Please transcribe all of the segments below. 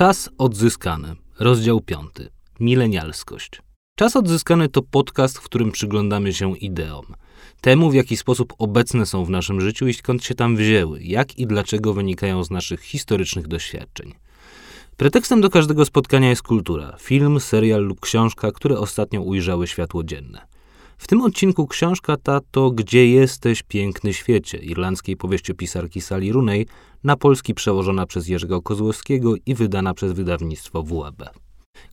Czas odzyskany. Rozdział 5. Milenialskość. Czas odzyskany to podcast, w którym przyglądamy się ideom. Temu, w jaki sposób obecne są w naszym życiu i skąd się tam wzięły, jak i dlaczego wynikają z naszych historycznych doświadczeń. Pretekstem do każdego spotkania jest kultura, film, serial lub książka, które ostatnio ujrzały światło dzienne. W tym odcinku książka ta to Gdzie jesteś, piękny świecie, irlandzkiej powieściopisarki Sally Rooney, na polski przełożona przez Jerzego Kozłowskiego i wydana przez wydawnictwo WAB.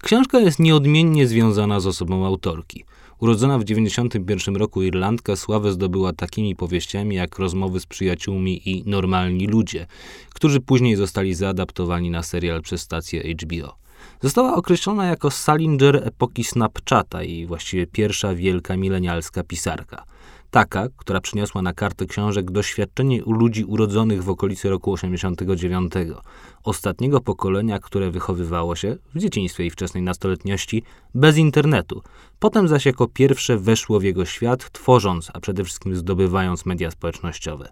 Książka jest nieodmiennie związana z osobą autorki. Urodzona w 1991 roku Irlandka sławę zdobyła takimi powieściami jak Rozmowy z przyjaciółmi i Normalni ludzie, którzy później zostali zaadaptowani na serial przez stację HBO. Została określona jako Salinger epoki Snapchata i właściwie pierwsza wielka milenialska pisarka. Taka, która przyniosła na kartę książek doświadczenie u ludzi urodzonych w okolicy roku 89, ostatniego pokolenia, które wychowywało się w dzieciństwie i wczesnej nastoletniości bez internetu. Potem zaś jako pierwsze weszło w jego świat, tworząc, a przede wszystkim zdobywając media społecznościowe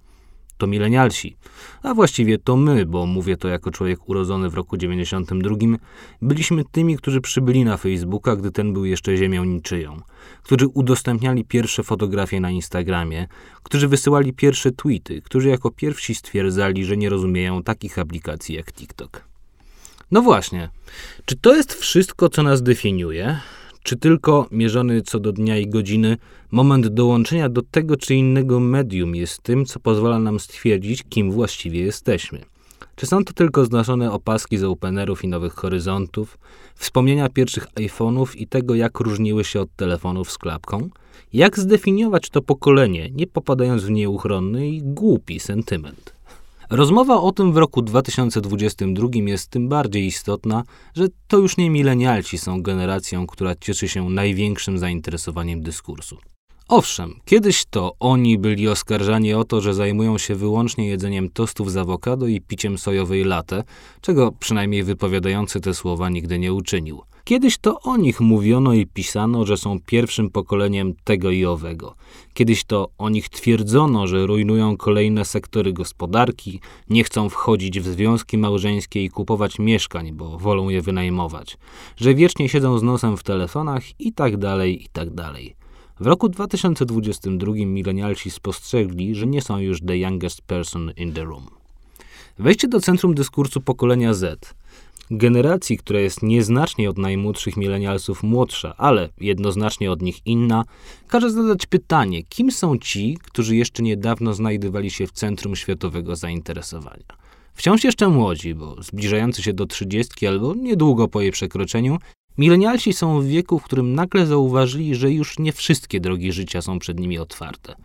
to milenialsi, a właściwie to my, bo mówię to jako człowiek urodzony w roku 92, byliśmy tymi, którzy przybyli na Facebooka, gdy ten był jeszcze ziemią niczyją, którzy udostępniali pierwsze fotografie na Instagramie, którzy wysyłali pierwsze tweety, którzy jako pierwsi stwierdzali, że nie rozumieją takich aplikacji jak TikTok. No właśnie, czy to jest wszystko, co nas definiuje? Czy tylko mierzony co do dnia i godziny moment dołączenia do tego czy innego medium jest tym, co pozwala nam stwierdzić, kim właściwie jesteśmy. Czy są to tylko znaczone opaski z openerów i nowych horyzontów, wspomnienia pierwszych iPhone'ów i tego, jak różniły się od telefonów z klapką? Jak zdefiniować to pokolenie, nie popadając w nieuchronny i głupi sentyment? Rozmowa o tym w roku 2022 jest tym bardziej istotna, że to już nie milenialci są generacją, która cieszy się największym zainteresowaniem dyskursu. Owszem, kiedyś to oni byli oskarżani o to, że zajmują się wyłącznie jedzeniem tostów z awokado i piciem sojowej latte, czego przynajmniej wypowiadający te słowa nigdy nie uczynił. Kiedyś to o nich mówiono i pisano, że są pierwszym pokoleniem tego i owego. Kiedyś to o nich twierdzono, że rujnują kolejne sektory gospodarki, nie chcą wchodzić w związki małżeńskie i kupować mieszkań, bo wolą je wynajmować, że wiecznie siedzą z nosem w telefonach i tak dalej, i tak dalej. W roku 2022 milenialsi spostrzegli, że nie są już the youngest person in the room. Wejście do centrum dyskursu pokolenia Z generacji, która jest nieznacznie od najmłodszych milenialsów młodsza, ale jednoznacznie od nich inna, każe zadać pytanie, kim są ci, którzy jeszcze niedawno znajdowali się w centrum światowego zainteresowania. Wciąż jeszcze młodzi, bo zbliżający się do trzydziestki albo niedługo po jej przekroczeniu, milenialsi są w wieku, w którym nagle zauważyli, że już nie wszystkie drogi życia są przed nimi otwarte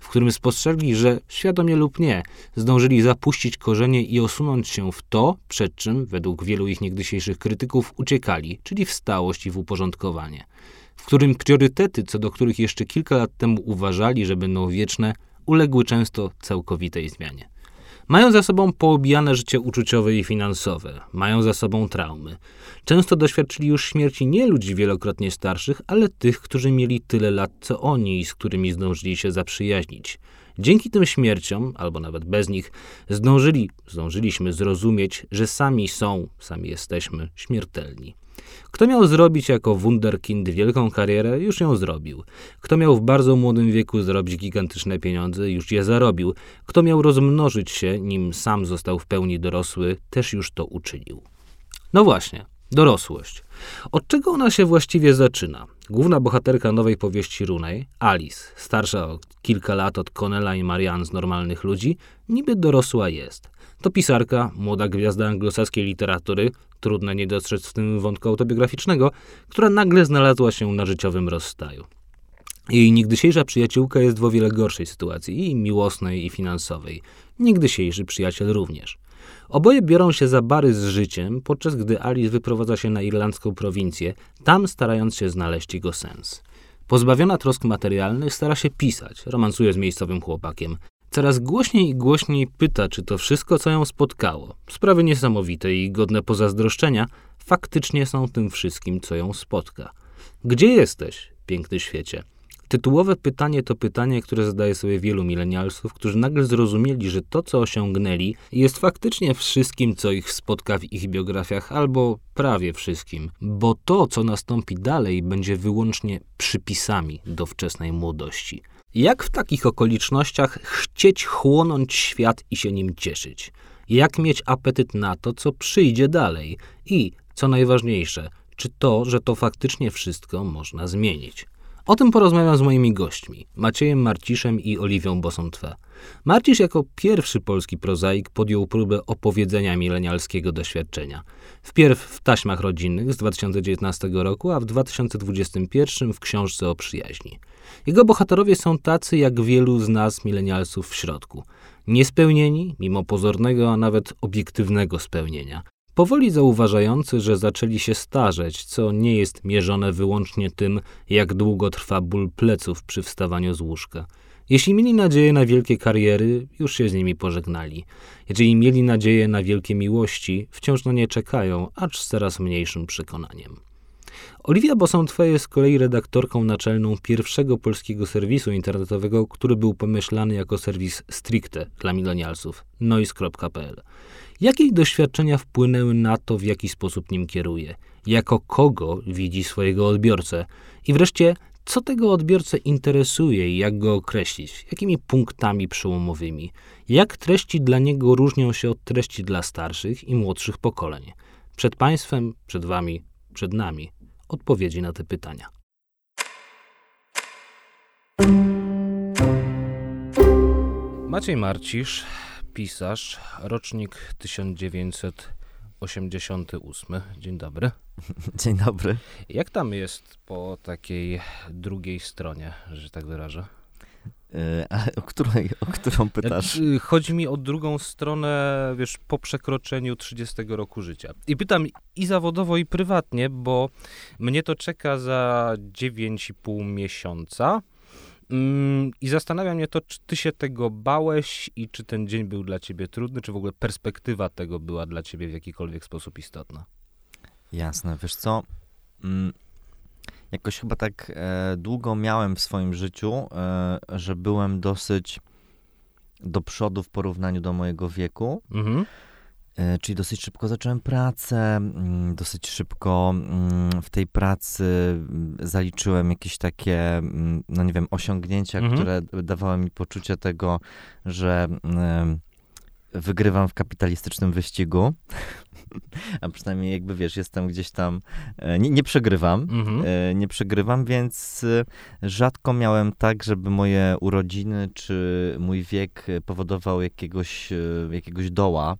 w którym spostrzegli, że świadomie lub nie, zdążyli zapuścić korzenie i osunąć się w to, przed czym, według wielu ich niegdysiejszych krytyków, uciekali, czyli w stałość i w uporządkowanie. W którym priorytety, co do których jeszcze kilka lat temu uważali, że będą wieczne, uległy często całkowitej zmianie. Mają za sobą poobijane życie uczuciowe i finansowe, mają za sobą traumy. Często doświadczyli już śmierci nie ludzi wielokrotnie starszych, ale tych, którzy mieli tyle lat co oni i z którymi zdążyli się zaprzyjaźnić. Dzięki tym śmierciom, albo nawet bez nich, zdążyli, zdążyliśmy zrozumieć, że sami są, sami jesteśmy śmiertelni. Kto miał zrobić jako wunderkind wielką karierę, już ją zrobił. Kto miał w bardzo młodym wieku zrobić gigantyczne pieniądze, już je zarobił. Kto miał rozmnożyć się, nim sam został w pełni dorosły, też już to uczynił. No właśnie, dorosłość. Od czego ona się właściwie zaczyna? Główna bohaterka nowej powieści Runej, Alice, starsza o kilka lat od Connella i Marianne z normalnych ludzi, niby dorosła jest. To pisarka, młoda gwiazda anglosaskiej literatury, trudno nie dostrzec w tym wątku autobiograficznego, która nagle znalazła się na życiowym rozstaju. Jej nigdysiejsza przyjaciółka jest w o wiele gorszej sytuacji, i miłosnej, i finansowej. Nigdysiejszy przyjaciel również. Oboje biorą się za bary z życiem, podczas gdy Alice wyprowadza się na irlandzką prowincję, tam starając się znaleźć jego sens. Pozbawiona trosk materialnych stara się pisać, romansuje z miejscowym chłopakiem. Coraz głośniej i głośniej pyta, czy to wszystko, co ją spotkało, sprawy niesamowite i godne pozazdroszczenia, faktycznie są tym wszystkim, co ją spotka. Gdzie jesteś, piękny świecie? Tytułowe pytanie to pytanie, które zadaje sobie wielu milenialsów, którzy nagle zrozumieli, że to, co osiągnęli, jest faktycznie wszystkim, co ich spotka w ich biografiach, albo prawie wszystkim, bo to, co nastąpi dalej, będzie wyłącznie przypisami do wczesnej młodości. Jak w takich okolicznościach chcieć chłonąć świat i się nim cieszyć? Jak mieć apetyt na to, co przyjdzie dalej? I, co najważniejsze, czy to, że to faktycznie wszystko można zmienić? O tym porozmawiam z moimi gośćmi, Maciejem Marciszem i Oliwią Bosątwe. Marcisz jako pierwszy polski prozaik podjął próbę opowiedzenia milenialskiego doświadczenia. Wpierw w taśmach rodzinnych z 2019 roku, a w 2021 w książce o przyjaźni. Jego bohaterowie są tacy jak wielu z nas milenialsów w środku. Niespełnieni, mimo pozornego, a nawet obiektywnego spełnienia. Powoli zauważający, że zaczęli się starzeć, co nie jest mierzone wyłącznie tym, jak długo trwa ból pleców przy wstawaniu z łóżka. Jeśli mieli nadzieję na wielkie kariery, już się z nimi pożegnali. Jeżeli mieli nadzieję na wielkie miłości, wciąż na nie czekają, acz z coraz mniejszym przekonaniem. Oliwia Bosątwe jest z kolei redaktorką naczelną pierwszego polskiego serwisu internetowego, który był pomyślany jako serwis stricte dla milenialsów, noise.pl. Jakie doświadczenia wpłynęły na to, w jaki sposób nim kieruje? Jako kogo widzi swojego odbiorcę? I wreszcie, co tego odbiorcę interesuje i jak go określić? Jakimi punktami przełomowymi? Jak treści dla niego różnią się od treści dla starszych i młodszych pokoleń? Przed Państwem, przed Wami, przed nami odpowiedzi na te pytania. Maciej Marcisz, pisarz, rocznik 1988. Dzień dobry. Dzień dobry. Jak tam jest po takiej drugiej stronie, że tak wyrażę? E, o, której, o którą pytasz? Y, chodzi mi o drugą stronę, wiesz, po przekroczeniu 30 roku życia. I pytam i zawodowo, i prywatnie, bo mnie to czeka za 9,5 miesiąca. Mm, I zastanawia mnie to, czy ty się tego bałeś i czy ten dzień był dla ciebie trudny, czy w ogóle perspektywa tego była dla ciebie w jakikolwiek sposób istotna. Jasne, wiesz co? Jakoś chyba tak e, długo miałem w swoim życiu, e, że byłem dosyć do przodu w porównaniu do mojego wieku. Mhm. E, czyli dosyć szybko zacząłem pracę, mm, dosyć szybko mm, w tej pracy mm, zaliczyłem jakieś takie, no nie wiem, osiągnięcia, mhm. które dawały mi poczucie tego, że wygrywam w kapitalistycznym wyścigu. A przynajmniej jakby wiesz, jestem gdzieś tam, e, nie, nie przegrywam, mhm. E, nie przegrywam, więc rzadko miałem tak, żeby moje urodziny czy mój wiek powodował jakiegoś, jakiegoś doła.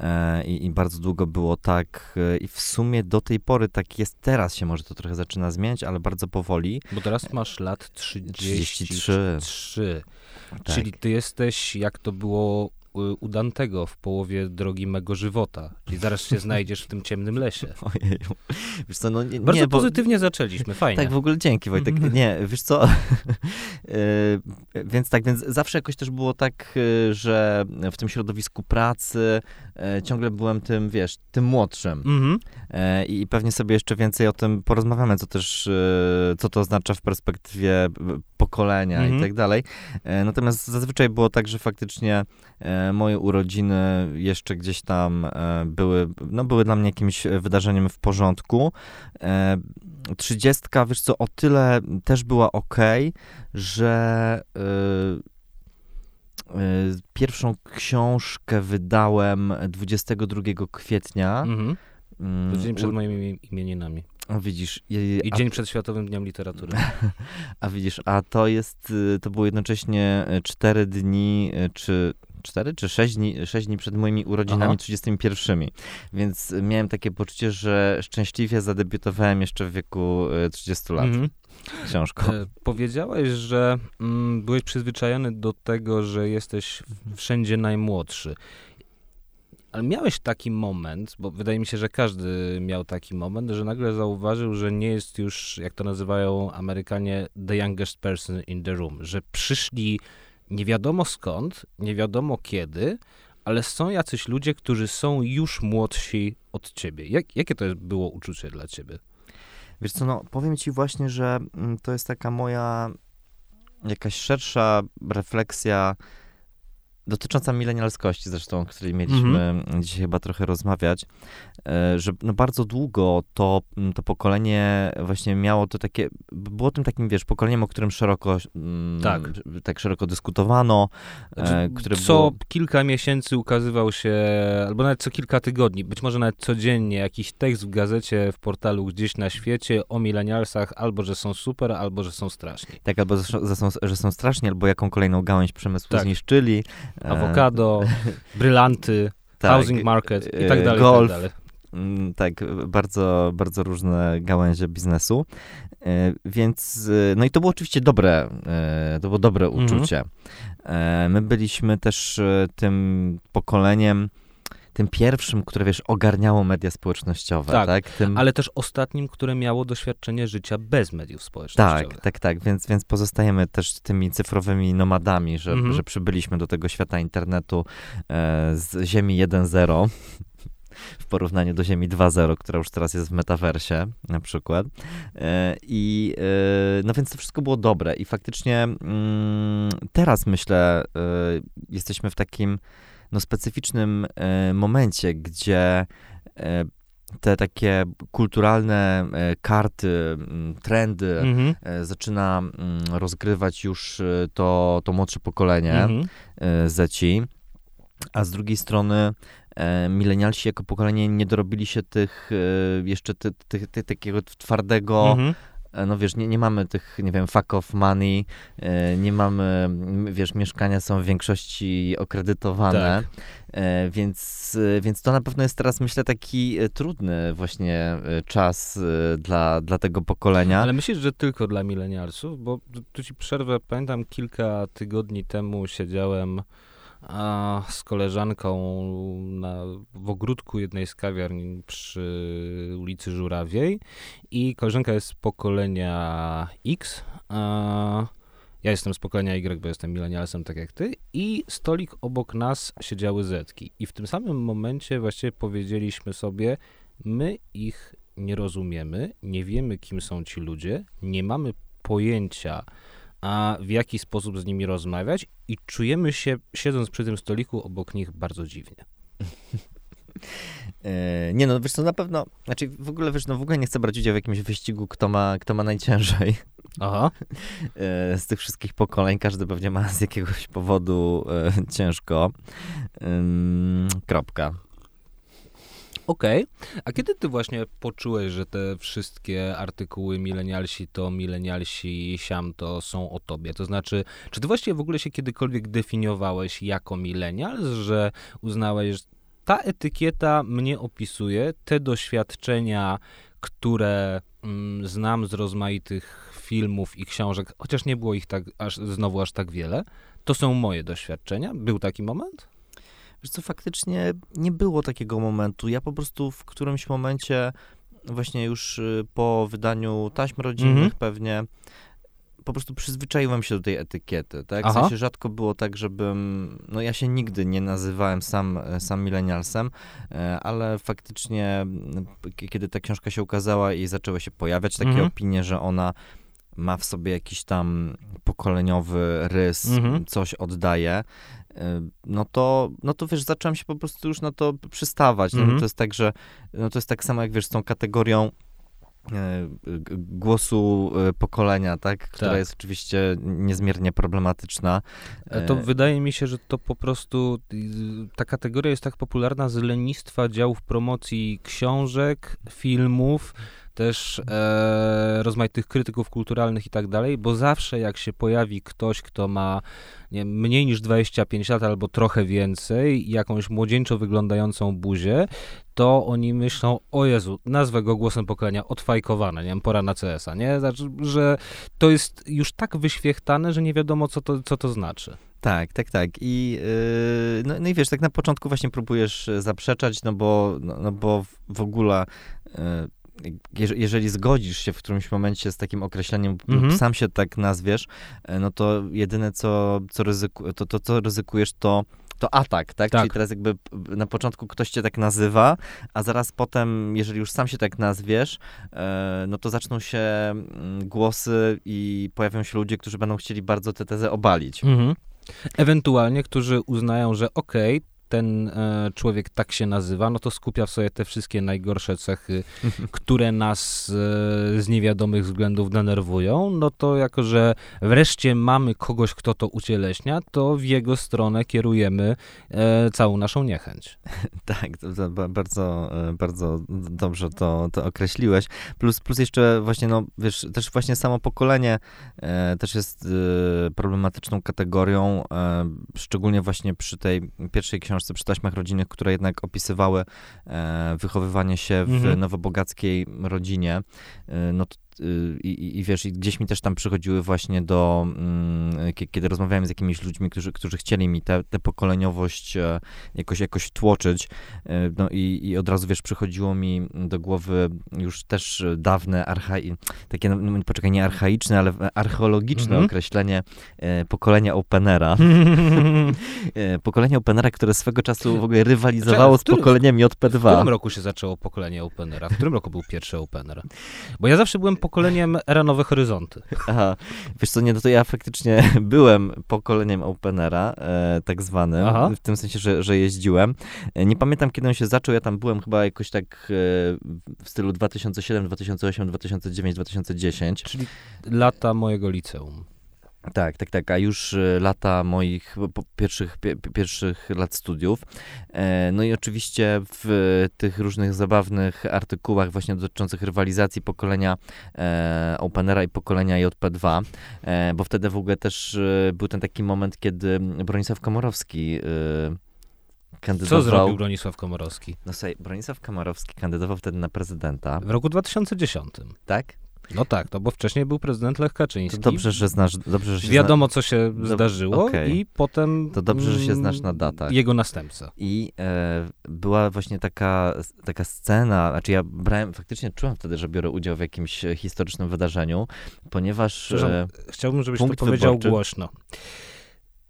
E, I, I, bardzo długo było tak, e, i w sumie do tej pory tak jest. Teraz się może to trochę zaczyna zmieniać, ale bardzo powoli. Bo teraz masz lat 33. 33. Tak. Czyli ty jesteś, jak to było u Dantego w połowie drogi mego żywota. Czyli zaraz się znajdziesz w tym ciemnym lesie. Ojeju. Wiesz co, no nie, Bardzo nie, pozytywnie bo... zaczęliśmy, fajnie. Tak, w ogóle dzięki Wojtek. Nie, wiesz co, e, więc tak, więc zawsze jakoś też było tak, e, że w tym środowisku pracy e, ciągle byłem tym, wiesz, tym młodszym. Mhm. I pewnie sobie jeszcze więcej o tym porozmawiamy, co też, co to oznacza w perspektywie pokolenia mhm. i tak dalej. Natomiast zazwyczaj było tak, że faktycznie moje urodziny jeszcze gdzieś tam e, były, no były dla mnie jakimś wydarzeniem w porządku. E, trzydziestka, wiesz co, o tyle też była ok, że e, pierwszą książkę wydałem 22 kwietnia. Mhm. To dzień przed moimi imieninami. A widzisz. I dzień przed Światowym Dniem Literatury. A widzisz, a to jest, to było jednocześnie cztery dni, czy 4 czy 6 dni, 6 dni przed moimi urodzinami Aha. 31. Więc miałem takie poczucie, że szczęśliwie zadebiutowałem jeszcze w wieku 30 e, lat. Mhm. Książką. E, powiedziałeś, że mm, byłeś przyzwyczajony do tego, że jesteś wszędzie najmłodszy. Ale miałeś taki moment, bo wydaje mi się, że każdy miał taki moment, że nagle zauważył, że nie jest już, jak to nazywają Amerykanie, the youngest person in the room, że przyszli nie wiadomo skąd, nie wiadomo kiedy, ale są jacyś ludzie, którzy są już młodsi od ciebie. Jak, jakie to było uczucie dla ciebie? Wiesz co, no powiem ci właśnie, że mm, to jest taka moja jakaś szersza refleksja dotycząca milenialskości zresztą, o której mieliśmy Mhm. dzisiaj chyba trochę rozmawiać, e, że no bardzo długo to, to pokolenie właśnie miało to takie, było tym takim, wiesz, pokoleniem, o którym szeroko, Tak. tak szeroko dyskutowano, e, Znaczy, które co było... kilka miesięcy ukazywał się, albo nawet co kilka tygodni, być może nawet codziennie, jakiś tekst w gazecie, w portalu gdzieś na świecie o milenialsach, albo że są super, albo że są straszni. Tak, albo że są, że są, że są straszni, albo jaką kolejną gałęź przemysłu Tak. zniszczyli. E, Awokado, brylanty, tak, housing market i tak e, dalej, i golf. tak dalej. Mm, Tak, bardzo, bardzo różne gałęzie biznesu. E, Więc, no i to było oczywiście dobre, to było dobre Mhm. uczucie. E, My byliśmy też tym pokoleniem, tym pierwszym, które, wiesz, ogarniało media społecznościowe, Tak, tak? Tym, Ale też ostatnim, które miało doświadczenie życia bez mediów społecznościowych. tak, tak, tak, więc, więc pozostajemy też tymi cyfrowymi nomadami, że, Mhm. że przybyliśmy do tego świata internetu e, z Ziemi 1.0 w porównaniu do Ziemi 2.0, która już teraz jest w metaversie na przykład. E, I e, no więc to wszystko było dobre i faktycznie mm, teraz myślę, e, jesteśmy w takim no, specyficznym e, momencie, gdzie e, te takie kulturalne e, karty, trendy Mhm. zaczyna rozgrywać już to, to młodsze pokolenie Mhm. Zeci, a z drugiej strony milenialsi jako pokolenie nie dorobili się tych jeszcze ty, ty, ty, takiego twardego, Mhm. E, no wiesz, nie, nie mamy tych, nie wiem, fuck off money, e, nie mamy, wiesz, mieszkania są w większości okredytowane, Tak. e, więc, więc to na pewno jest teraz, myślę, taki trudny właśnie czas dla, dla tego pokolenia. Ale myślisz, że tylko dla milenialsów? Bo tu- tu ci przerwę. Pamiętam kilka tygodni temu siedziałem a, z koleżanką na, w ogródku jednej z kawiarni przy ulicy Żurawiej i koleżanka jest z pokolenia X, a ja jestem z pokolenia Y, bo jestem milenialsem, tak jak ty. I stolik obok nas siedziały Zetki. I w tym samym momencie właściwie powiedzieliśmy sobie, my ich nie rozumiemy, nie wiemy, kim są ci ludzie, nie mamy pojęcia, a w jaki sposób z nimi rozmawiać i czujemy się, siedząc przy tym stoliku obok nich, bardzo dziwnie. E, Nie no, wiesz co, na pewno, znaczy w ogóle, wiesz, no w ogóle nie chcę brać udziału w jakimś wyścigu, kto ma, kto ma najciężej Aha. e, z tych wszystkich pokoleń. Każdy pewnie ma z jakiegoś powodu e, ciężko. Kropka. Okej. A kiedy ty właśnie poczułeś, że te wszystkie artykuły milenialsi to, milenialsi siam to są o tobie? To znaczy, czy ty właściwie w ogóle się kiedykolwiek definiowałeś jako milenial, że uznałeś, że ta etykieta mnie opisuje, te doświadczenia, które mm, znam z rozmaitych filmów i książek, chociaż nie było ich tak aż, znowu aż tak wiele, to są moje doświadczenia? Był taki moment? Wiesz co, faktycznie nie było takiego momentu. Ja po prostu w którymś momencie, właśnie już y, po wydaniu taśm rodzinnych Mhm. pewnie, po prostu przyzwyczaiłem się do tej etykiety, tak? W Aha. sensie rzadko było tak, żebym, no ja się nigdy nie nazywałem sam, sam milenialsem, e, ale faktycznie, kiedy ta książka się ukazała i zaczęły się pojawiać takie Mhm. opinie, że ona ma w sobie jakiś tam pokoleniowy rys, Mhm. coś oddaje, no to, no to wiesz, zacząłem się po prostu już na to przystawać. No, Mhm. to jest tak, że no to jest tak samo jak wiesz z tą kategorią e, głosu e, pokolenia, tak? Która Tak. jest oczywiście niezmiernie problematyczna. E, To wydaje mi się, że to po prostu ta kategoria jest tak popularna z lenistwa działów promocji książek, filmów, też e, rozmaitych krytyków kulturalnych i tak dalej, bo zawsze jak się pojawi ktoś, kto ma nie, mniej niż 25 lat albo trochę więcej, jakąś młodzieńczo wyglądającą buzię, to oni myślą, o Jezu, nazwę go głosem pokolenia, odfajkowane, nie wiem, pora na CS-a, nie? Znaczy, że to jest już tak wyświechtane, że nie wiadomo, co to, co to znaczy. Tak, tak, tak. I, yy, no, no i wiesz, tak na początku właśnie próbujesz zaprzeczać, no bo, no, no bo w ogóle yy, jeżeli zgodzisz się w którymś momencie z takim określeniem Mhm. sam się tak nazwiesz, e, no to jedyne, co, co, ryzyku, to, to, co ryzykujesz, to to atak, tak? Tak. Czyli teraz jakby na początku ktoś cię tak nazywa, a zaraz potem, jeżeli już sam się tak nazwiesz, e, no to zaczną się mm, głosy i pojawią się ludzie, którzy będą chcieli bardzo tę tezę obalić. Mhm. Ewentualnie, którzy uznają, że okej, ten e, człowiek tak się nazywa, no to skupia w sobie te wszystkie najgorsze cechy, które nas e, z niewiadomych względów denerwują, no to jako, że wreszcie mamy kogoś, kto to ucieleśnia, to w jego stronę kierujemy e, całą naszą niechęć. Tak, bardzo, bardzo dobrze to, to określiłeś. Plus, plus jeszcze właśnie, no wiesz, też właśnie samo pokolenie też jest problematyczną kategorią, szczególnie właśnie przy tej pierwszej książce, przy taśmach rodzinnych, które jednak opisywały e, wychowywanie się w Mhm. nowobogackiej rodzinie. E, no to, i, i- i wiesz, i gdzieś mi też tam przychodziły właśnie do, mm, kie- kiedy rozmawiałem z jakimiś ludźmi, którzy, którzy chcieli mi tę tę pokoleniowość e, jakoś, jakoś tłoczyć, e, no i, i od razu, wiesz, przychodziło mi do głowy już też dawne, archai, takie, no, no, poczekaj, nie archaiczne, ale archeologiczne Mhm. określenie e, pokolenia Openera. Pokolenie Openera, które swego czasu w ogóle rywalizowało w którym- z pokoleniem W którym JP2. roku się zaczęło pokolenie Openera? W którym roku był pierwszy Opener? Bo ja zawsze byłem pokoleniem Era Nowe Horyzonty. Aha, wiesz co, nie, no to ja faktycznie byłem pokoleniem Openera, e, tak zwanym, Aha. w tym sensie, że, że jeździłem. E, nie pamiętam, kiedy on się zaczął, ja tam byłem chyba jakoś tak e, w stylu 2007, 2008, 2009, 2010. Czyli lata mojego liceum. Tak, tak, tak, a już e, lata moich pierwszych, pie, pierwszych lat studiów. E, No i oczywiście w tych różnych zabawnych artykułach właśnie dotyczących rywalizacji pokolenia e, Openera i pokolenia JP2, e, bo wtedy w ogóle też był ten taki moment, kiedy Bronisław Komorowski e, Co kandydował... zrobił Bronisław Komorowski? No słuchaj, Bronisław Komorowski kandydował wtedy na prezydenta, W roku 2010. tak? No tak, no bo wcześniej był prezydent Lech To Kaczyński. dobrze, że znasz, dobrze, że się zna- Wiadomo, co się Dob- zdarzyło okej. i potem... To dobrze, że się mm, znasz na datach. Jego następca. I e, była właśnie taka, taka scena, znaczy ja brałem, faktycznie czułem wtedy, że biorę udział w jakimś historycznym wydarzeniu, ponieważ... E, Chciałbym, żebyś to powiedział wyborczy. głośno.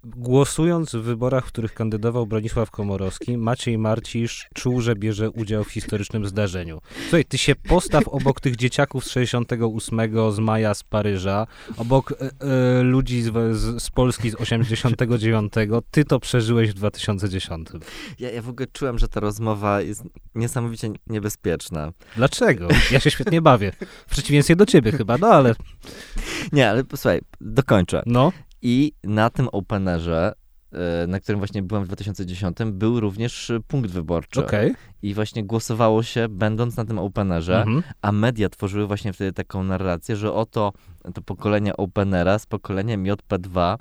Głosując w wyborach, w których kandydował Bronisław Komorowski, Maciej Marcisz czuł, że bierze udział w historycznym zdarzeniu. Słuchaj, ty się postaw obok tych dzieciaków z 68, z Maja, z Paryża, obok e, e, ludzi z, z, Polski z 89, ty to przeżyłeś w 2010. ja, ja w ogóle czułem, że ta rozmowa jest niesamowicie niebezpieczna. Dlaczego? Ja się świetnie bawię. W przeciwieństwie do ciebie chyba, no ale Nie, ale posłuchaj, dokończę. no. I na tym openerze, e, na którym właśnie byłem w 2010, był również punkt wyborczy. Okej. I właśnie głosowało się, będąc na tym openerze, Mhm. a media tworzyły właśnie wtedy taką narrację, że oto to pokolenie Openera z pokoleniem JP2 e,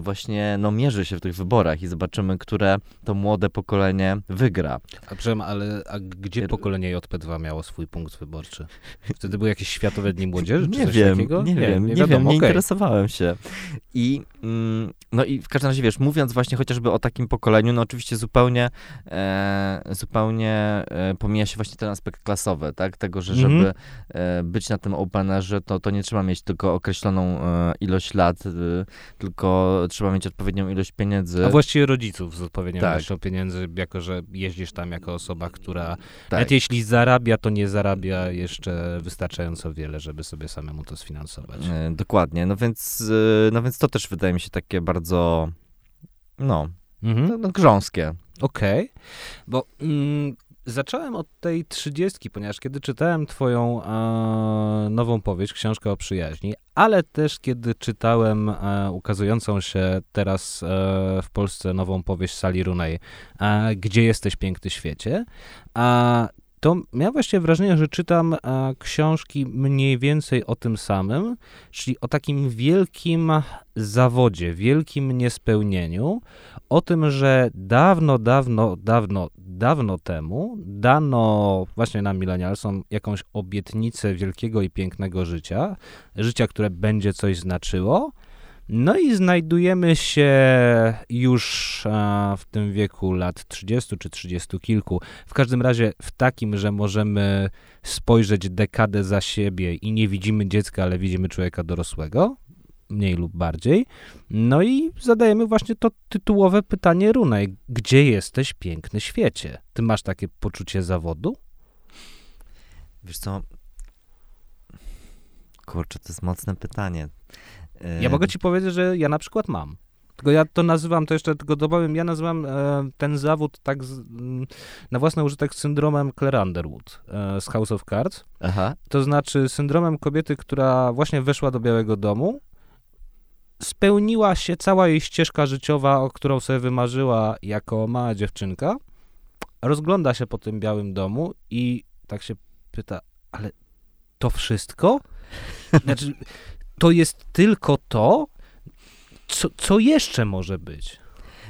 właśnie no, mierzy się w tych wyborach i zobaczymy, które to młode pokolenie wygra. A przepraszam, ale a gdzie pokolenie JP2 miało swój punkt wyborczy? Wtedy były jakieś Światowe Dni Młodzieży, czy Nie coś wiem, takiego? nie, wiem, nie, wiadomo, wiem, nie okej. interesowałem się. I mm, no i w każdym razie, wiesz, mówiąc właśnie chociażby o takim pokoleniu, no oczywiście zupełnie e, zupełnie e, pomija się właśnie ten aspekt klasowy, tak? Tego, że Mhm. żeby e, być na tym openerze, to, to nie trzeba mieć tylko określoną e, ilość lat, e, trzeba mieć odpowiednią ilość pieniędzy. A właściwie rodziców z odpowiednią Tak. ilością pieniędzy, jako że jeździsz tam jako osoba, która tak. nawet jeśli zarabia, to nie zarabia jeszcze wystarczająco wiele, żeby sobie samemu to sfinansować. E, Dokładnie, no więc, e, no więc to też wydaje mi się takie bardzo, no, Mhm. no, no grząskie. Okej, bo mm, zacząłem od tej trzydziestki, ponieważ kiedy czytałem twoją e, nową powieść, książkę o przyjaźni, ale też kiedy czytałem e, ukazującą się teraz e, w Polsce nową powieść Sali Runej, e, Gdzie jesteś piękny świecie, to miałem właśnie wrażenie, że czytam e, książki mniej więcej o tym samym, czyli o takim wielkim zawodzie, wielkim niespełnieniu, o tym, że dawno, dawno, dawno, dawno temu dano właśnie nam milenialsom jakąś obietnicę wielkiego i pięknego życia, życia, które będzie coś znaczyło, No i znajdujemy się już a, w tym wieku lat 30 czy 30 kilku. W każdym razie w takim, że możemy spojrzeć dekadę za siebie i nie widzimy dziecka, ale widzimy człowieka dorosłego, mniej lub bardziej. No i zadajemy właśnie to tytułowe pytanie Runej. Gdzie jesteś, piękny świecie? Ty masz takie poczucie zawodu? Wiesz co, kurczę, to jest mocne pytanie. Ja mogę ci powiedzieć, że ja na przykład mam. Tylko ja to nazywam, to jeszcze tylko dopowiem, ja nazywam e, ten zawód tak z, m, na własny użytek syndromem Claire Underwood e, z House of Cards. Aha. To znaczy syndromem kobiety, która właśnie weszła do Białego Domu, spełniła się cała jej ścieżka życiowa, o którą sobie wymarzyła jako mała dziewczynka, rozgląda się po tym Białym Domu i tak się pyta, ale to wszystko? Znaczy, to jest tylko to? Co, co jeszcze może być?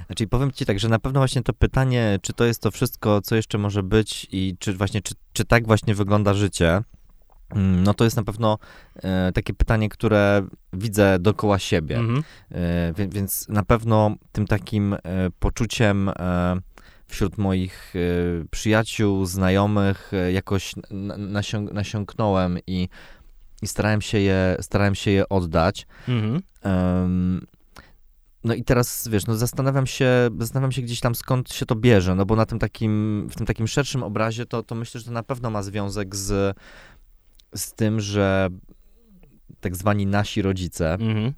Znaczy powiem ci tak, że na pewno właśnie to pytanie, czy to jest to wszystko, co jeszcze może być i czy właśnie, czy, czy tak właśnie wygląda życie, mm, no to jest na pewno e, takie pytanie, które widzę dookoła siebie. Mhm. E, wie- więc na pewno tym takim e, poczuciem e, wśród moich e, przyjaciół, znajomych e, jakoś na, nasiąg, nasiąknąłem i, i starałem, się je, starałem się je oddać. Mhm. Em, no i teraz, wiesz, no zastanawiam się, zastanawiam się gdzieś tam skąd się to bierze, no bo na tym takim, w tym takim szerszym obrazie to, to myślę, że to na pewno ma związek z, z tym, że tak zwani nasi rodzice, Mhm.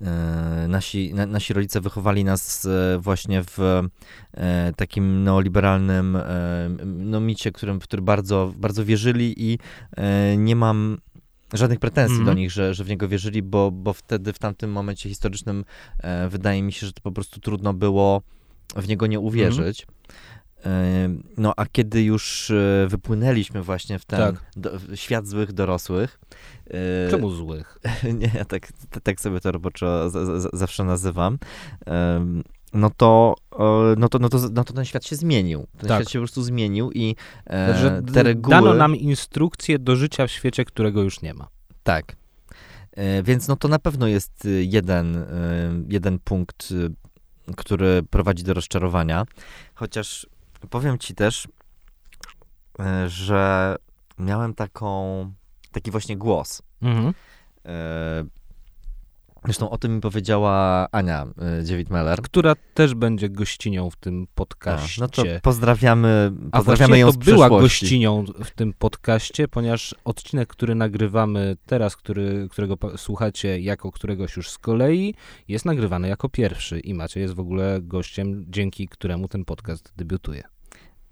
e, nasi, na, nasi rodzice wychowali nas e, właśnie w e, takim neoliberalnym no, micie, którym, w który bardzo, bardzo wierzyli i nie mam żadnych pretensji Mhm. do nich, że, że w niego wierzyli, bo, bo wtedy w tamtym momencie historycznym e, wydaje mi się, że to po prostu trudno było w niego nie uwierzyć. E, No a kiedy już e, wypłynęliśmy właśnie w ten Tak. do, w świat złych dorosłych, e, Czemu złych? nie, ja tak, tak sobie to roboczo z, z, zawsze nazywam, no to, e, no, to, no, to, no to ten świat się zmienił. Ten Tak. świat się po prostu zmienił i e, Znaczy, te reguły... Dano nam instrukcję do życia w świecie, którego już nie ma. Tak. E, Więc no to na pewno jest y, jeden, y, jeden punkt, y, który prowadzi do rozczarowania. Chociaż powiem ci też, e, że miałem taką, taki właśnie głos. Mhm. Zresztą o tym mi powiedziała Ania e, Dziewit-Meller. Która też będzie gościnią w tym podcaście. No to pozdrawiamy, pozdrawiamy ją to z była przeszłości. gościnią w tym podcaście, ponieważ odcinek, który nagrywamy teraz, który, którego słuchacie jako któregoś już z kolei, jest nagrywany jako pierwszy i Maciej jest w ogóle gościem, dzięki któremu ten podcast debiutuje.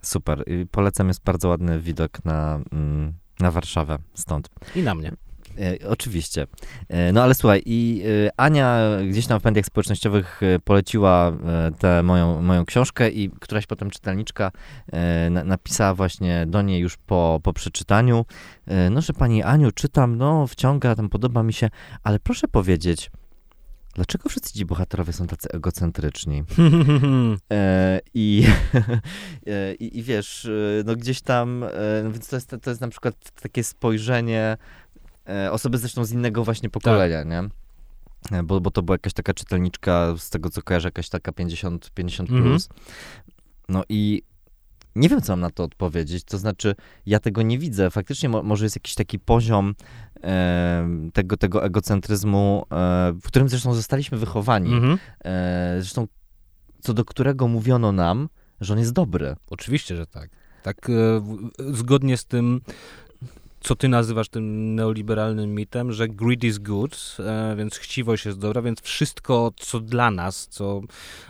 Super. I polecam, jest bardzo ładny widok na, mm, na Warszawę stąd. I na mnie. E, oczywiście. E, no ale słuchaj, i e, Ania gdzieś tam w mediach społecznościowych e, poleciła e, tę moją, moją książkę i któraś potem czytelniczka na, napisała właśnie do niej już po, po przeczytaniu, no że pani Aniu, czytam, no wciąga, tam podoba mi się, ale proszę powiedzieć, dlaczego wszyscy ci bohaterowie są tacy egocentryczni? E, I, i, I wiesz, no gdzieś tam, no więc to jest, to jest na przykład takie spojrzenie osoby zresztą z innego właśnie pokolenia, nie? E, Bo, bo to była jakaś taka czytelniczka, z tego co kojarzę, jakaś taka 50, 50 Mhm. plus. No i nie wiem, co mam na to odpowiedzieć. To znaczy, ja tego nie widzę. Faktycznie mo, może jest jakiś taki poziom e, tego, tego egocentryzmu, e, w którym zresztą zostaliśmy wychowani. Mhm. E, zresztą co do którego mówiono nam, że on jest dobry. Oczywiście, że tak. Tak e, zgodnie z tym, co ty nazywasz tym neoliberalnym mitem, że greed is good, e, więc chciwość jest dobra, więc wszystko, co dla nas, co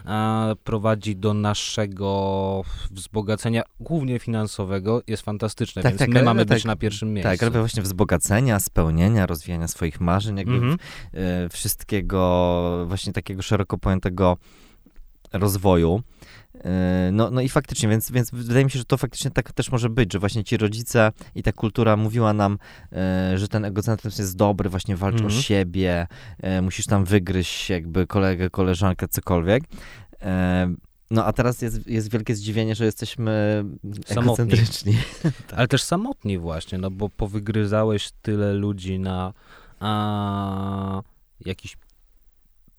e, prowadzi do naszego wzbogacenia, głównie finansowego, jest fantastyczne, Tak, więc tak, my ale mamy tak, być na pierwszym miejscu. Tak, ale właśnie wzbogacenia, spełnienia, rozwijania swoich marzeń, jakby Mhm. e, wszystkiego właśnie takiego szeroko pojętego rozwoju. E, No, no i faktycznie, więc, więc wydaje mi się, że to faktycznie tak też może być, że właśnie ci rodzice i ta kultura mówiła nam, e, że ten egocentryzm jest dobry, właśnie walcz Mhm. o siebie, e, musisz tam wygryźć jakby kolegę, koleżankę, cokolwiek. E, No a teraz jest, jest wielkie zdziwienie, że jesteśmy egocentryczni. Ale też samotni właśnie, no bo powygryzałeś tyle ludzi na a, jakiś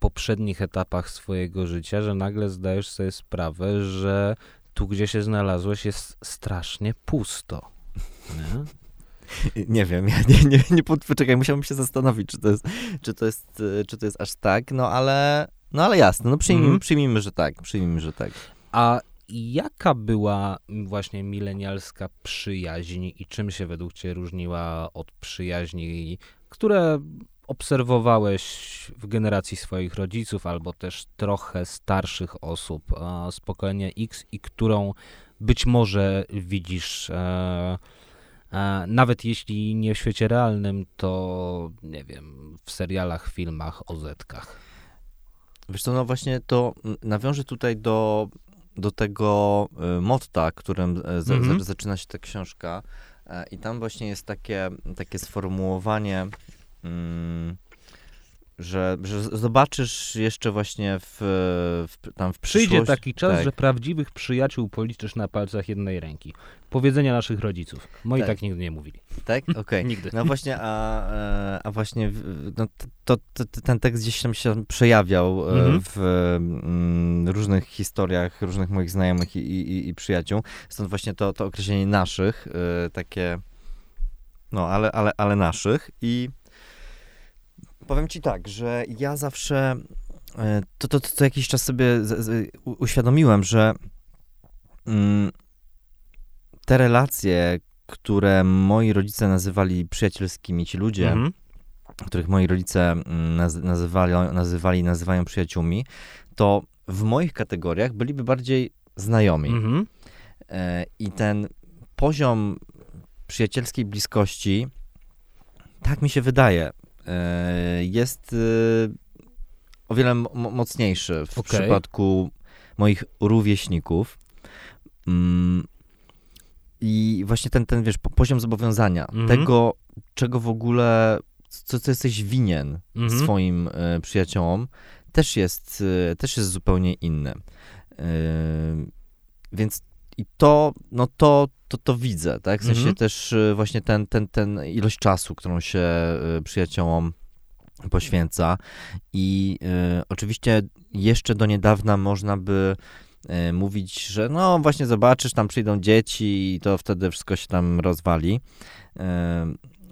poprzednich etapach swojego życia, że nagle zdajesz sobie sprawę, że tu, gdzie się znalazłeś, jest strasznie pusto. Nie? Nie wiem, ja nie, nie, nie poczekaj, musiałbym się zastanowić, czy to jest, czy to jest, czy to jest aż tak, no ale, no ale jasne, no przyjmijmy, Mhm. przyjmijmy, że tak, przyjmijmy, że tak. A jaka była właśnie milenialska przyjaźń i czym się według Ciebie różniła od przyjaźni, które obserwowałeś w generacji swoich rodziców albo też trochę starszych osób e, z pokolenia X i którą być może widzisz e, e, nawet jeśli nie w świecie realnym, to nie wiem, w serialach, filmach, OZ-kach. Wiesz co, no właśnie to nawiążę tutaj do, do tego motta, którym za, Mhm. za, zaczyna się ta książka i tam właśnie jest takie, takie sformułowanie, mm, że, że zobaczysz jeszcze właśnie w, w tam w Przyjdzie taki czas, tak. że prawdziwych przyjaciół policzysz na palcach jednej ręki. Powiedzenia naszych rodziców. Moi tak, Tak. nigdy nie mówili. Tak? Okej. Nigdy. No właśnie, a, e, a właśnie no, to, to, to, ten tekst gdzieś tam się przejawiał e, Mhm. w mm, różnych historiach różnych moich znajomych i, i, i przyjaciół. Stąd właśnie to, to określenie naszych, e, takie, no ale, ale, ale naszych. I powiem ci tak, że ja zawsze e, to, to, to co jakiś czas sobie z, z, uświadomiłem, że mm, te relacje, które moi rodzice nazywali przyjacielskimi, ci ludzie, Mhm. których moi rodzice mm, naz- nazywali, nazywali nazywają przyjaciółmi, to w moich kategoriach byliby bardziej znajomi. Mhm. E, I ten poziom przyjacielskiej bliskości, tak mi się wydaje, jest e, o wiele mo- mo- mocniejszy w Okej. przypadku moich rówieśników. Mm, I właśnie ten, ten wiesz, po- poziom zobowiązania, Mhm. tego, czego w ogóle, co, co jesteś winien Mhm. swoim e, przyjaciołom, też jest, e, też jest zupełnie inny. E, więc i to, no to, to, to widzę, tak? W sensie Mhm. też e, właśnie ten, ten, ten ilość czasu, którą się e, przyjaciołom poświęca i e, oczywiście jeszcze do niedawna można by e, mówić, że no właśnie zobaczysz, tam przyjdą dzieci i to wtedy wszystko się tam rozwali.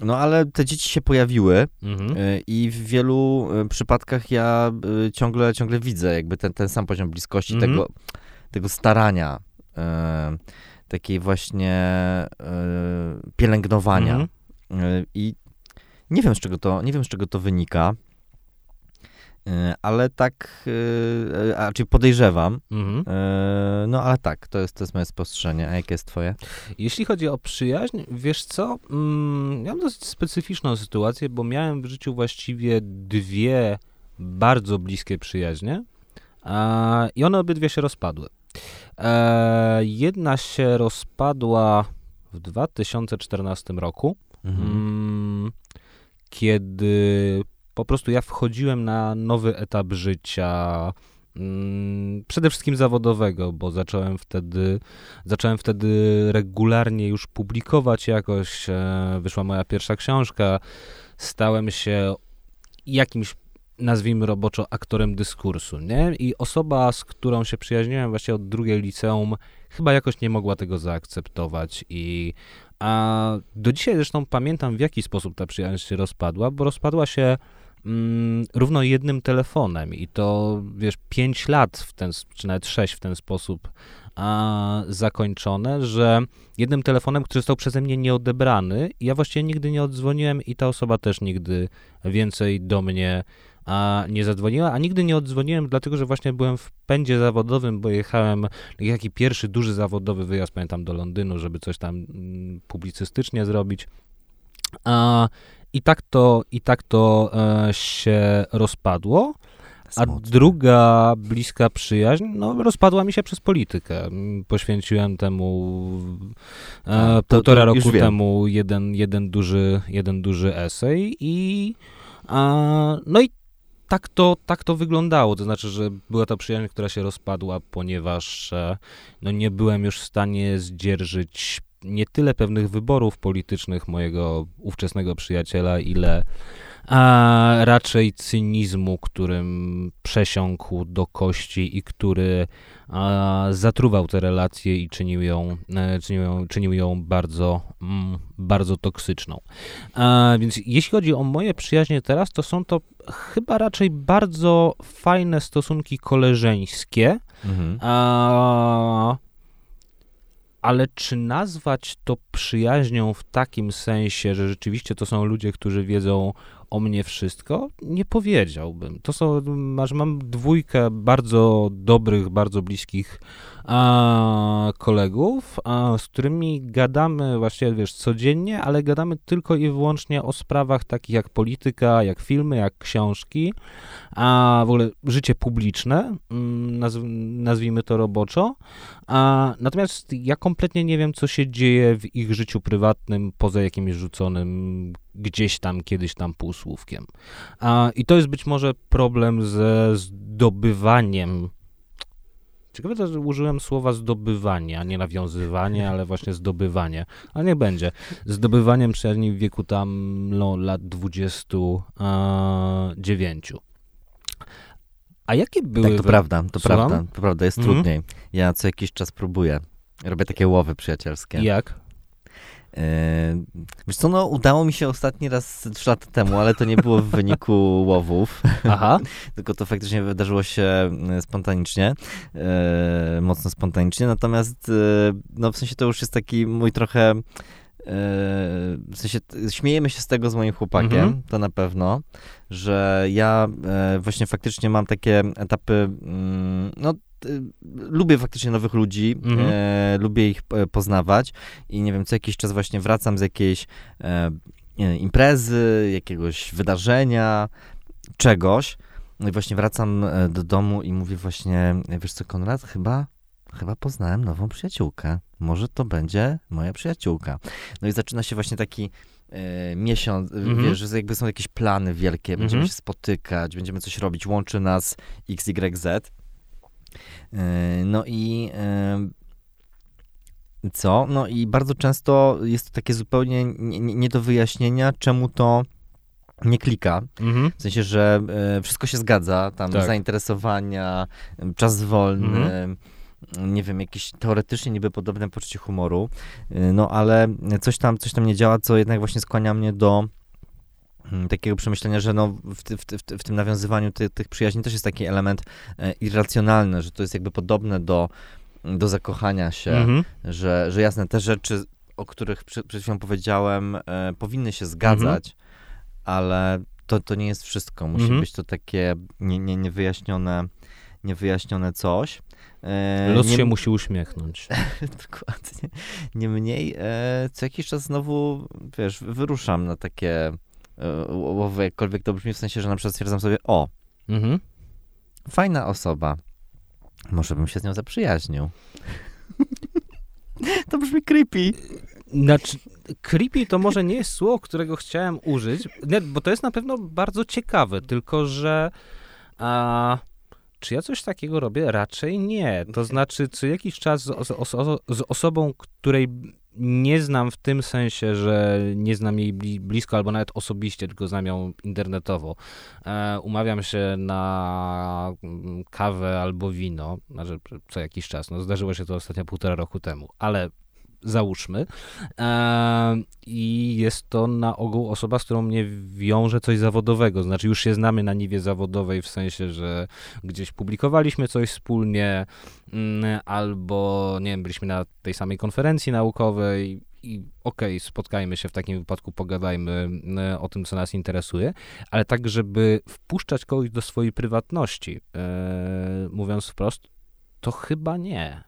No ale te dzieci się pojawiły Mhm. i w wielu przypadkach ja ciągle, ciągle widzę jakby ten, ten sam poziom bliskości, Mhm. tego, tego starania, takiej właśnie e, pielęgnowania. Mhm. E, I nie wiem, z czego to, nie wiem, z czego to wynika, e, ale tak, e, a czyli podejrzewam, Mhm. e, no ale tak, to jest, to jest moje spostrzeżenie. A jakie jest twoje? Jeśli chodzi o przyjaźń, wiesz co? Miałem dosyć specyficzną sytuację, bo miałem w życiu właściwie dwie bardzo bliskie przyjaźnie e, i one obydwie się rozpadły. E, jedna się rozpadła w 2014 roku, mm, kiedy po prostu ja wchodziłem na nowy etap życia, mm, przede wszystkim zawodowego, bo zacząłem wtedy, zacząłem wtedy regularnie już publikować jakoś, e, wyszła moja pierwsza książka, stałem się jakimś nazwijmy roboczo aktorem dyskursu, nie? I osoba, z którą się przyjaźniłem właśnie od drugiej liceum, chyba jakoś nie mogła tego zaakceptować i a do dzisiaj zresztą pamiętam, w jaki sposób ta przyjaźń się rozpadła, bo rozpadła się mm, równo jednym telefonem i to, wiesz, pięć lat w ten, czy nawet sześć w ten sposób a, zakończone, że jednym telefonem, który został przeze mnie nieodebrany, ja właściwie nigdy nie odzwoniłem i ta osoba też nigdy więcej do mnie a, nie zadzwoniła, a nigdy nie odzwoniłem, dlatego że właśnie byłem w pędzie zawodowym, bo jechałem jaki pierwszy duży zawodowy wyjazd, pamiętam, do Londynu, żeby coś tam mm, publicystycznie zrobić. A, I tak to, i tak to e, się rozpadło. A druga bliska przyjaźń, no, rozpadła mi się przez politykę. Poświęciłem temu e, A, to- półtora to roku temu jeden, jeden, duży, jeden duży esej i a, no i tak to, tak to wyglądało. To znaczy, że była to przyjaźń, która się rozpadła, ponieważ e, no, nie byłem już w stanie zdzierżyć nie tyle pewnych wyborów politycznych mojego ówczesnego przyjaciela, ile a raczej cynizmu, którym przesiąkł do kości i który a, zatruwał tę relację i czynił ją, e, czynił ją, czynił ją bardzo, mm, bardzo toksyczną. A, więc jeśli chodzi o moje przyjaźnie teraz, to są to chyba raczej bardzo fajne stosunki koleżeńskie, Mhm. a, ale czy nazwać to przyjaźnią w takim sensie, że rzeczywiście to są ludzie, którzy wiedzą o mnie wszystko? Nie powiedziałbym. To są, masz, mam dwójkę bardzo dobrych, bardzo bliskich a, kolegów, a, z którymi gadamy właściwie, wiesz, codziennie, ale gadamy tylko i wyłącznie o sprawach takich jak polityka, jak filmy, jak książki, a w ogóle życie publiczne, mm, nazw, nazwijmy to roboczo. A, natomiast ja kompletnie nie wiem, co się dzieje w ich życiu prywatnym, poza jakimś rzuconym gdzieś tam, kiedyś tam półsłówkiem. A, I to jest być może problem ze zdobywaniem Ciekawe, że użyłem słowa zdobywanie, a nie nawiązywanie, ale właśnie zdobywanie. Ale nie będzie. Zdobywaniem przyjaźni w wieku tam no, lat 29. A jakie były... Tak, to we- prawda, to Słucham? prawda, to prawda, jest Mhm. trudniej. Ja co jakiś czas próbuję. Robię takie łowy przyjacielskie. Jak? E, Wiesz co, no udało mi się ostatni raz trzy lata temu, ale to nie było w wyniku łowów, Aha. tylko to faktycznie wydarzyło się e, spontanicznie, e, mocno spontanicznie, natomiast e, no w sensie to już jest taki mój trochę, e, w sensie śmiejemy się z tego z moim chłopakiem, Mhm. to na pewno, że ja właśnie faktycznie mam takie etapy, mm, no lubię faktycznie nowych ludzi, Mhm. e, lubię ich e, poznawać i nie wiem, co jakiś czas właśnie wracam z jakiejś e, wiem, imprezy, jakiegoś wydarzenia, czegoś. No i właśnie wracam e, do domu i mówię właśnie, wiesz co, Konrad, chyba, chyba poznałem nową przyjaciółkę. Może to będzie moja przyjaciółka. No i zaczyna się właśnie taki e, miesiąc, e, Mhm. wiesz, że jakby są jakieś plany wielkie, będziemy Mhm. się spotykać, będziemy coś robić, łączy nas XYZ. E, No i e, co? No i bardzo często jest to takie zupełnie nie, nie do wyjaśnienia, czemu to nie klika. Mhm. W sensie, że e, wszystko się zgadza, tam Tak. zainteresowania, czas wolny, nie wiem, jakieś teoretycznie niby podobne poczucie humoru, no ale coś tam, coś tam nie działa, co jednak właśnie skłania mnie do takiego przemyślenia, że no w, ty, w, ty, w, ty, w tym nawiązywaniu ty, tych przyjaźni też jest taki element e, irracjonalny, że to jest jakby podobne do, do zakochania się, Mhm. że, że jasne, te rzeczy, o których przed, przed chwilą powiedziałem, e, powinny się zgadzać, ale to, to nie jest wszystko. Musi Mhm. być to takie nie, nie, niewyjaśnione, niewyjaśnione coś. E, Los nie, się musi uśmiechnąć. Dokładnie. Niemniej, e, co jakiś czas znowu, wiesz, wyruszam na takie jakkolwiek to brzmi, w sensie, że na przykład stwierdzam sobie, o, Mhm. fajna osoba, może bym się z nią zaprzyjaźnił. to brzmi creepy. Znaczy, creepy to może nie jest słowo, którego chciałem użyć, nie, bo to jest na pewno bardzo ciekawe, tylko że a, czy ja coś takiego robię? Raczej nie. To znaczy, co jakiś czas z, z osobą, której nie znam w tym sensie, że nie znam jej bli- blisko albo nawet osobiście, tylko znam ją internetowo. E, umawiam się na mm, kawę albo wino, znaczy co jakiś czas. No, zdarzyło się to ostatnio półtora roku temu, ale załóżmy. I jest to na ogół osoba, z którą mnie wiąże coś zawodowego. Znaczy, już się znamy na niwie zawodowej, w sensie, że gdzieś publikowaliśmy coś wspólnie, mm, albo nie wiem, byliśmy na tej samej konferencji naukowej. I okej, spotkajmy się w takim wypadku, pogadajmy mm, o tym, co nas interesuje, ale tak, żeby wpuszczać kogoś do swojej prywatności, e, mówiąc wprost, to chyba nie.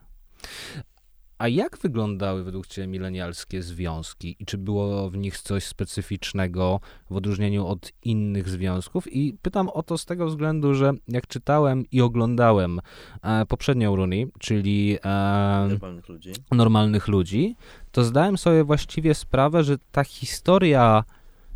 A jak wyglądały według Ciebie milenialskie związki i czy było w nich coś specyficznego w odróżnieniu od innych związków? I pytam o to z tego względu, że jak czytałem i oglądałem e, poprzednią Runi, czyli e, Normalnych ludzi. normalnych ludzi, to zdałem sobie właściwie sprawę, że ta historia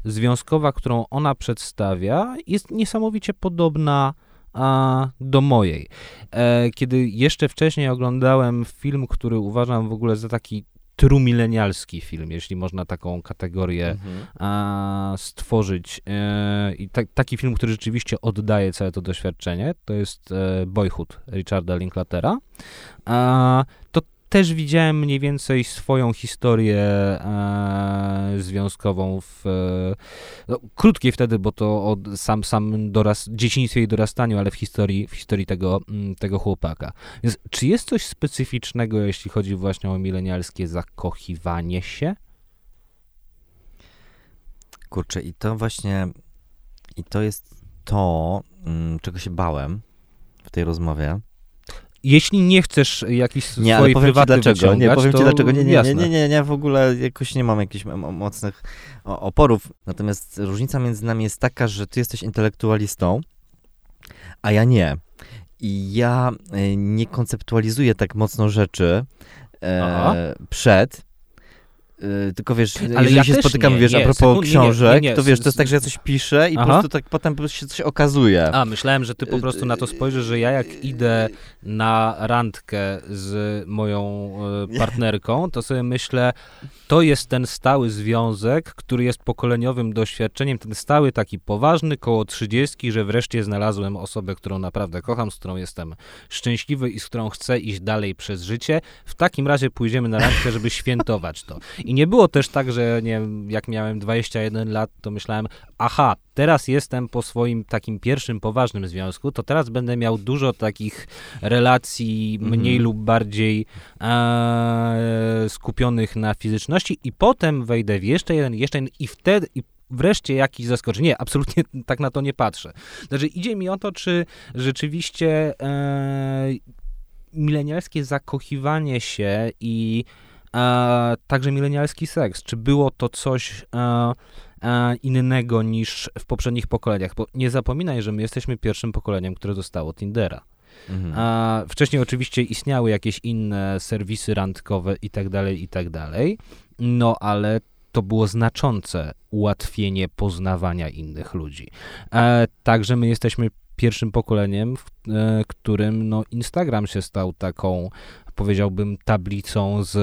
związkowa, którą ona przedstawia, jest niesamowicie podobna a, do mojej. E, kiedy jeszcze wcześniej oglądałem film, który uważam w ogóle za taki trumilenialski film, jeśli można taką kategorię Mhm. a, stworzyć. E, I ta, taki film, który rzeczywiście oddaje całe to doświadczenie, to jest e, Boyhood Richarda Linklatera. A, to też widziałem mniej więcej swoją historię e, związkową w e, no, krótkiej wtedy, bo to od sam, sam doras, dzieciństwie i dorastaniu, ale w historii, w historii tego, mm, tego chłopaka. Więc czy jest coś specyficznego, jeśli chodzi właśnie o milenialskie zakochiwanie się? Kurczę, i to właśnie, i to jest to, mm, czego się bałem w tej rozmowie. Jeśli nie chcesz jakichś Nie, ci prywatnych dlaczego. Nie, powiem ci dlaczego. Nie, nie, nie, nie, nie, nie, w ogóle jakoś nie mam jakichś mo- mocnych oporów. Natomiast różnica między nami jest taka, że ty jesteś intelektualistą, a ja nie. I ja e, nie konceptualizuję tak mocno rzeczy e, przed. E, Tylko wiesz, Ale jeżeli ja się też spotykamy, nie, wiesz, nie, a propos sekund- książek, nie, to wiesz, to jest tak, że ja coś piszę i Aha. po prostu tak potem się coś okazuje. A, myślałem, że ty po prostu na to spojrzysz, że ja jak idę na randkę z moją partnerką, to sobie myślę, to jest ten stały związek, który jest pokoleniowym doświadczeniem, ten stały taki poważny, koło trzydziestki, że wreszcie znalazłem osobę, którą naprawdę kocham, z którą jestem szczęśliwy i z którą chcę iść dalej przez życie. W takim razie pójdziemy na randkę, żeby świętować to. I nie było też tak, że nie wiem, jak miałem 21 lat, to myślałem, aha, teraz jestem po swoim takim pierwszym poważnym związku, to teraz będę miał dużo takich relacji Mhm. mniej lub bardziej e, skupionych na fizyczności i potem wejdę w jeszcze jeden, jeszcze jeden i wtedy i wreszcie jakiś zaskoczy. Nie, absolutnie tak na to nie patrzę. Znaczy idzie mi o to, czy rzeczywiście e, milenialskie zakochiwanie się i e, także milenialski seks, czy było to coś e, e, innego niż w poprzednich pokoleniach? Bo nie zapominaj, że my jesteśmy pierwszym pokoleniem, które dostało Tindera. Mhm. A wcześniej oczywiście istniały jakieś inne serwisy randkowe i tak dalej, i tak dalej, no ale to było znaczące ułatwienie poznawania innych ludzi. E, także my jesteśmy pierwszym pokoleniem, w e, którym no, Instagram się stał taką, powiedziałbym, tablicą z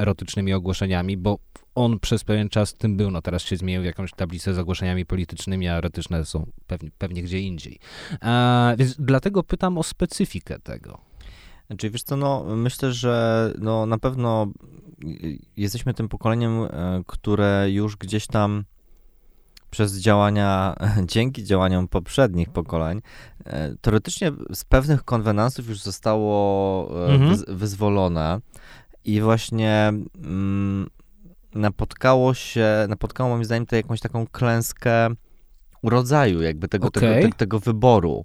erotycznymi ogłoszeniami, bo on przez pewien czas tym był, no teraz się zmienił w jakąś tablicę z ogłoszeniami politycznymi, a erotyczne są pewnie, pewnie gdzie indziej. Więc dlatego pytam o specyfikę tego. Znaczy, wiesz co, no, myślę, że no, na pewno jesteśmy tym pokoleniem, e, które już gdzieś tam przez działania, dzięki działaniom poprzednich pokoleń, e, teoretycznie z pewnych konwenansów już zostało e, Mhm. wyz- wyzwolone i właśnie mm, napotkało się, napotkało moim zdaniem to jakąś taką klęskę urodzaju, jakby tego, tego, Okej. te, tego wyboru.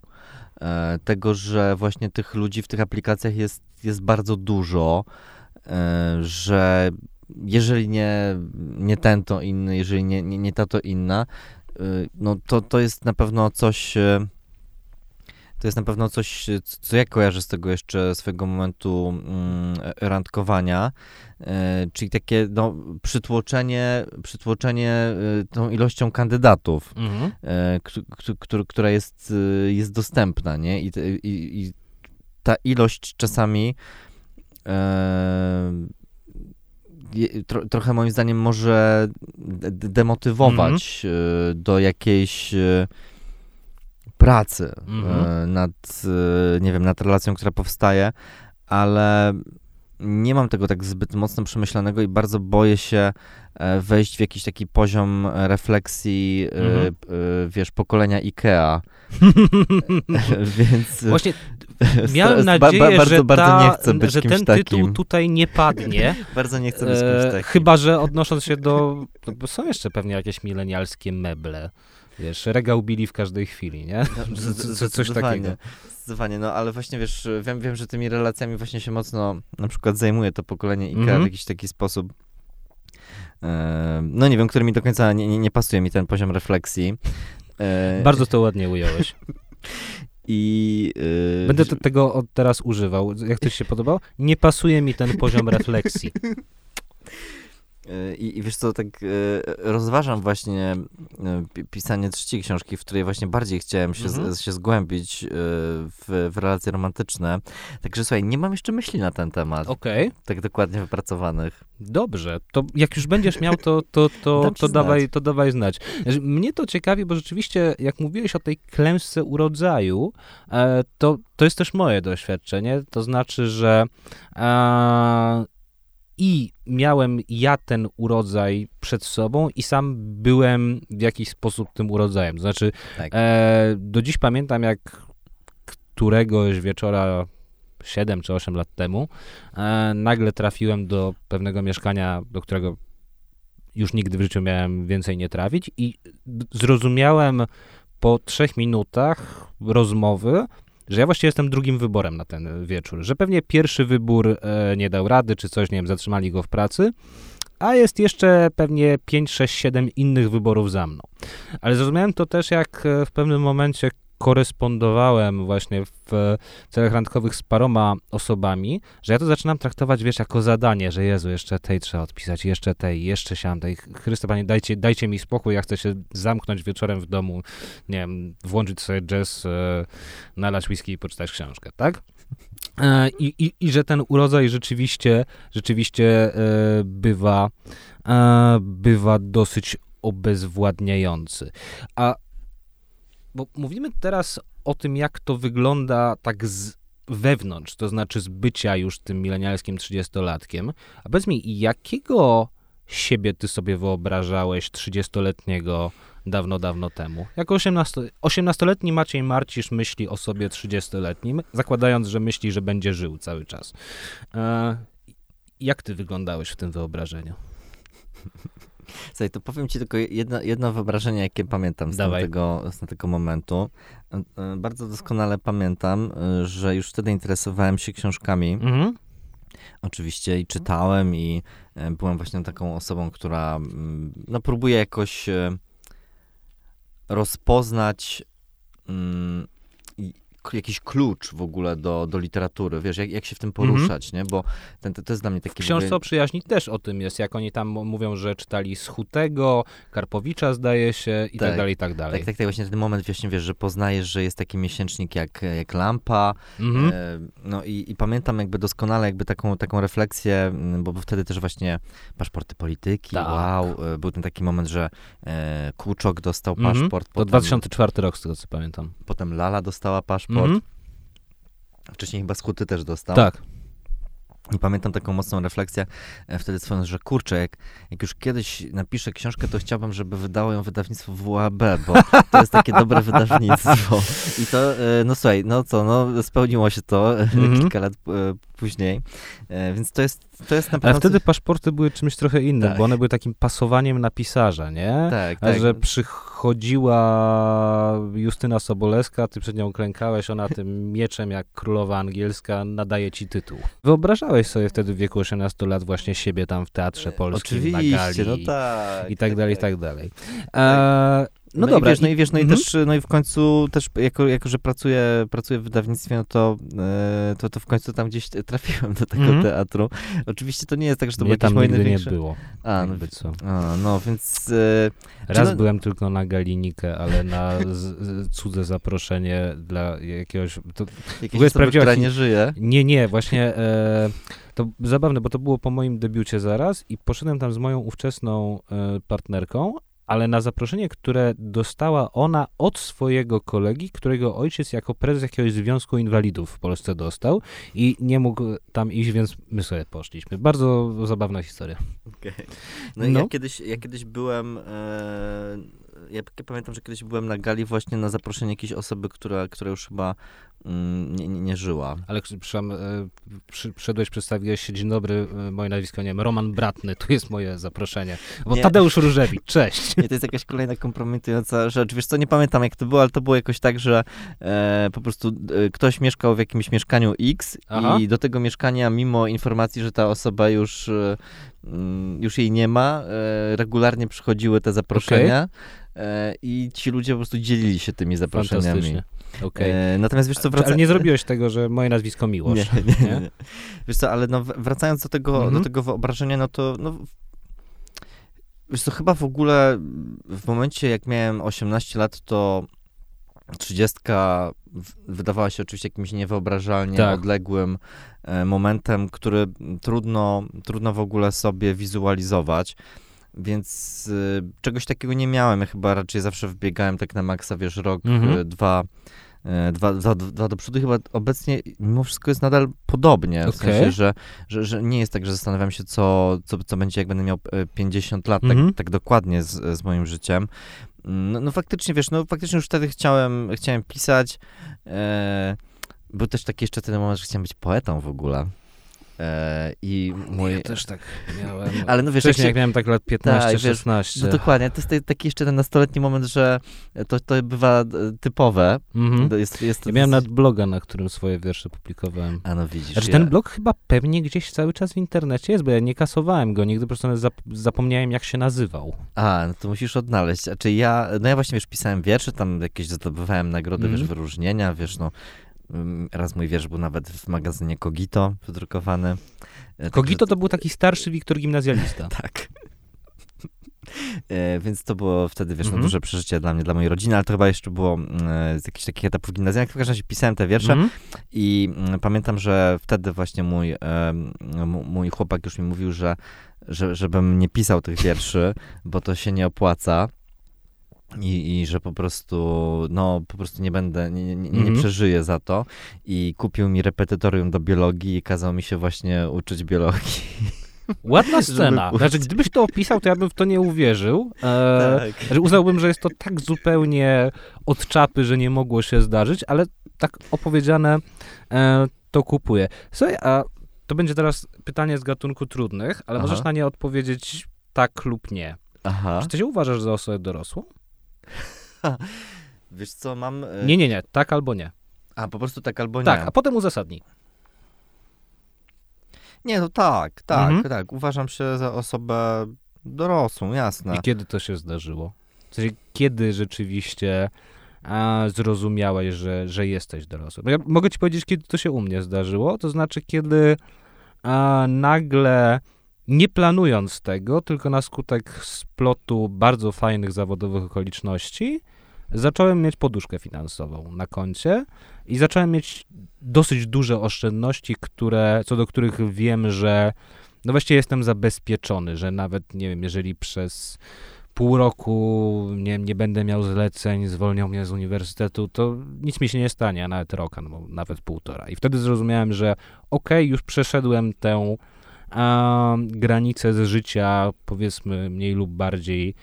E, tego, że właśnie tych ludzi w tych aplikacjach jest, jest bardzo dużo, że jeżeli nie, nie ten, to inny, jeżeli nie, nie, nie ta, to inna, e, no to, to jest na pewno coś, e, to jest na pewno coś, co ja kojarzę z tego jeszcze swojego momentu mm, randkowania, e, czyli takie no, przytłoczenie, przytłoczenie tą ilością kandydatów Mhm. któ- któ- któ- która jest, jest dostępna, nie? I, i, i ta ilość czasami tro, trochę moim zdaniem może de- de- demotywować e, do jakiejś e, pracy Mhm. e, nad, nie wiem, nad relacją, która powstaje, ale nie mam tego tak zbyt mocno przemyślanego i bardzo boję się wejść w jakiś taki poziom refleksji, Mhm. wiesz, pokolenia IKEA. Więc Właśnie miałem ba- nadzieję, ba- bardzo, że, bardzo ta, nie chcę być że ten takim. tytuł tutaj nie padnie. Bardzo nie chcę być kimś E, takim. chyba, że odnosząc się do. Bo są jeszcze pewnie jakieś milenialskie meble. Wiesz, regał bili w każdej chwili, nie? No, Co- coś takiego. Zdecydowanie, no ale właśnie wiesz, wiem, wiem, że tymi relacjami właśnie się mocno na przykład zajmuje to pokolenie IKEA Mhm. w jakiś taki sposób. E, no nie wiem, który mi do końca nie, nie, nie pasuje mi ten poziom refleksji. E, Bardzo to ładnie ująłeś. I e, Będę te, tego od teraz używał. Jak to ci się podobało? Nie pasuje mi ten poziom refleksji. E, I, I wiesz co, tak e, rozważam właśnie e, pisanie trzeciej książki, w której właśnie bardziej chciałem się, mhm. z, się zgłębić w, w relacje romantyczne. Także słuchaj, nie mam jeszcze myśli na ten temat. Okej. Okay. Tak dokładnie wypracowanych. Dobrze, to jak już będziesz miał, to, to, to, to, dawaj, to dawaj znać. Znaczy, mnie to ciekawi, bo rzeczywiście, jak mówiłeś o tej klęsce urodzaju, to, to jest też moje doświadczenie. To znaczy, że i miałem ja ten urodzaj przed sobą i sam byłem w jakiś sposób tym urodzajem. Znaczy, tak. e, do dziś pamiętam, jak któregoś wieczora 7 czy 8 lat temu e, nagle trafiłem do pewnego mieszkania, do którego już nigdy w życiu miałem więcej nie trafić i zrozumiałem po trzech minutach rozmowy, że ja właściwie jestem drugim wyborem na ten wieczór, że pewnie pierwszy wybór e, nie dał rady, czy coś, nie wiem, zatrzymali go w pracy, a jest jeszcze pewnie 5, 6, 7 innych wyborów za mną. Ale zrozumiałem to też, jak e, w pewnym momencie korespondowałem właśnie w celach randkowych z paroma osobami, że ja to zaczynam traktować, wiesz, jako zadanie, że Jezu, jeszcze tej trzeba odpisać, jeszcze tej, jeszcze siam tej. Chryste, Panie, dajcie, dajcie mi spokój, ja chcę się zamknąć wieczorem w domu, nie wiem, włączyć sobie jazz, e, nalać whisky i poczytać książkę, tak? E, I, i, I że ten urodzaj rzeczywiście, rzeczywiście e, bywa, bywa dosyć obezwładniający. A bo mówimy teraz o tym, jak to wygląda tak z wewnątrz, to znaczy z bycia już tym milenialskim trzydziestolatkiem. A powiedz mi, jakiego siebie ty sobie wyobrażałeś trzydziestoletniego dawno, dawno temu? Jako 18, 18-letni Maciej Marcisz myśli o sobie 30-letnim, zakładając, że myśli, że będzie żył cały czas. E, jak ty wyglądałeś w tym wyobrażeniu? Słuchaj, to powiem ci tylko jedno, jedno wyobrażenie, jakie pamiętam z tego, z tego momentu. E, e, bardzo doskonale pamiętam, e, że już wtedy interesowałem się książkami. Mhm. Oczywiście i czytałem i byłem właśnie taką osobą, która mm, no, próbuje jakoś rozpoznać mm, jakiś klucz w ogóle do, do literatury, wiesz, jak, jak się w tym mhm. poruszać, nie? Bo ten, to, to jest dla mnie taki... W książce o przyjaźni też o tym jest, jak oni tam mówią, że czytali Schutego, Karpowicza zdaje się i tak, tak dalej, i tak dalej. Tak, tak, tak, właśnie ten moment, właśnie wiesz, że poznajesz, że jest taki miesięcznik jak, jak Lampa, mhm. e, no i, i, pamiętam jakby doskonale jakby taką, taką refleksję, bo, bo wtedy też właśnie paszporty polityki, tak. wow, e, był ten taki moment, że e, Kuczok dostał mhm. paszport. To potem, 2004 rok, z tego co pamiętam. Potem Lala dostała paszport, paszport. Mm -hmm. Wcześniej chyba Skuty też dostał. Tak. I pamiętam taką mocną refleksję e, wtedy swoją, że kurczę, jak, jak już kiedyś napiszę książkę, to chciałbym, żeby wydało ją wydawnictwo WAB, bo to jest takie dobre wydawnictwo. I to, e, no słuchaj, no co, no spełniło się to mm -hmm. kilka lat później, więc to jest, to jest naprawdę... Ale wtedy paszporty były czymś trochę innym, tak. bo one były takim pasowaniem na pisarza, nie? Tak, A tak. że przychodziła Justyna Sobolewska, ty przed nią klękałeś, ona tym mieczem jak królowa angielska nadaje ci tytuł. Wyobrażałeś sobie wtedy w wieku 18 lat właśnie siebie tam w Teatrze Polskim, Oczywiście, na gali no tak, i tak, tak dalej, i tak dalej. Tak. E, no, no dobra. I wiesz, no i wiesz, no i mhm. też, no i w końcu też, jako, jako że pracuję, pracuję w wydawnictwie, no to, e, to, to w końcu tam gdzieś trafiłem do tego mhm. teatru. Oczywiście to nie jest tak, że to było jakieś moje największe... nie było. A, no, co. A, no więc... E, Raz no... byłem tylko na Galinikę, ale na z, z, cudze zaproszenie dla jakiegoś... To, Jakieś osoby, która nie żyje? Nie, nie, właśnie... E, to zabawne, bo to było po moim debiucie zaraz i poszedłem tam z moją ówczesną e, partnerką, ale na zaproszenie, które dostała ona od swojego kolegi, którego ojciec jako prezes jakiegoś Związku Inwalidów w Polsce dostał i nie mógł tam iść, więc my sobie poszliśmy. Bardzo zabawna historia. Okay. No, no. Ja, kiedyś, ja kiedyś byłem... E, ja pamiętam, że kiedyś byłem na gali właśnie na zaproszenie jakiejś osoby, która, która już chyba nie, nie, nie, żyła. Ale przyszłam, e, przy, przyszedłeś, przedstawiłeś się, dzień dobry, e, moje nazwisko, nie wiem, Roman Bratny, tu jest moje zaproszenie. Bo nie. Tadeusz Różewicz, cześć. Nie, to jest jakaś kolejna kompromitująca rzecz. Wiesz co, nie pamiętam jak to było, ale to było jakoś tak, że e, po prostu e, ktoś mieszkał w jakimś mieszkaniu X Aha. i do tego mieszkania, mimo informacji, że ta osoba już e, mm, już jej nie ma, e, regularnie przychodziły te zaproszenia. Okay. I ci ludzie po prostu dzielili się tymi zaproszeniami. Okay. E, natomiast wiesz co, wraca... Ale nie zrobiłeś tego, że moje nazwisko Miłosz. Nie, nie, nie. nie. Wiesz co, ale no, wracając do tego, mhm. do tego wyobrażenia, no to no, Wiesz co, chyba w ogóle w momencie, jak miałem 18 lat, to 30 wydawała się oczywiście jakimś niewyobrażalnie Tak. odległym e, momentem, który trudno, trudno w ogóle sobie wizualizować. Więc y, czegoś takiego nie miałem. Ja chyba raczej zawsze wbiegałem tak na maksa, wiesz, rok, Mhm. y, dwa, y, dwa, dwa, dwa do przodu. Chyba obecnie mimo wszystko jest nadal podobnie. W Okej. sensie, że, że, że nie jest tak, że zastanawiam się, co, co, co będzie, jak będę miał e, 50 lat, Mhm. tak, tak dokładnie z, z moim życiem. No, no faktycznie, wiesz, no faktycznie już wtedy chciałem, chciałem pisać. E, był też taki jeszcze ten moment, że chciałem być poetą w ogóle. E, I mój... Ja też tak miałem. Ale no wiesz, Wcześniej, jak miałem tak lat 15, Tak, wiesz, 16. No dokładnie, to jest taki jeszcze ten nastoletni moment, że to, to bywa e, typowe. Mhm. Jest, jest Ja miałem nawet bloga, na którym swoje wiersze publikowałem. A no widzisz, Znaczy ja... ten blog chyba pewnie gdzieś cały czas w internecie jest, bo ja nie kasowałem go, nigdy po prostu zap- zapomniałem jak się nazywał. A, no to musisz odnaleźć. Znaczy ja, no ja właśnie, wiesz, pisałem wiersze, tam jakieś zdobywałem nagrody, Mhm. wiesz, wyróżnienia, wiesz, no. Mm, Raz mój wiersz był nawet w magazynie Kogito wydrukowany. E, Kogito to był taki starszy Wiktor gimnazjalista. Tak. E, więc to było wtedy, wiesz, no, Mhm. duże przeżycie dla mnie, dla mojej rodziny, ale to chyba jeszcze było mm, z jakichś takich etapów gimnazjalnych. W każdym razie pisałem te wiersze Mhm. i mm, pamiętam, że wtedy właśnie mój, mój chłopak już mi mówił, że, że żebym nie pisał tych wierszy, bo to się nie opłaca. I, I że po prostu, no, po prostu nie będę, nie, nie, nie, Mhm. przeżyję za to. I kupił mi repetytorium do biologii i kazał mi się właśnie uczyć biologii. Ładna scena. Znaczy, gdybyś to opisał, to ja bym w to nie uwierzył. E, Tak. Że uznałbym, że jest to tak zupełnie od czapy, że nie mogło się zdarzyć, ale tak opowiedziane e, to kupuję. Słuchaj, a to będzie teraz pytanie z gatunku trudnych, ale Aha. możesz na nie odpowiedzieć tak lub nie. Aha. Czy ty się uważasz za osobę dorosłą? Wiesz co, mam... e, Nie, nie, nie. Tak albo nie. A, po prostu tak albo nie. Tak, a potem uzasadnij. Nie, no tak, tak, Mhm. tak. Uważam się za osobę dorosłą, jasne. I kiedy to się zdarzyło? W sensie, kiedy rzeczywiście a, zrozumiałeś, że, że jesteś dorosły? Ja mogę ci powiedzieć, kiedy to się u mnie zdarzyło. To znaczy, kiedy a, nagle, nie planując tego, tylko na skutek splotu bardzo fajnych zawodowych okoliczności, zacząłem mieć poduszkę finansową na koncie i zacząłem mieć dosyć duże oszczędności, które, co do których wiem, że no właściwie jestem zabezpieczony, że nawet, nie wiem, jeżeli przez pół roku nie, nie będę miał zleceń, zwolnią mnie z uniwersytetu, to nic mi się nie stanie, a nawet rok, albo nawet półtora. I wtedy zrozumiałem, że okej, już przeszedłem tę a, granicę z życia, powiedzmy mniej lub bardziej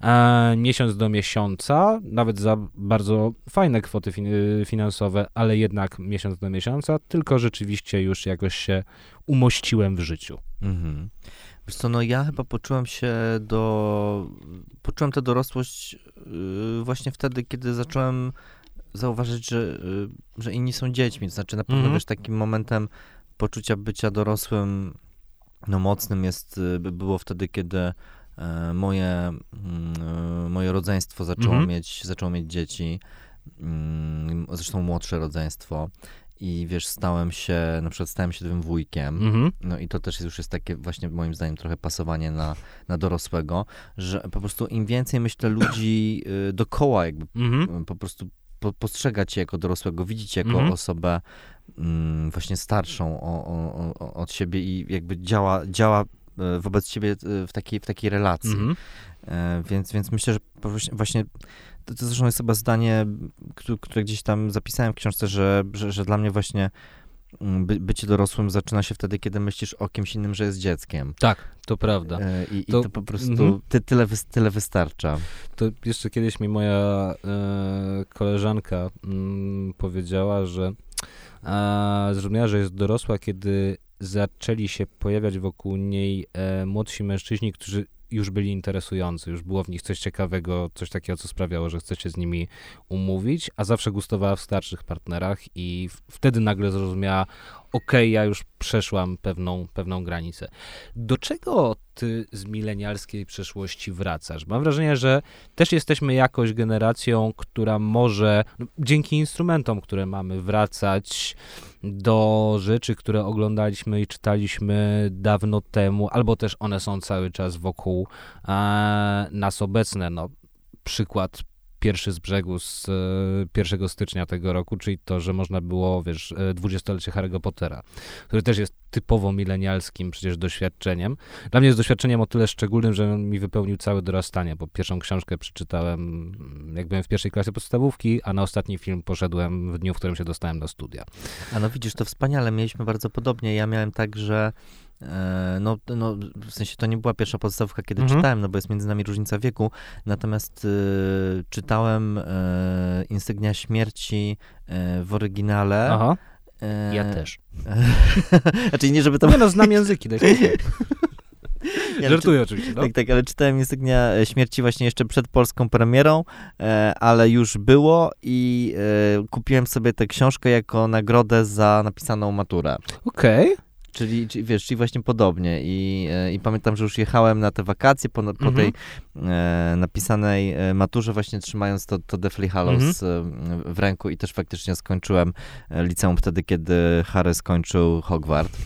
a, miesiąc do miesiąca, nawet za bardzo fajne kwoty fin- finansowe, ale jednak miesiąc do miesiąca, tylko rzeczywiście już jakoś się umościłem w życiu. Mhm. Wiesz co, no ja chyba poczułem się do... Poczułem tę dorosłość yy, właśnie wtedy, kiedy zacząłem zauważyć, że, yy, że inni są dziećmi. To znaczy na pewno, Mhm. wiesz, takim momentem poczucia bycia dorosłym, no mocnym jest, by- było wtedy, kiedy e, moje, mm, e, moje rodzeństwo zaczęło, Mhm. mieć, zaczęło mieć dzieci, mm, zresztą młodsze rodzeństwo. I wiesz, stałem się, na przykład stałem się tym wujkiem. Mhm. No i to też już jest takie właśnie moim zdaniem trochę pasowanie na, na dorosłego, że po prostu im więcej myślę ludzi y, dookoła jakby Mhm. y, po prostu po, postrzega cię jako dorosłego, widzi cię jako Mhm. osobę właśnie starszą o, o, o, od siebie i jakby działa, działa y, wobec ciebie y, w takiej, w takiej relacji. Mhm. E, Więc, więc myślę, że właśnie- to, to zresztą jest chyba zdanie, które, gdzieś tam zapisałem w książce, że, że, że dla mnie właśnie mm, by, bycie dorosłym zaczyna się wtedy, kiedy myślisz o kimś innym, że jest dzieckiem. Tak, to prawda. E, I, i To- to po prostu mhm. ty, tyle, tyle wystarcza. To jeszcze kiedyś mi moja e, koleżanka mm, powiedziała, że e, zrozumiała, że jest dorosła, kiedy zaczęli się pojawiać wokół niej e, młodsi mężczyźni, którzy już byli interesujący, już było w nich coś ciekawego, coś takiego, co sprawiało, że chce się z nimi umówić, a zawsze gustowała w starszych partnerach i wtedy nagle zrozumiała, okej, ja już przeszłam pewną, pewną granicę. Do czego ty z milenialskiej przeszłości wracasz? Mam wrażenie, że też jesteśmy jakąś generacją, która może no, dzięki instrumentom, które mamy, wracać do rzeczy, które oglądaliśmy i czytaliśmy dawno temu, albo też one są cały czas wokół e, nas obecne. No, przykład pierwszy z brzegu z 1 e, stycznia tego roku, czyli to, że można było, wiesz, e, dwudziestolecie Harry'ego Pottera, który też jest typowo milenialskim przecież doświadczeniem. Dla mnie jest doświadczeniem o tyle szczególnym, że mi wypełnił całe dorastanie, bo pierwszą książkę przeczytałem, mm, jak byłem w pierwszej klasie podstawówki, a na ostatni film poszedłem w dniu, w którym się dostałem do studia. A no widzisz, to wspaniale, mieliśmy bardzo podobnie. Ja miałem tak, że no, no, w sensie to nie była pierwsza podstawka, kiedy mhm. czytałem, no bo jest między nami różnica wieku. Natomiast y, czytałem y, Insygnia Śmierci y, w oryginale. Aha. Ja też. znaczy nie, żeby to... Nie no, znam języki. Daj ja, Żartuję oczywiście. No. Tak, tak, ale czytałem Insygnia Śmierci właśnie jeszcze przed polską premierą, ale już było i kupiłem sobie tę książkę jako nagrodę za napisaną maturę. Okej. Okay. Czyli, czyli, wiesz, czyli właśnie podobnie. I, e, I pamiętam, że już jechałem na te wakacje po, po mhm. tej e, napisanej e, maturze, właśnie trzymając to, to Deathly Hallows mhm. w ręku i też faktycznie skończyłem liceum wtedy, kiedy Harry skończył Hogwart.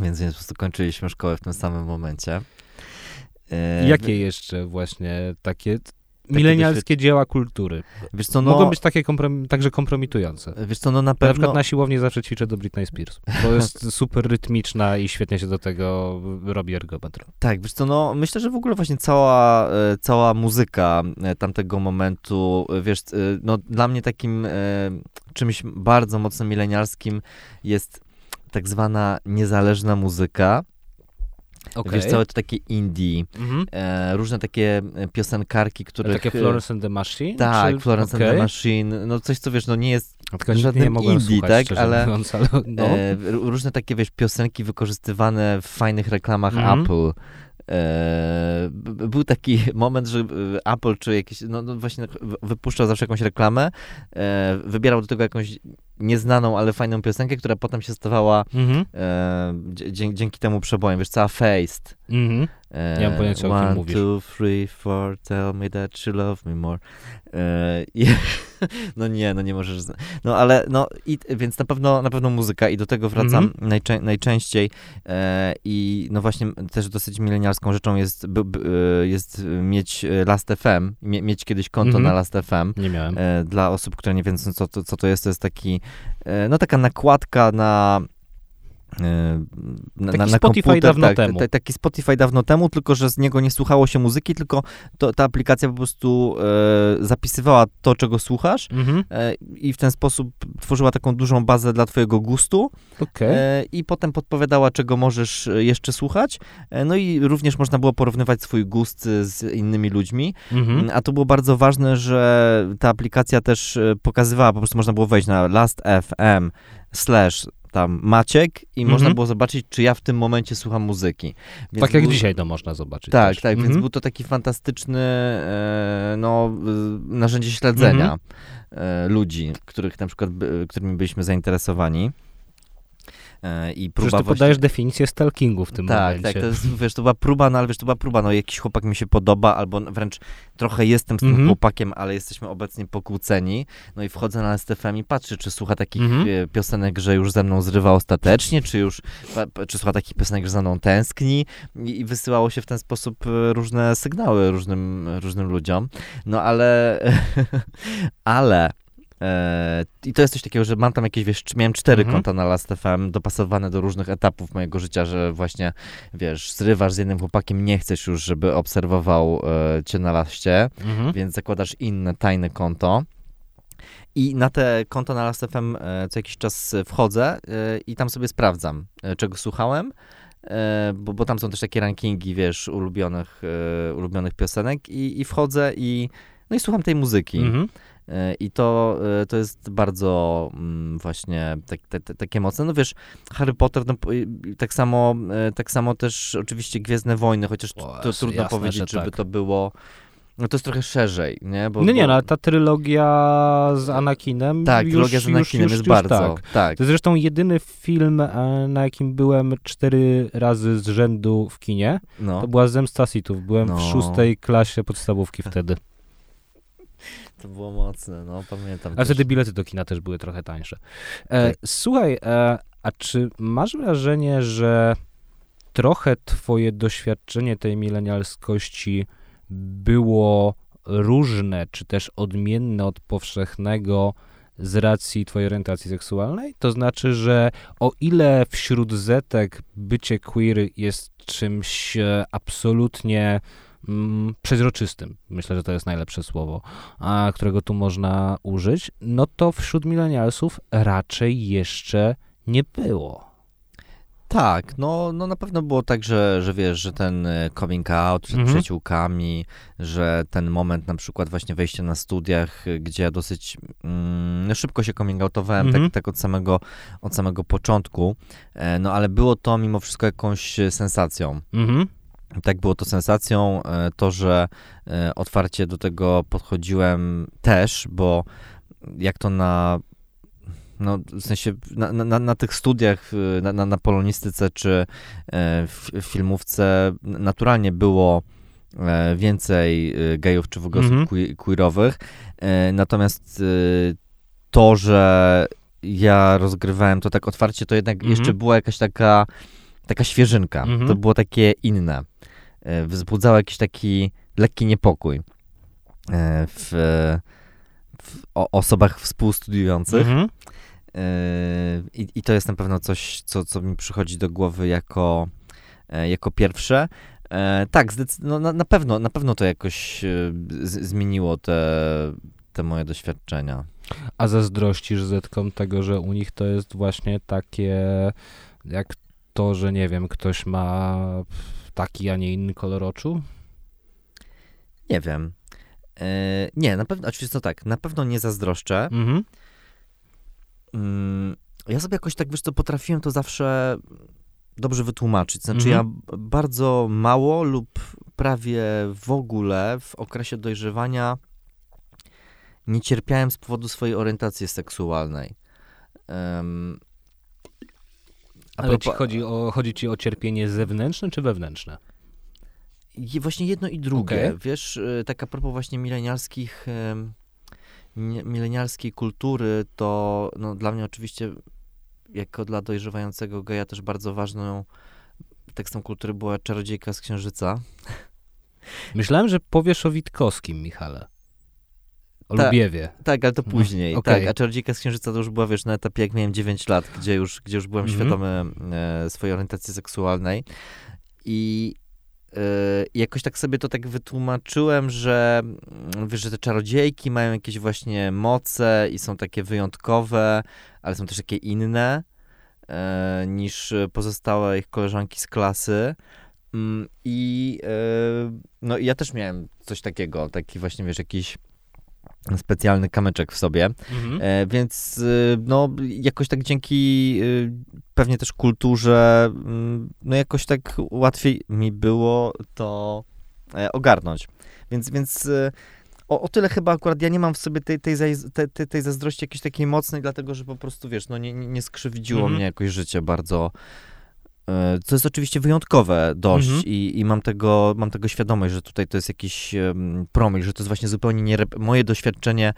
Więc, więc po prostu kończyliśmy szkołę w tym samym momencie. E, Jakie jeszcze właśnie takie milenialskie dzieła kultury. Wiesz co, no, Mogą być takie komprom także kompromitujące. Wiesz co, no na pewno... Na przykład na siłowni zawsze ćwiczę do Britney Spears, bo jest super rytmiczna i świetnie się do tego robi ergometr. Tak, wiesz co, no myślę, że w ogóle właśnie cała, e, cała muzyka e, tamtego momentu, e, wiesz, no dla mnie takim czymś bardzo mocno milenialskim jest tak zwana niezależna muzyka, Okay. Wiesz, całe to takie indie, mhm. e, różne takie e, piosenkarki, które... Takie Florence and the Machine? Tak, czy... Florence okay. and the Machine, no coś, co wiesz, no nie jest żadnym nie indie, słuchać, tak, ale, mówiąc, ale no. e, różne takie, wiesz, piosenki wykorzystywane w fajnych reklamach mhm. Apple. E, był taki moment, że e, Apple czy jakiś, no, no właśnie wypuszczał zawsze jakąś reklamę, e, wybierał do tego jakąś nieznaną, ale fajną piosenkę, która potem się stawała mhm. dzięki temu przebojem, wiesz, cała Faced. Mhm. E, nie mam pojęcia, o kim mówisz. One, two, three, four, tell me that you love me more. E, no nie, no nie możesz. No ale, no i więc na pewno, na pewno muzyka i do tego wracam mm -hmm. najczę najczęściej e, i no właśnie też dosyć milenialską rzeczą jest, jest mieć Last FM, mieć kiedyś konto mm -hmm. na Last FM. Nie miałem. Dla osób, które nie wiedzą, co to, co to jest, to jest taki, no taka nakładka na E, na, taki na Spotify komputer, dawno tak, temu. taki Spotify dawno temu, tylko że z niego nie słuchało się muzyki, tylko to, ta aplikacja po prostu e, zapisywała to, czego słuchasz mhm. e, i w ten sposób tworzyła taką dużą bazę dla twojego gustu okay. e, i potem podpowiadała, czego możesz jeszcze słuchać. E, no i również można było porównywać swój gust z innymi ludźmi, mhm. a to było bardzo ważne, że ta aplikacja też e, pokazywała, po prostu można było wejść na last.fm slash tam Maciek i można było zobaczyć, czy ja w tym momencie słucham muzyki. Więc tak jak był... dzisiaj to można zobaczyć. Tak, też. tak, więc mhm. był to taki fantastyczny e, no, narzędzie śledzenia -hmm. e, ludzi, których na przykład, którymi byliśmy zainteresowani. E, I próba Przecież ty podajesz definicję stalkingu w tym tak, momencie. Tak, tak, to jest, wiesz, to była próba, no ale wiesz, to była próba, no jakiś chłopak mi się podoba, albo wręcz trochę jestem z tym mm -hmm. chłopakiem, ale jesteśmy obecnie pokłóceni, no i wchodzę na STFM i patrzę, czy słucha takich mm -hmm. piosenek, że już ze mną zrywa ostatecznie, czy już, czy słucha takich piosenek, że za mną tęskni i, i wysyłało się w ten sposób e, różne sygnały różnym, różnym ludziom, no ale, ale I to jest coś takiego, że mam tam jakieś, wiesz, miałem cztery mhm. konta na Last.fm dopasowane do różnych etapów mojego życia, że właśnie, wiesz, zrywasz z jednym chłopakiem, nie chcesz już, żeby obserwował e, cię na laście, mhm. więc zakładasz inne, tajne konto. I na te konto na Last.fm e, co jakiś czas wchodzę e, i tam sobie sprawdzam, e, czego słuchałem, e, bo, bo tam są też takie rankingi, wiesz, ulubionych, ulubionych piosenek i, i wchodzę i no i słucham tej muzyki. Mhm. E, I to, e, to jest bardzo mm, właśnie tak, te, te, takie mocne. No wiesz, Harry Potter, no, tak, samo, e, tak samo też oczywiście Gwiezdne Wojny, chociaż to, to trudno powiedzieć, żeby tak. to było no to jest trochę szerzej, nie? Bo, no nie, bo... no ale ta trylogia z Anakinem Tak, już, trylogia z Anakinem już, jest już, bardzo, tak. tak. To jest zresztą jedyny film, na jakim byłem cztery razy z rzędu w kinie. No. To była Zemsta Sithów. Byłem no. w szóstej klasie podstawówki wtedy. To było mocne, no pamiętam. A też. wtedy bilety do kina też były trochę tańsze. E, tak. Słuchaj, e, a czy masz wrażenie, że trochę twoje doświadczenie tej milenialskości było różne, czy też odmienne od powszechnego z racji twojej orientacji seksualnej? To znaczy, że o ile wśród zetek bycie queer jest czymś e, absolutnie mm, przezroczystym, myślę, że to jest najlepsze słowo, a, którego tu można użyć, no to wśród milenialsów raczej jeszcze nie było. Tak, no, no na pewno było tak, że, że wiesz, że ten e, coming out przed mhm. przyjaciółkami, że ten moment na przykład właśnie wejścia na studiach, e, gdzie ja dosyć mm, no szybko się coming outowałem, tak, mhm. tak, tak od, samego, od samego początku, e, no ale było to mimo wszystko jakąś sensacją. Mhm. Tak było to sensacją, to, że otwarcie do tego podchodziłem też, bo jak to na no, w sensie na, na, na tych studiach, y, na, na, na polonistyce czy e, w filmówce naturalnie było e, więcej gejów czy w ogóle osób mm-hmm. queerowych. E, natomiast to, że ja rozgrywałem to tak otwarcie, to jednak mm-hmm. jeszcze była jakaś taka, taka świeżynka. Mm-hmm. To było takie inne. Wzbudzało jakiś taki lekki niepokój w, w osobach współstudiujących. Mm-hmm. I, I, to jest na pewno coś, co, co mi przychodzi do głowy jako, e, jako pierwsze. E, tak, no, na, na, pewno, na pewno to jakoś e, z, zmieniło te, te moje doświadczenia. A zazdrościsz Zetkom tego, że u nich to jest właśnie takie, jak to, że nie wiem, ktoś ma taki, a nie inny kolor oczu? Nie wiem. nie, na pewno, oczywiście to tak, na pewno nie zazdroszczę. Mhm. Mm, ja sobie jakoś tak, wiesz co, potrafiłem to zawsze dobrze wytłumaczyć. Znaczy mhm. ja bardzo mało lub prawie w ogóle w okresie dojrzewania nie cierpiałem z powodu swojej orientacji seksualnej. Um, Ale propos... ci chodzi, o, chodzi ci o cierpienie zewnętrzne czy wewnętrzne? Właśnie jedno i drugie. Okay. Wiesz, y, tak a propos właśnie milenialskich milenialskiej kultury, to no, dla mnie oczywiście, jako dla dojrzewającego geja, też bardzo ważną tekstem kultury była Czarodziejka z Księżyca. Myślałem, że powiesz o Witkowskim, Michale. Ta, Lubiewie. Tak, ale to no, później. No, okay. Tak, a Czarodziejka z Księżyca to już była, wiesz, na etapie, jak miałem 9 lat, gdzie już, gdzie już byłem mm -hmm. świadomy e, swojej orientacji seksualnej. I i jakoś tak sobie to tak wytłumaczyłem, że mm, wiesz, że te czarodziejki mają jakieś właśnie moce i są takie wyjątkowe, ale są też takie inne e, niż pozostałe ich koleżanki z klasy. Mm, I e, no ja też miałem coś takiego, taki właśnie, wiesz, jakiś specjalny kamyczek w sobie, mhm. e, więc y, no jakoś tak dzięki y, pewnie też kulturze, mm, no jakoś tak łatwiej mi było to e, ogarnąć. Więc, więc y, o, o tyle chyba akurat ja nie mam w sobie tej, tej, tej, tej zazdrości jakiejś takiej mocnej, dlatego że po prostu, wiesz, no nie, nie skrzywdziło mhm. mnie jakoś życie bardzo co jest oczywiście wyjątkowe dość mhm. i, i, mam, tego, mam tego świadomość, że tutaj to jest jakiś um, promil, że to jest właśnie zupełnie nie, moje doświadczenie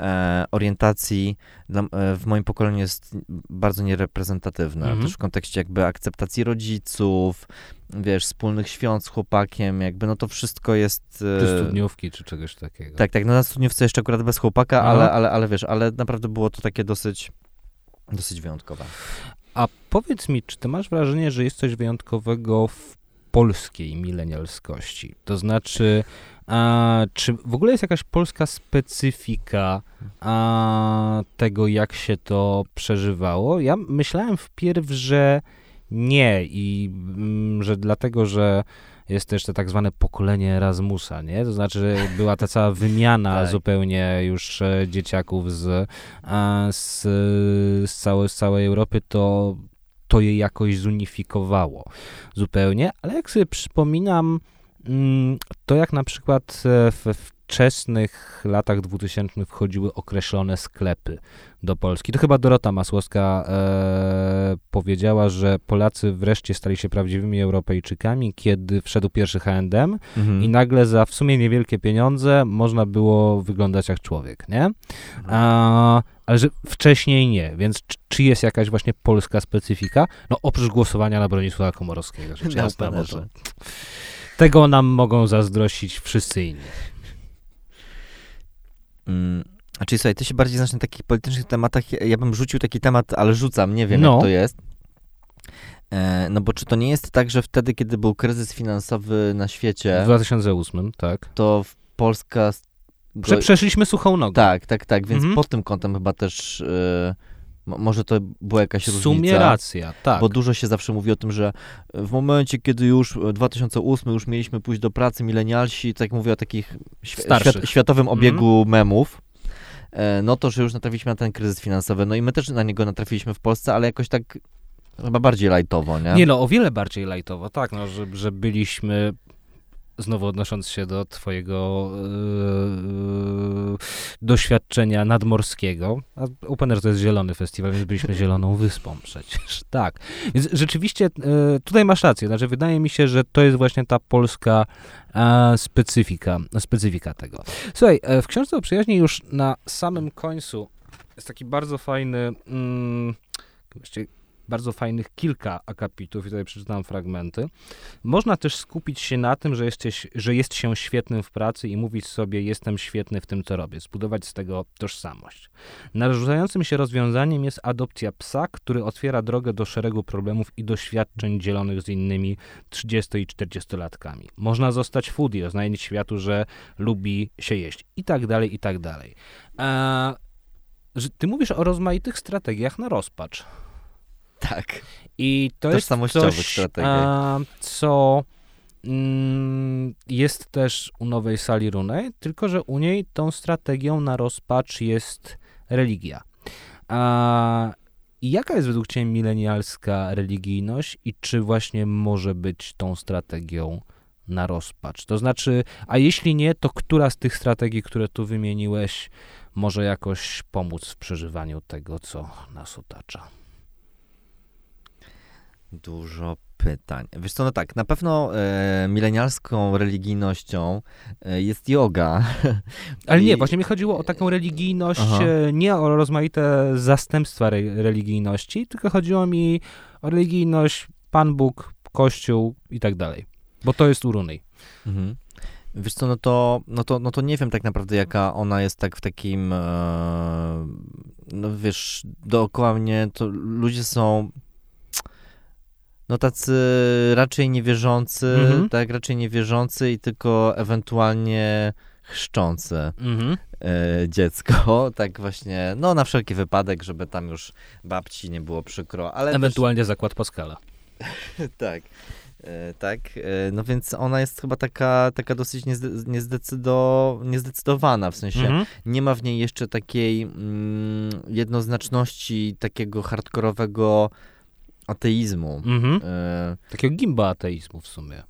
e, orientacji dla, e, w moim pokoleniu jest bardzo niereprezentatywne. Mhm. Też w kontekście jakby akceptacji rodziców, wiesz, wspólnych świąt z chłopakiem, jakby no to wszystko jest... E, czy studniówki, czy czegoś takiego. Tak, tak, no na studniówce jeszcze akurat bez chłopaka, ale, ale, ale wiesz, ale naprawdę było to takie dosyć dosyć wyjątkowe. A powiedz mi, czy ty masz wrażenie, że jest coś wyjątkowego w polskiej milenialskości? To znaczy, a, czy w ogóle jest jakaś polska specyfika a, tego, jak się to przeżywało? Ja myślałem wpierw, że nie i m, mm, że dlatego, że jest też to tak zwane pokolenie Erasmusa, nie? To znaczy była ta cała wymiana tak. zupełnie już e, dzieciaków z, z, z, całej, z całej Europy, to, to je jakoś zunifikowało zupełnie, ale jak sobie przypominam mm, to jak na przykład e, we wczesnych latach 2000 wchodziły określone sklepy do Polski. To chyba Dorota Masłowska e, powiedziała, że Polacy wreszcie stali się prawdziwymi Europejczykami, kiedy wszedł pierwszy H&M Mhm. i nagle za w sumie niewielkie pieniądze można było wyglądać jak człowiek, nie? A, ale że wcześniej nie, więc czy, jest jakaś właśnie polska specyfika? No oprócz głosowania na Bronisława Komorowskiego, rzecz Na jasna, bo to, openerze. tego nam mogą zazdrościć wszyscy inni. Mm, A czyli słuchaj, ty się bardziej znasz na takich politycznych tematach. Ja, bym rzucił taki temat, ale rzucam, nie wiem No. jak to jest. E, no bo czy to nie jest tak, że wtedy, kiedy był kryzys finansowy na W świecie, 2008, tak. to w Polska... go- przeszliśmy suchą nogą. Tak, tak, tak, więc Mhm. pod tym kątem chyba też e, mo- może to była jakaś W sumie różnica. racja, tak. Bo dużo się zawsze mówi o tym, że w momencie, kiedy już e, 2008 już mieliśmy pójść do pracy, milenialsi, tak mówię o takich świ- Starszych. świat, światowym Mhm. obiegu memów, e, no to, że już natrafiliśmy na ten kryzys finansowy. No i my też na niego natrafiliśmy w Polsce, ale jakoś tak chyba bardziej lajtowo, nie? Nie no, o wiele bardziej lajtowo, tak, no, że, że byliśmy, znowu odnosząc się do twojego yy, doświadczenia nadmorskiego, a Open Air to jest zielony festiwal, więc byliśmy zieloną wyspą przecież, tak. Więc rzeczywiście yy, tutaj masz rację, znaczy wydaje mi się, że to jest właśnie ta polska specyfika, specyfika tego. Słuchaj, w książce o przyjaźni już na samym końcu jest taki bardzo fajny, mm, bardzo fajnych kilka akapitów i tutaj przeczytam fragmenty. Można też skupić się na tym, że, jesteś, że jest się świetnym w pracy i mówić sobie, jestem świetny w tym, co robię, zbudować z tego tożsamość. Narzucającym się rozwiązaniem jest adopcja psa, który otwiera drogę do szeregu problemów i doświadczeń dzielonych z innymi 30 i 40-latkami. Można zostać foodie, oznajmić światu, że lubi się jeść i tak dalej, i tak dalej. Eee, ty mówisz o rozmaitych strategiach na rozpacz. Tak. I to jest coś, a, co mm, jest też u nowej sali Runej, tylko że u niej tą strategią na rozpacz jest religia. A, i jaka jest według Ciebie milenialska religijność i czy właśnie może być tą strategią na rozpacz? To znaczy, a jeśli nie, to która z tych strategii, które tu wymieniłeś, może jakoś pomóc w przeżywaniu tego, co nas otacza? Dużo pytań. Wiesz co, no tak, na pewno e, milenialską religijnością e, jest yoga. Ale nie, I- właśnie mi chodziło o taką religijność, Aha. e, nie o rozmaite zastępstwa re- religijności, tylko chodziło mi o religijność, Pan Bóg, Kościół i tak dalej. Bo to jest urunej. Mhm. Wiesz co, no to, no, to, no to nie wiem tak naprawdę, jaka ona jest tak w takim, e, no wiesz, dookoła mnie to ludzie są no tacy raczej niewierzący, Mhm. tak, raczej niewierzący i tylko ewentualnie chrzczący Mhm. e, dziecko, tak właśnie, no na wszelki wypadek, żeby tam już babci nie było przykro, ale też- Ewentualnie zakład Pascala. tak. E, Tak, e, no więc ona jest chyba taka, taka dosyć niezde, niezdecydo, niezdecydowana, w sensie Mhm. nie ma w niej jeszcze takiej mm, jednoznaczności takiego hardkorowego ateizmu. Mhm. E, Takiego gimboateizmu w sumie.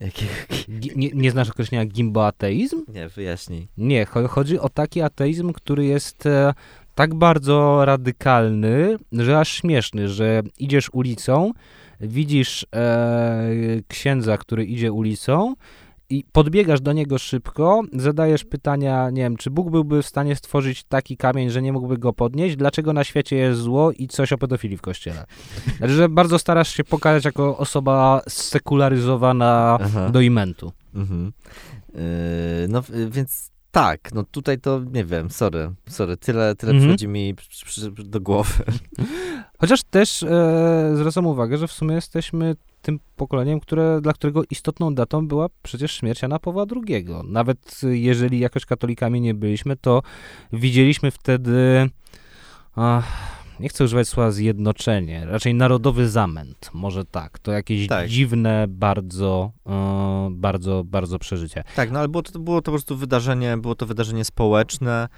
jakiego, nie, nie znasz określenia gimboateizm? nie, wyjaśnij. Nie, cho- chodzi o taki ateizm, który jest e, tak bardzo radykalny, że aż śmieszny, że idziesz ulicą, widzisz e, księdza, który idzie ulicą i podbiegasz do niego szybko, zadajesz pytania, nie wiem, czy Bóg byłby w stanie stworzyć taki kamień, że nie mógłby go podnieść, dlaczego na świecie jest zło i coś o pedofilii w kościele. Znaczy, że bardzo starasz się pokazać jako osoba sekularyzowana Aha. do imentu. Mhm. E, no więc tak, no tutaj to nie wiem, sorry, sorry, tyle, tyle Mhm. przychodzi mi do głowy. Chociaż też e, zwracam uwagę, że w sumie jesteśmy tym pokoleniem, które, dla którego istotną datą była przecież śmierć Jana Pawła II. Nawet e, jeżeli jakoś katolikami nie byliśmy, to widzieliśmy wtedy, ach, nie chcę używać słowa zjednoczenie, raczej narodowy zamęt, może tak. To jakieś Tak. dziwne, bardzo, e, bardzo, bardzo przeżycie. Tak, no ale było to, było to po prostu wydarzenie, było to wydarzenie społeczne,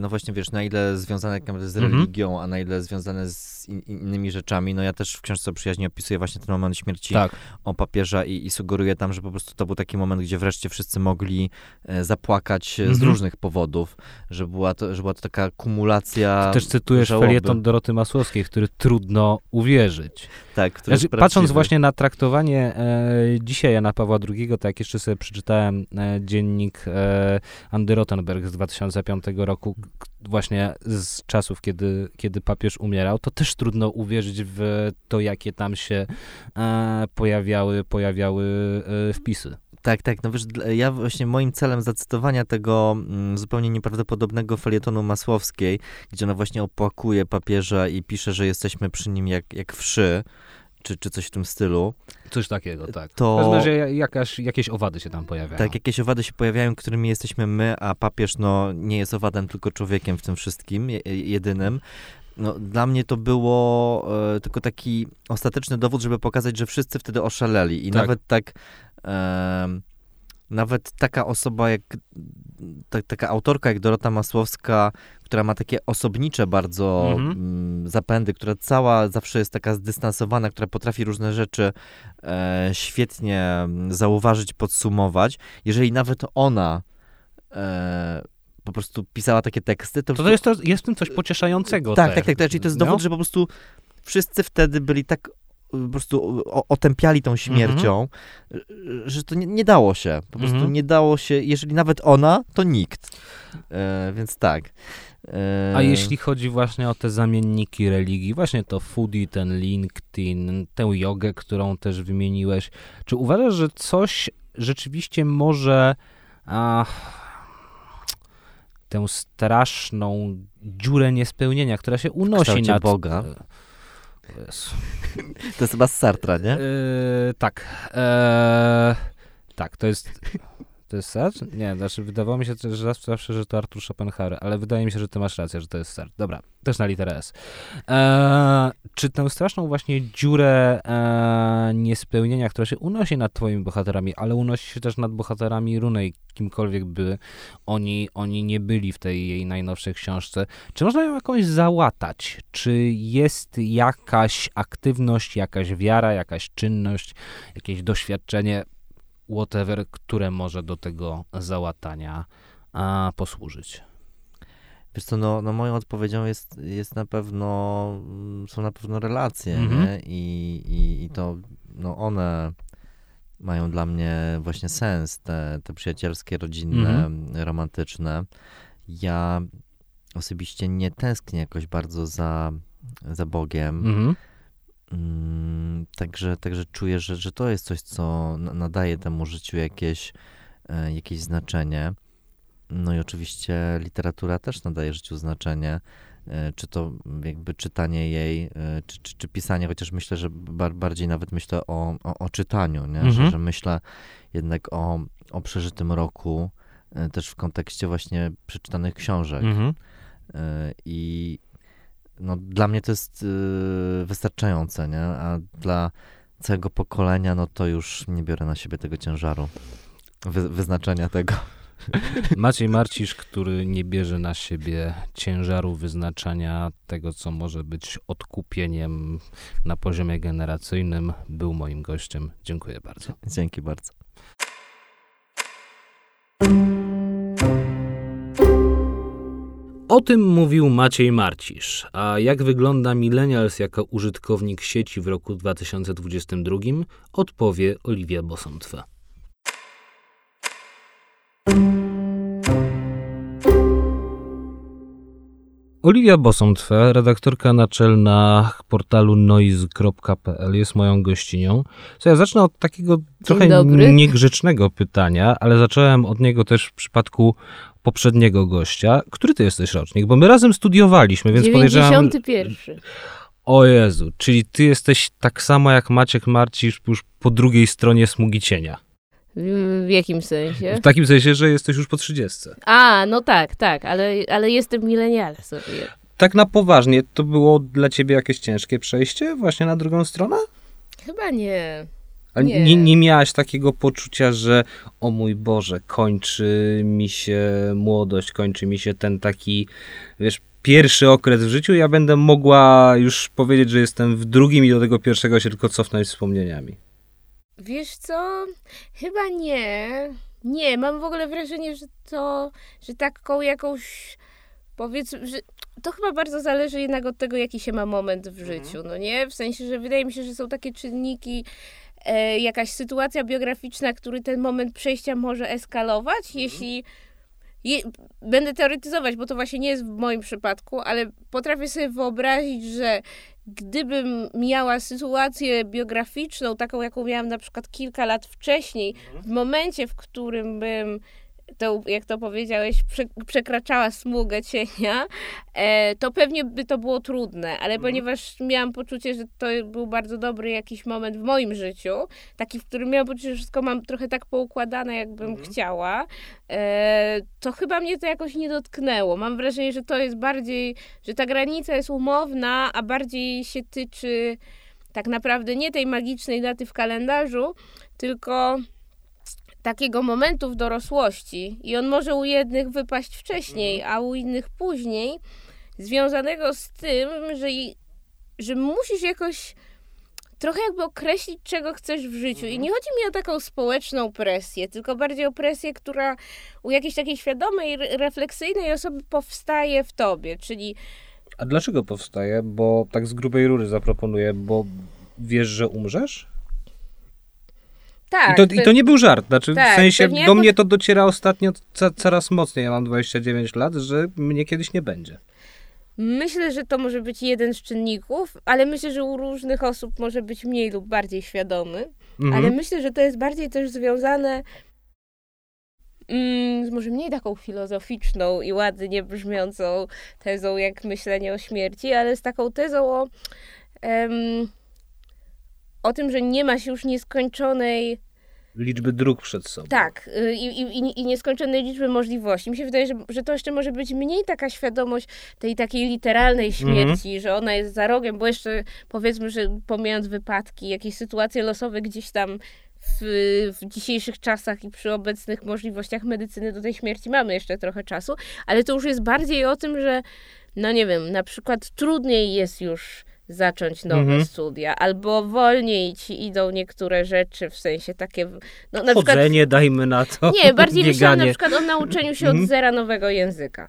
no właśnie wiesz, na ile związane z Mhm. religią, a na ile związane z in, innymi rzeczami. No ja też w książce o przyjaźni opisuję właśnie ten moment śmierci Tak. o papieża i, i sugeruję tam, że po prostu to był taki moment, gdzie wreszcie wszyscy mogli e, zapłakać e, z Mhm. różnych powodów, że była to, że była to taka kumulacja Też cytujesz żałoby. felieton Doroty Masłowskiej, w który trudno uwierzyć. Tak, który Znaczy, patrząc właśnie na traktowanie e, dzisiaj Jana Pawła II, to jak jeszcze sobie przeczytałem e, dziennik e, Andy Rottenberg z 2005 roku, właśnie z czasów, kiedy, kiedy papież umierał, to też trudno uwierzyć w to, jakie tam się e, pojawiały, pojawiały e, wpisy. Tak, tak. No wiesz, ja właśnie moim celem zacytowania tego mm, zupełnie nieprawdopodobnego felietonu Masłowskiej, gdzie ona właśnie opłakuje papieża i pisze, że jesteśmy przy nim jak, jak wszy, czy, czy coś w tym stylu, Coś takiego, tak. To- W każdym razie jakaś, jakieś owady się tam pojawiają. tak jakieś owady się pojawiają, którymi jesteśmy my, a papież no nie jest owadem, tylko człowiekiem w tym wszystkim, je, jedynym. No, dla mnie to było e, tylko taki ostateczny dowód, żeby pokazać, że wszyscy wtedy oszaleli. I Tak. nawet tak, nawet taka osoba jak, ta, taka autorka jak Dorota Masłowska, która ma takie osobnicze bardzo Mhm. mm, zapędy, która cała zawsze jest taka zdystansowana, która potrafi różne rzeczy e, świetnie mm, zauważyć, podsumować. Jeżeli nawet ona e, po prostu pisała takie teksty, to, To, to jest, to jest w tym coś pocieszającego tak, też. tak, tak, tak. Czyli to jest No. dowód, że po prostu wszyscy wtedy byli tak po prostu otępiali tą śmiercią, y, że to nie, nie dało się. Po prostu Mhm. nie dało się, jeżeli nawet ona, to nikt. E, więc tak. E, A jeśli chodzi właśnie o te zamienniki religii, właśnie to foodie, ten LinkedIn, tę jogę, którą też wymieniłeś, czy uważasz, że coś rzeczywiście może a, tę straszną dziurę niespełnienia, która się unosi nad... Boga. To jest chyba z Sartra, nie? E, tak. E, tak, to jest. To jest Sartre? Nie, znaczy wydawało mi się że zawsze, zawsze, że to Artur Schopenhauer, ale wydaje mi się, że ty masz rację, że to jest Sartre. Dobra, też na literę S. E, czy tę straszną właśnie dziurę e, niespełnienia, która się unosi nad twoimi bohaterami, ale unosi się też nad bohaterami Runej, kimkolwiek by oni, oni nie byli w tej jej najnowszej książce, czy można ją jakoś załatać? Czy jest jakaś aktywność, jakaś wiara, jakaś czynność, jakieś doświadczenie, whatever, które może do tego załatania a, posłużyć? Wiesz co, no, no moją odpowiedzią jest, jest na pewno, mm, są na pewno relacje, Mhm. I, i, I to, no one mają dla mnie właśnie sens, te, te przyjacielskie, rodzinne, romantyczne. Ja osobiście nie tęsknię jakoś bardzo za, za Bogiem. Mhm. Mm, także, także czuję, że, że to jest coś, co na- nadaje temu życiu jakieś, e, jakieś znaczenie. No i oczywiście literatura też nadaje życiu znaczenie. E, Czy to jakby czytanie jej, e, czy, czy, czy pisanie, chociaż myślę, że bar, bardziej nawet myślę o, o, o czytaniu, nie? Że, Mhm. że myślę jednak o, o przeżytym roku, też w kontekście właśnie przeczytanych książek. Mhm. I no, dla mnie to jest y, wystarczające, nie? A dla całego pokolenia, no to już nie biorę na siebie tego ciężaru. Wy, wyznaczenia tego. Maciej Marcisz, który nie bierze na siebie ciężaru wyznaczania tego, co może być odkupieniem na poziomie generacyjnym, był moim gościem. Dziękuję bardzo. Dzięki bardzo. O tym mówił Maciej Marcisz. A jak wygląda Millennials jako użytkownik sieci w roku 2022, odpowie Oliwia Bosontwe. Oliwia Bosontwe, redaktorka naczelna portalu noise.pl jest moją gościnią. Co ja zacznę od takiego trochę dobry. niegrzecznego pytania, ale zacząłem od niego też w przypadku poprzedniego gościa. Który ty jesteś rocznik? Bo my razem studiowaliśmy, więc podejrzewam... 91. O Jezu, czyli ty jesteś tak samo jak Maciek Marcisz już po drugiej stronie smugi cienia. W, jakim sensie? W takim sensie, że jesteś już po 30. A, no tak, tak, ale, ale jestem milenialem sobie. Tak na poważnie, to było dla ciebie jakieś ciężkie przejście właśnie na drugą stronę? Chyba nie. A nie. nie. Nie, miałaś takiego poczucia, że o mój Boże, kończy mi się młodość, kończy mi się ten taki, wiesz, pierwszy okres w życiu, ja będę mogła już powiedzieć, że jestem w drugim i do tego pierwszego się tylko cofnąć wspomnieniami. Wiesz co? Chyba nie. Nie, mam w ogóle wrażenie, że to, że taką jakąś powiedzmy, że to chyba bardzo zależy jednak od tego, jaki się ma moment w mhm. życiu, no nie? W sensie, że wydaje mi się, że są takie czynniki, e, jakaś sytuacja biograficzna, który ten moment przejścia może eskalować, mhm. jeśli je, będę teoretyzować, bo to właśnie nie jest w moim przypadku, ale potrafię sobie wyobrazić, że gdybym miała sytuację biograficzną, taką jaką miałam na przykład kilka lat wcześniej, mhm. w momencie, w którym bym to, jak to powiedziałeś, prze, przekraczała smugę cienia, e, to pewnie by to było trudne, ale mhm. ponieważ miałam poczucie, że to był bardzo dobry jakiś moment w moim życiu, taki, w którym miałam poczucie, że wszystko mam trochę tak poukładane, jakbym mhm. chciała, e, to chyba mnie to jakoś nie dotknęło. Mam wrażenie, że to jest bardziej, że ta granica jest umowna, a bardziej się tyczy tak naprawdę nie tej magicznej daty w kalendarzu, tylko takiego momentu w dorosłości i on może u jednych wypaść wcześniej, mhm. a u innych później, związanego z tym, że, że musisz jakoś trochę jakby określić, czego chcesz w życiu. I mhm. nie chodzi mi o taką społeczną presję, tylko bardziej o presję, która u jakiejś takiej świadomej, refleksyjnej osoby powstaje w tobie, czyli... A dlaczego powstaje? Bo tak z grubej rury zaproponuję, bo wiesz, że umrzesz? Tak. I to, I to nie był żart. Znaczy, tak, w sensie do jako... mnie to dociera ostatnio ca coraz mocniej. Ja mam 29 lat, że mnie kiedyś nie będzie. Myślę, że to może być jeden z czynników, ale myślę, że u różnych osób może być mniej lub bardziej świadomy. Mhm. Ale myślę, że to jest bardziej też związane mm, z może mniej taką filozoficzną i ładnie brzmiącą tezą, jak myślenie o śmierci, ale z taką tezą o. Um, o tym, że nie ma się już nieskończonej liczby dróg przed sobą. Tak, y, i, i, i nieskończonej liczby możliwości. Mi się wydaje, że, że to jeszcze może być mniej taka świadomość tej takiej literalnej mhm. śmierci, mm -hmm. że ona jest za rogiem, bo jeszcze powiedzmy, że pomijając wypadki, jakieś sytuacje losowe gdzieś tam w, w, dzisiejszych czasach i przy obecnych możliwościach medycyny do tej śmierci mamy jeszcze trochę czasu, ale to już jest bardziej o tym, że no nie wiem, na przykład trudniej jest już zacząć nowe mhm. studia, albo wolniej ci idą niektóre rzeczy, w sensie takie... No, na Chodzenie, przykład, dajmy na to. Nie, bardziej myślałam na przykład o nauczeniu się od mhm. zera nowego języka.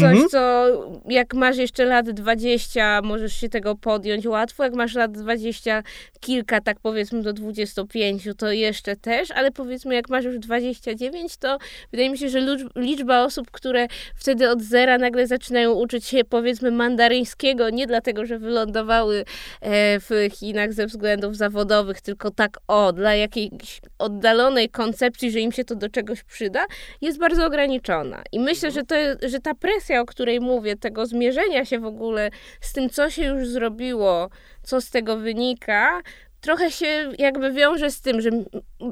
Coś, mhm. co jak masz jeszcze lat 20, możesz się tego podjąć łatwo. Jak masz lat 20, kilka, tak powiedzmy do 25, to jeszcze też, ale powiedzmy, jak masz już 29, to wydaje mi się, że liczba osób, które wtedy od zera nagle zaczynają uczyć się, powiedzmy, mandaryńskiego, nie dlatego, że wylądowały e, w Chinach ze względów zawodowych, tylko tak o, dla jakiejś oddalonej koncepcji, że im się to do czegoś przyda, jest bardzo ograniczona. I myślę, że, to, że ta presja, o której mówię, tego zmierzenia się w ogóle z tym, co się już zrobiło, co z tego wynika, trochę się jakby wiąże z tym, że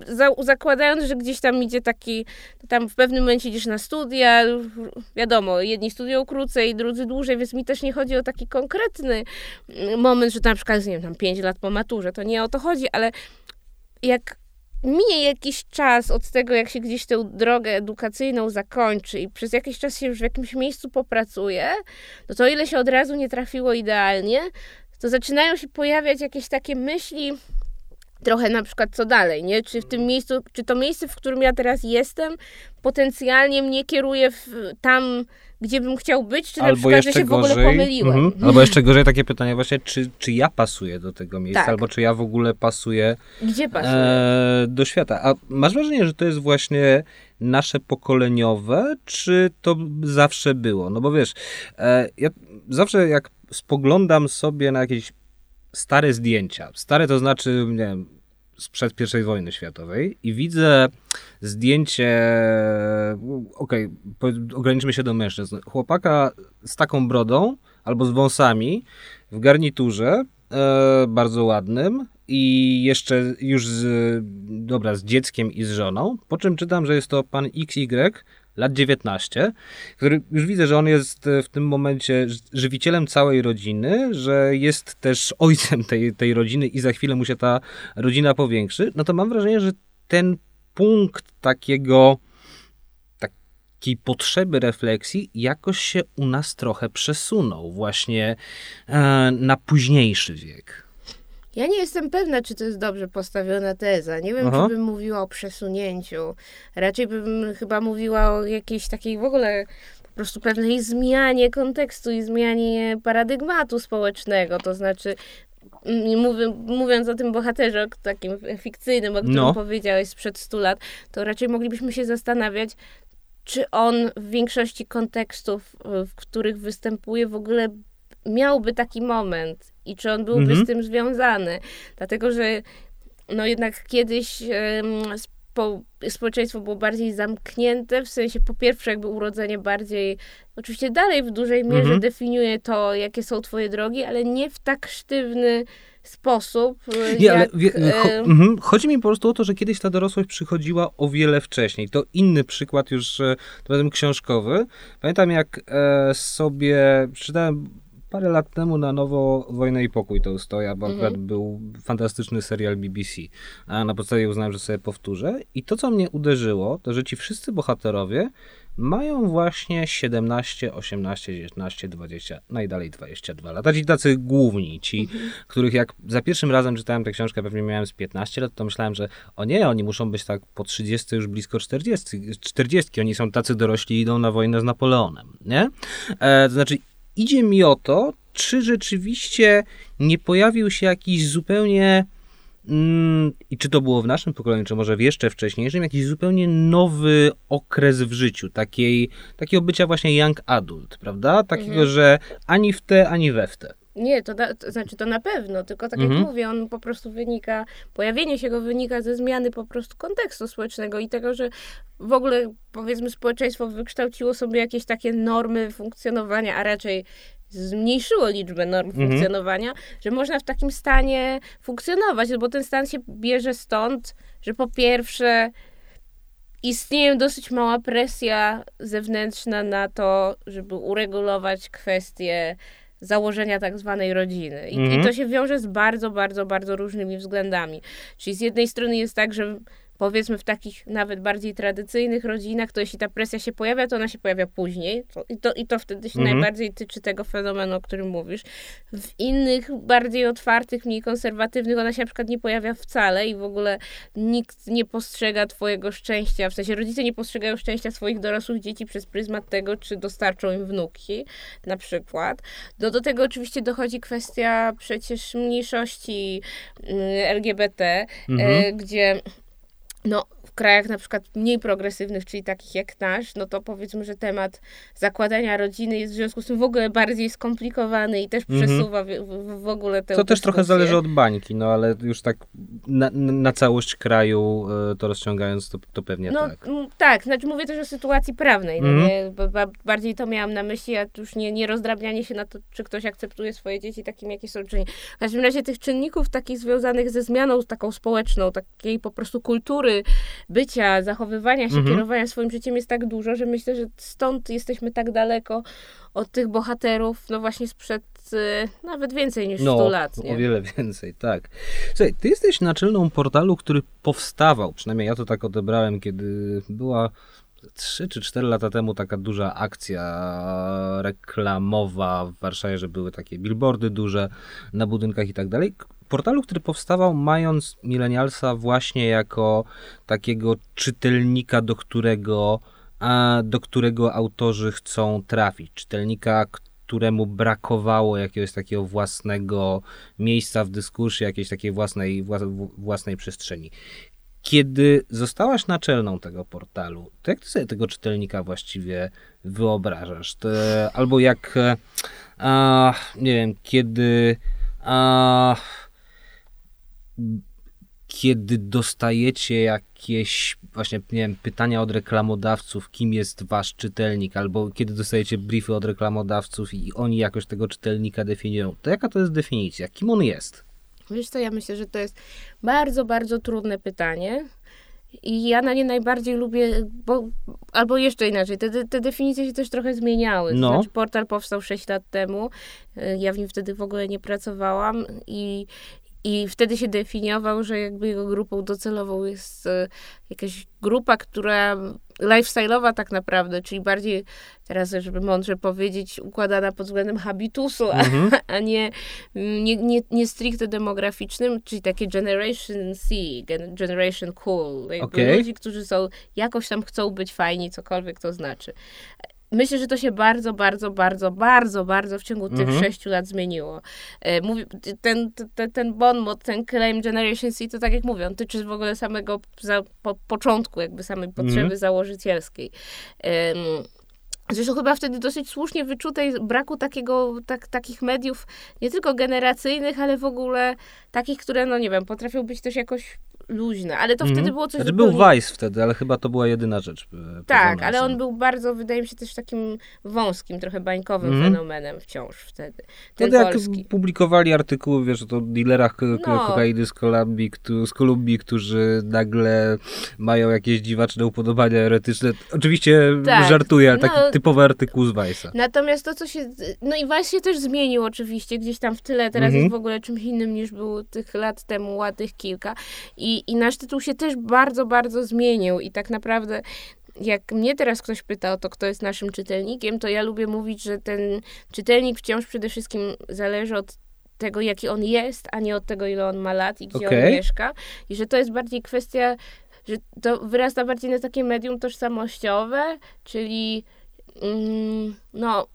za, zakładając, że gdzieś tam idzie taki, tam w pewnym momencie idziesz na studia, wiadomo, jedni studiują krócej, drudzy dłużej, więc mi też nie chodzi o taki konkretny moment, że na przykład, nie wiem, tam 5 lat po maturze, to nie o to chodzi, ale jak minie jakiś czas od tego, jak się gdzieś tę drogę edukacyjną zakończy i przez jakiś czas się już w jakimś miejscu popracuje, no to o ile się od razu nie trafiło idealnie, to zaczynają się pojawiać jakieś takie myśli, trochę na przykład co dalej, nie? Czy w tym miejscu, czy to miejsce, w którym ja teraz jestem, potencjalnie mnie kieruje w, tam, gdzie bym chciał być, czy albo na przykład, że się gorzej, w ogóle pomyliłem. Mhm. Albo jeszcze gorzej takie pytanie właśnie, czy, czy ja pasuję do tego miejsca, tak. albo czy ja w ogóle pasuję Gdzie pasuję? E, do świata. A masz wrażenie, że to jest właśnie nasze pokoleniowe, czy to zawsze było? No bo wiesz, e, ja zawsze jak spoglądam sobie na jakieś stare zdjęcia, stare to znaczy, nie wiem, sprzed I wojny światowej i widzę zdjęcie, okej, okay, ograniczmy się do mężczyzn, chłopaka z taką brodą albo z wąsami w garniturze, e, bardzo ładnym i jeszcze już z, dobra, z dzieckiem i z żoną, po czym czytam, że jest to pan XY, lat 19, który już widzę, że on jest w tym momencie żywicielem całej rodziny, że jest też ojcem tej, tej rodziny i za chwilę mu się ta rodzina powiększy, no to mam wrażenie, że ten punkt takiego takiej potrzeby refleksji jakoś się u nas trochę przesunął właśnie e, na późniejszy wiek. Ja nie jestem pewna, czy to jest dobrze postawiona teza. Nie wiem, Aha. czy bym mówiła o przesunięciu. Raczej bym chyba mówiła o jakiejś takiej w ogóle po prostu pewnej zmianie kontekstu i zmianie paradygmatu społecznego. To znaczy, mówiąc o tym bohaterze takim fikcyjnym, o którym no. powiedziałeś sprzed 100 lat, to raczej moglibyśmy się zastanawiać, czy on w większości kontekstów, w których występuje, w ogóle miałby taki moment i czy on byłby mhm. z tym związany. Dlatego, że no jednak kiedyś um, spo, społeczeństwo było bardziej zamknięte, w sensie po pierwsze jakby urodzenie bardziej, oczywiście dalej w dużej mierze mhm. definiuje to, jakie są twoje drogi, ale nie w tak sztywny sposób. Nie, jak, ale wie, cho, mm, chodzi mi po prostu o to, że kiedyś ta dorosłość przychodziła o wiele wcześniej. To inny przykład już, e, tym razem książkowy. Pamiętam jak e, sobie przeczytałem parę lat temu na nowo Wojnę i Pokój to ustoja, bo akurat mhm. był fantastyczny serial BBC. A na podstawie uznałem, że sobie powtórzę. I to, co mnie uderzyło, to że ci wszyscy bohaterowie mają właśnie 17, 18, 19, 20, najdalej 22 lata. Ci tacy główni, ci, mhm. których jak za pierwszym razem czytałem tę książkę, pewnie miałem z 15 lat, to myślałem, że o nie, oni muszą być tak po 30, już blisko 40, 40. Oni są tacy dorośli, idą na wojnę z Napoleonem, nie? E, to znaczy idzie mi o to, czy rzeczywiście nie pojawił się jakiś zupełnie mm, i czy to było w naszym pokoleniu, czy może w jeszcze wcześniejszym, jakiś zupełnie nowy okres w życiu, takiej, takiego bycia właśnie young adult, prawda? Takiego, mhm. że ani w te, ani we w te. Nie, to, na, to znaczy to na pewno, tylko tak mhm. jak mówię, on po prostu wynika, pojawienie się go wynika ze zmiany po prostu kontekstu społecznego i tego, że w ogóle powiedzmy społeczeństwo wykształciło sobie jakieś takie normy funkcjonowania, a raczej zmniejszyło liczbę norm mhm. funkcjonowania, że można w takim stanie funkcjonować, bo ten stan się bierze stąd, że po pierwsze istnieje dosyć mała presja zewnętrzna na to, żeby uregulować kwestie założenia tak zwanej rodziny. I, mhm. I to się wiąże z bardzo, bardzo, bardzo różnymi względami. Czyli z jednej strony jest tak, że powiedzmy w takich nawet bardziej tradycyjnych rodzinach, to jeśli ta presja się pojawia, to ona się pojawia później to, i, to, i to wtedy się mhm. najbardziej tyczy tego fenomenu, o którym mówisz. W innych, bardziej otwartych, mniej konserwatywnych ona się na przykład nie pojawia wcale i w ogóle nikt nie postrzega twojego szczęścia, w sensie rodzice nie postrzegają szczęścia swoich dorosłych dzieci przez pryzmat tego, czy dostarczą im wnuki, na przykład. No do tego oczywiście dochodzi kwestia przecież mniejszości mm, LGBT, mhm. e, gdzie no, w krajach na przykład mniej progresywnych, czyli takich jak nasz, no to powiedzmy, że temat zakładania rodziny jest w związku z tym w ogóle bardziej skomplikowany i też mhm. przesuwa w, w, w ogóle te. To też trochę zależy od bańki, no ale już tak na, na całość kraju e, to rozciągając, to, to pewnie no, tak. tak, znaczy mówię też o sytuacji prawnej, no mhm. nie? bardziej to miałam na myśli, a już nie, nie rozdrabnianie się na to, czy ktoś akceptuje swoje dzieci takim, jakie są, czy nie. W każdym razie tych czynników takich związanych ze zmianą taką społeczną, takiej po prostu kultury, bycia, zachowywania się, mhm. kierowania swoim życiem jest tak dużo, że myślę, że stąd jesteśmy tak daleko od tych bohaterów, no właśnie sprzed y, nawet więcej niż no, 100 lat. Nie? o wiele więcej, tak. Słuchaj, ty jesteś naczelną portalu, który powstawał, przynajmniej ja to tak odebrałem, kiedy była 3 czy 4 lata temu taka duża akcja reklamowa w Warszawie, że były takie billboardy duże na budynkach i tak dalej portalu, który powstawał mając Millennialsa właśnie jako takiego czytelnika, do którego, do którego autorzy chcą trafić. Czytelnika, któremu brakowało jakiegoś takiego własnego miejsca w dyskusji, jakiejś takiej własnej, własnej przestrzeni. Kiedy zostałaś naczelną tego portalu, to jak ty sobie tego czytelnika właściwie wyobrażasz? To, albo jak, a, nie wiem, kiedy a, kiedy dostajecie jakieś właśnie, nie wiem, pytania od reklamodawców, kim jest wasz czytelnik, albo kiedy dostajecie briefy od reklamodawców i oni jakoś tego czytelnika definiują, to jaka to jest definicja? Kim on jest? Wiesz co, ja myślę, że to jest bardzo, bardzo trudne pytanie. I ja na nie najbardziej lubię, bo, albo jeszcze inaczej, te, te definicje się też trochę zmieniały. No. znaczy, portal powstał 6 lat temu, y, ja w nim wtedy w ogóle nie pracowałam i, i wtedy się definiował, że jakby jego grupą docelową jest y, jakaś grupa, która lifestyle'owa tak naprawdę, czyli bardziej, teraz żeby mądrze powiedzieć, układana pod względem habitusu, a, Mhm. a nie, nie, nie, nie stricte demograficznym, czyli takie Generation C, gen- Generation Cool. Jakby Okej. Ludzi, którzy są, jakoś tam chcą być fajni, cokolwiek to znaczy. Myślę, że to się bardzo, bardzo, bardzo, bardzo, bardzo w ciągu tych Mhm. sześciu lat zmieniło. E, Mówi, ten, ten, ten bon mot, ten claim Generation C, to tak jak mówię, on tyczy w ogóle samego za, po, początku, jakby samej potrzeby Mhm. założycielskiej. Em, Zresztą chyba wtedy dosyć słusznie wyczutej braku takiego, tak, takich mediów, nie tylko generacyjnych, ale w ogóle takich, które, no nie wiem, potrafią być też jakoś luźne. Ale to Mhm. wtedy było coś Znaczy był zupełnie... Vice wtedy, ale chyba to była jedyna rzecz. e, Tak, ale on był bardzo, wydaje mi się, też takim wąskim, trochę bańkowym Mhm. fenomenem wciąż wtedy. Ten jak polski. publikowali artykuły, wiesz, o dealerach No. kokainy z Kolumbii, z Kolumbii, którzy nagle mają jakieś dziwaczne upodobania erotyczne. Oczywiście Tak. żartuję, ale taki No. typowy artykuł z Vice'a. Natomiast to, co się. No i Vice się też zmienił oczywiście gdzieś tam w tyle. Teraz Mhm. jest w ogóle czymś innym niż był tych lat temu, ładnych kilka. I, I nasz tytuł się też bardzo, bardzo zmienił. I tak naprawdę. Jak mnie teraz ktoś pyta o to, kto jest naszym czytelnikiem, to ja lubię mówić, że ten czytelnik wciąż przede wszystkim zależy od tego, jaki on jest, a nie od tego, ile on ma lat i gdzie Okej. on mieszka. I że to jest bardziej kwestia, że to wyrasta bardziej na takie medium tożsamościowe, czyli mm, no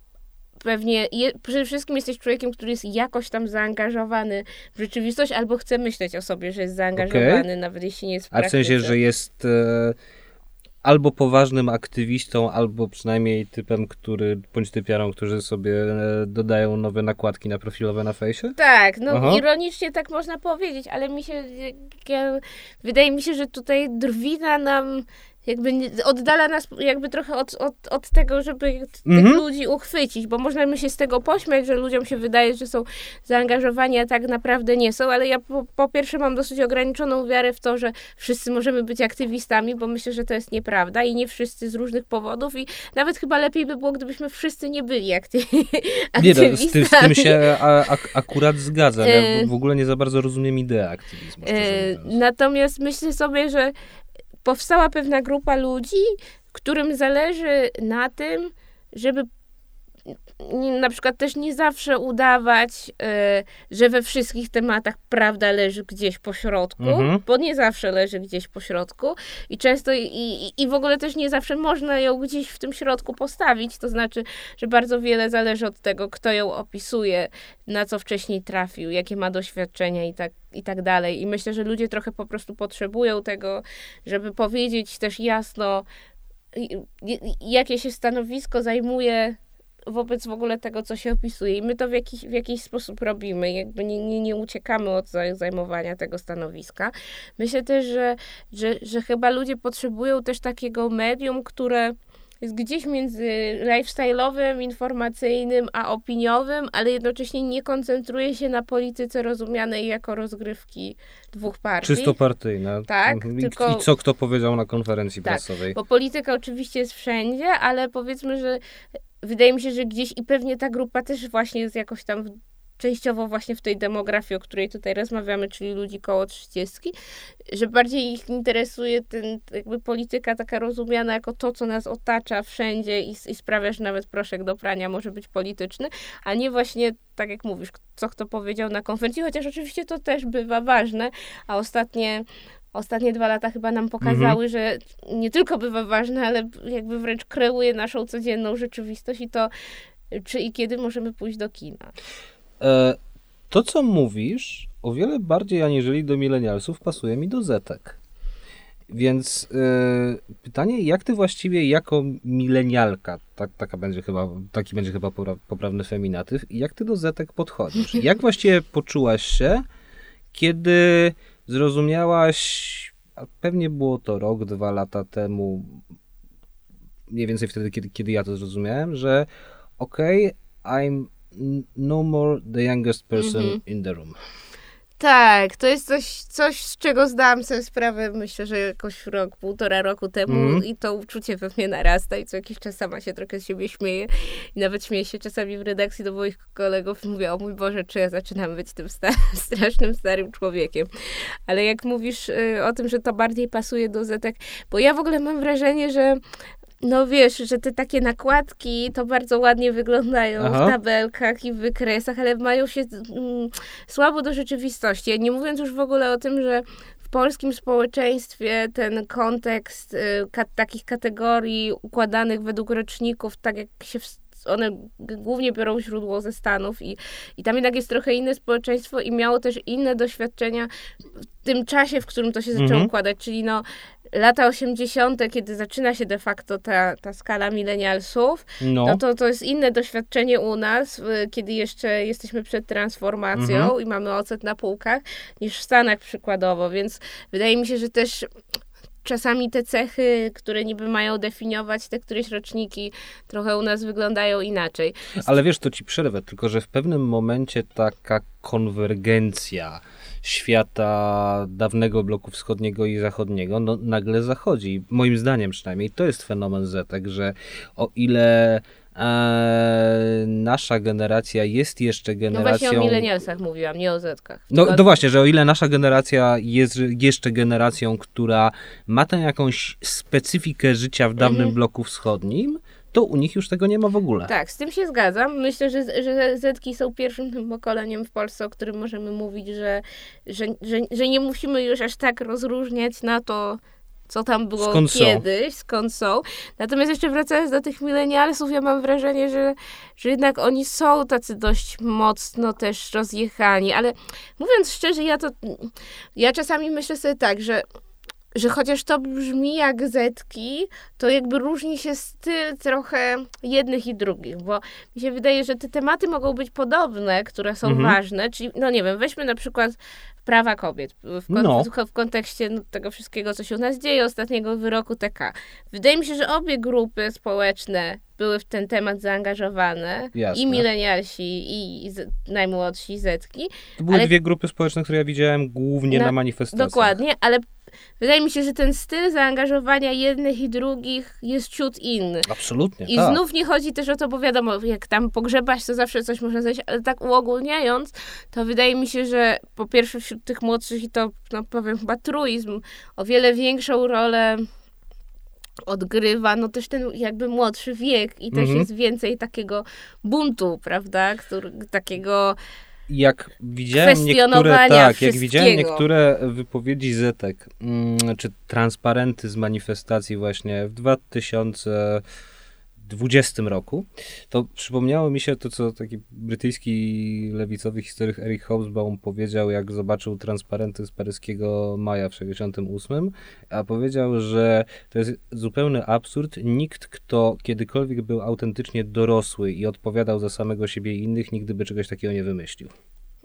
pewnie je, przede wszystkim jesteś człowiekiem, który jest jakoś tam zaangażowany w rzeczywistość albo chce myśleć o sobie, że jest zaangażowany, nawet jeśli nie jest w A w sensie, praktyce. że jest e, albo poważnym aktywistą, albo przynajmniej typem, który, bądź typiarą, którzy sobie e, dodają nowe nakładki na profilowe na fejsie? Tak, no Aha. ironicznie tak można powiedzieć, ale mi się, ja, wydaje mi się, że tutaj drwina nam jakby nie- oddala nas jakby trochę od, od, od tego, żeby t- Mhm. tych ludzi uchwycić, bo możemy się z tego pośmiać, że ludziom się wydaje, że są zaangażowani, a tak naprawdę nie są, ale ja po, po pierwsze mam dosyć ograniczoną wiarę w to, że wszyscy możemy być aktywistami, bo myślę, że to jest nieprawda i nie wszyscy z różnych powodów i nawet chyba lepiej by było, gdybyśmy wszyscy nie byli akty- Nie aktywistami. no, z tym, z tym się a, akurat zgadzam. Ja E, w- ogóle nie za bardzo rozumiem ideę aktywizmu. E. Natomiast myślę sobie, że powstała pewna grupa ludzi, którym zależy na tym, żeby na przykład też nie zawsze udawać, e, że we wszystkich tematach prawda leży gdzieś po środku, Mhm. bo nie zawsze leży gdzieś po środku i często i, i, i w ogóle też nie zawsze można ją gdzieś w tym środku postawić, to znaczy, że bardzo wiele zależy od tego, kto ją opisuje, na co wcześniej trafił, jakie ma doświadczenia i tak, i tak dalej. I myślę, że ludzie trochę po prostu potrzebują tego, żeby powiedzieć też jasno, jakie się stanowisko zajmuje wobec w ogóle tego, co się opisuje. I my to w jakiś, w jakiś sposób robimy. Jakby nie, nie, nie uciekamy od zaj- zajmowania tego stanowiska. Myślę też, że, że, że chyba ludzie potrzebują też takiego medium, które jest gdzieś między lifestyle'owym, informacyjnym, a opiniowym, ale jednocześnie nie koncentruje się na polityce rozumianej jako rozgrywki dwóch partii. Czysto partyjne. Tak, Mhm. I, tylko- I co kto powiedział na konferencji Tak, prasowej? Bo polityka oczywiście jest wszędzie, ale powiedzmy, że wydaje mi się, że gdzieś i pewnie ta grupa też właśnie jest jakoś tam częściowo właśnie w tej demografii, o której tutaj rozmawiamy, czyli ludzi koło 30, że bardziej ich interesuje ten jakby polityka taka rozumiana jako to, co nas otacza wszędzie i, i sprawia, że nawet proszek do prania może być polityczny, a nie właśnie, tak jak mówisz, co kto powiedział na konferencji, chociaż oczywiście to też bywa ważne, a ostatnie Ostatnie dwa lata chyba nam pokazały, że nie tylko bywa ważne, ale jakby wręcz kreuje naszą codzienną rzeczywistość i to, czy i kiedy możemy pójść do kina. E, to, co mówisz, o wiele bardziej aniżeli do milenialsów pasuje mi do zetek. Więc e, pytanie, jak ty właściwie jako milenialka, tak, taka będzie chyba, taki będzie chyba popra- poprawny feminatyw, jak ty do zetek podchodzisz? Jak właściwie poczułaś się, kiedy zrozumiałaś, a pewnie było to rok, dwa lata temu, mniej więcej wtedy, kiedy, kiedy ja to zrozumiałem, że okej, I'm n- no more the youngest person Mhm. in the room. Tak, to jest coś, coś, z czego zdałam sobie sprawę, myślę, że jakoś rok, półtora roku temu Mhm. i to uczucie we mnie narasta i co jakiś czas sama się trochę z siebie śmieję i nawet śmieję się czasami w redakcji do moich kolegów i mówię, o mój Boże, czy ja zaczynam być tym sta- strasznym, starym człowiekiem. Ale jak mówisz y, o tym, że to bardziej pasuje do zetek, bo ja w ogóle mam wrażenie, że no wiesz, że te takie nakładki to bardzo ładnie wyglądają Aha. w tabelkach i w wykresach, ale mają się mm, słabo do rzeczywistości. Nie mówiąc już w ogóle o tym, że w polskim społeczeństwie ten kontekst y, ka- takich kategorii układanych według roczników, tak jak się one głównie biorą źródło ze Stanów i, i tam jednak jest trochę inne społeczeństwo i miało też inne doświadczenia w tym czasie, w którym to się zaczęło Mhm. układać, czyli no lata 80., kiedy zaczyna się de facto ta, ta skala milenialsów, No. no to to jest inne doświadczenie u nas, kiedy jeszcze jesteśmy przed transformacją Mhm. i mamy ocet na półkach, niż w Stanach przykładowo, więc wydaje mi się, że też czasami te cechy, które niby mają definiować te któreś roczniki, trochę u nas wyglądają inaczej. Ale wiesz, to ci przerwę, tylko że w pewnym momencie taka konwergencja świata dawnego bloku wschodniego i zachodniego no, nagle zachodzi. Moim zdaniem przynajmniej to jest fenomen Zetek, że o ile e, nasza generacja jest jeszcze No generacją... właśnie o milenialsach mówiłam, nie o zetkach. No to właśnie, że o ile nasza generacja jest jeszcze generacją, która ma tę jakąś specyfikę życia w dawnym Mhm. bloku wschodnim, to u nich już tego nie ma w ogóle. Tak, z tym się zgadzam. Myślę, że, że Zetki są pierwszym tym pokoleniem w Polsce, o którym możemy mówić, że, że, że, że nie musimy już aż tak rozróżniać na to, co tam było Skąd są. kiedyś, skąd są. Natomiast jeszcze wracając do tych milenialsów, ja mam wrażenie, że, że jednak oni są tacy dość mocno też rozjechani, ale mówiąc szczerze, ja to, ja czasami myślę sobie tak, że że chociaż to brzmi jak zetki, to jakby różni się styl trochę jednych i drugich, bo mi się wydaje, że te tematy mogą być podobne, które są Mhm. ważne, czyli, no nie wiem, weźmy na przykład prawa kobiet w, kon- No. w, w kontekście no, tego wszystkiego, co się u nas dzieje, ostatniego wyroku TK. Wydaje mi się, że obie grupy społeczne były w ten temat zaangażowane, Jasne. i milenialsi, i z, najmłodsi zetki, To były Ale- dwie grupy społeczne, które ja widziałem głównie na, Na- manifestacjach. Dokładnie, ale wydaje mi się, że ten styl zaangażowania jednych i drugich jest ciut inny. Absolutnie, I tak. znów nie chodzi też o to, bo wiadomo, jak tam pogrzebać, to zawsze coś można znaleźć, ale tak uogólniając, to wydaje mi się, że po pierwsze wśród tych młodszych i to, no powiem chyba truizm, o wiele większą rolę odgrywa, no też ten jakby młodszy wiek i też Mhm. jest więcej takiego buntu, prawda, który, takiego Jak widziałem niektóre, kwestionowania tak, jak widziałem niektóre wypowiedzi Zetek, mm, czy transparenty z manifestacji właśnie w 2020 roku, to przypomniało mi się to, co taki brytyjski lewicowy historyk Eric Hobsbawm powiedział, jak zobaczył transparenty z paryskiego maja w 68, a powiedział, że to jest zupełny absurd. Nikt, kto kiedykolwiek był autentycznie dorosły i odpowiadał za samego siebie i innych, nigdy by czegoś takiego nie wymyślił.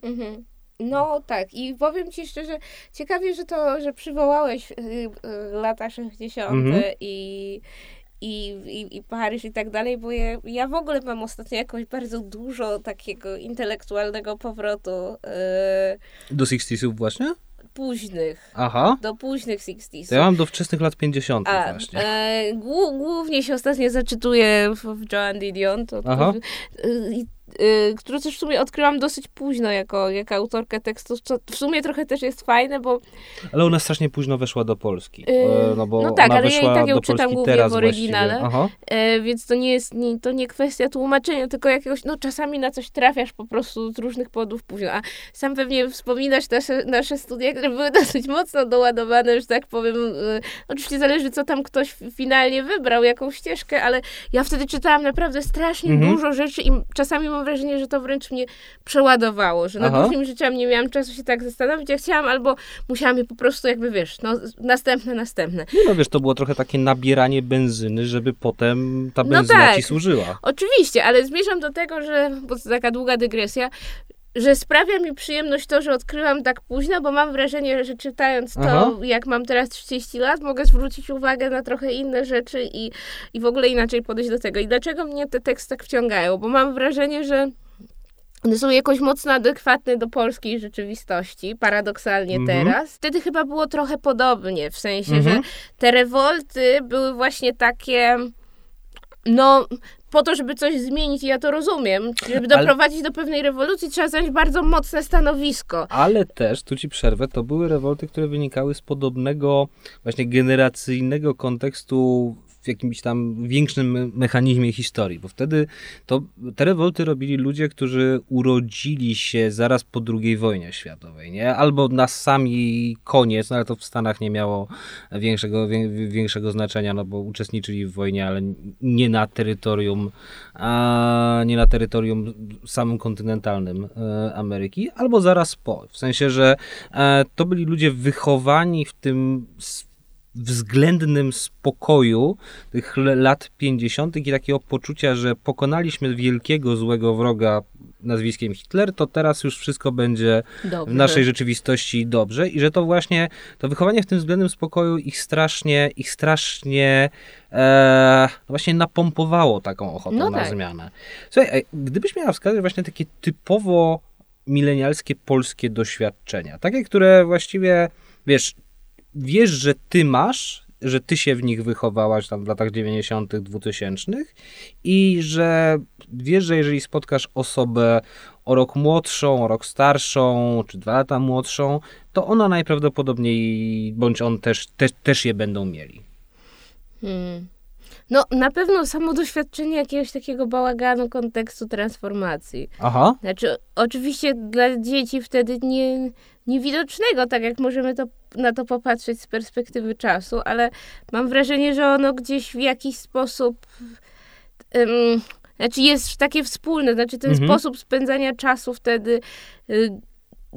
Mhm. No tak, i powiem ci szczerze, ciekawie, że to, że przywołałeś y, y, lata 60. Mhm. i, i, i, i Paryż i tak dalej, bo ja, ja w ogóle mam ostatnio jakoś bardzo dużo takiego intelektualnego powrotu y, Do 60 właśnie? późnych, Aha. do późnych 60 To ja mam do wczesnych lat 50 A, właśnie. e, głó- głównie się ostatnio zaczytuję w, w Joan Didion, to, Aha. to, y, i- y, którą też w sumie odkryłam dosyć późno jako, jako autorkę tekstów, co w sumie trochę też jest fajne, bo Ale ona strasznie późno weszła do Polski. Yy, no bo no tak, ale ja i tak ją czytam głównie w oryginale. E, więc to nie jest nie, to nie kwestia tłumaczenia, tylko jakiegoś, no czasami na coś trafiasz po prostu z różnych powodów późno. A sam pewnie wspominasz nasze, nasze studia, które były dosyć mocno doładowane, że tak powiem. E, oczywiście zależy, co tam ktoś finalnie wybrał, jaką ścieżkę, ale ja wtedy czytałam naprawdę strasznie Mhm. dużo rzeczy i czasami mam wrażenie, że to wręcz mnie przeładowało, że nad Aha. różnymi rzeczami nie miałam czasu się tak zastanowić, jak chciałam, albo musiałam je po prostu jakby, wiesz, no następne, następne. Nie no wiesz, to było trochę takie nabieranie benzyny, żeby potem ta No benzyna tak. ci służyła. Oczywiście, ale zmierzam do tego, że, bo to taka długa dygresja, że sprawia mi przyjemność to, że odkryłam tak późno, bo mam wrażenie, że czytając to, Aha. jak mam teraz 30 lat, mogę zwrócić uwagę na trochę inne rzeczy i, i w ogóle inaczej podejść do tego. I dlaczego mnie te teksty tak wciągają? Bo mam wrażenie, że one są jakoś mocno adekwatne do polskiej rzeczywistości, paradoksalnie Mhm. teraz. Wtedy chyba było trochę podobnie, w sensie, Mhm. że te rewolty były właśnie takie, no, po to, żeby coś zmienić, i ja to rozumiem, żeby Ale- doprowadzić do pewnej rewolucji, trzeba zająć bardzo mocne stanowisko. Ale też, tu ci przerwę, to były rewolty, które wynikały z podobnego, właśnie generacyjnego kontekstu w jakimś tam większym me- mechanizmie historii, bo wtedy to, te rewolty robili ludzie, którzy urodzili się zaraz po II wojnie światowej, nie? Albo na sami koniec, no ale to w Stanach nie miało większego, wię, większego znaczenia, no bo uczestniczyli w wojnie, ale nie na terytorium, a nie na terytorium samym kontynentalnym e, Ameryki, albo zaraz po. W sensie, że e, to byli ludzie wychowani w tym względnym spokoju tych lat 50. i takiego poczucia, że pokonaliśmy wielkiego złego wroga nazwiskiem Hitler, to teraz już wszystko będzie Dobrze. w naszej rzeczywistości dobrze i że to właśnie to wychowanie w tym względnym spokoju ich strasznie, ich strasznie e, no właśnie napompowało taką ochotą No na tak. zmianę. Słuchaj, gdybyś miała wskazać właśnie takie typowo milenialskie polskie doświadczenia, takie, które właściwie, wiesz, wiesz, że ty masz, że ty się w nich wychowałaś tam w latach 90., 2000 i że wiesz, że jeżeli spotkasz osobę o rok młodszą, o rok starszą, czy dwa lata młodszą, to ona najprawdopodobniej, bądź on też, też, też je będą mieli. Hmm. No, na pewno samo doświadczenie jakiegoś takiego bałaganu kontekstu transformacji. Aha. Znaczy, oczywiście dla dzieci wtedy nie, niewidocznego, tak jak możemy to, na to popatrzeć z perspektywy czasu, ale mam wrażenie, że ono gdzieś w jakiś sposób. Ym, znaczy, jest takie wspólne, znaczy ten Mhm. sposób spędzania czasu wtedy. Y,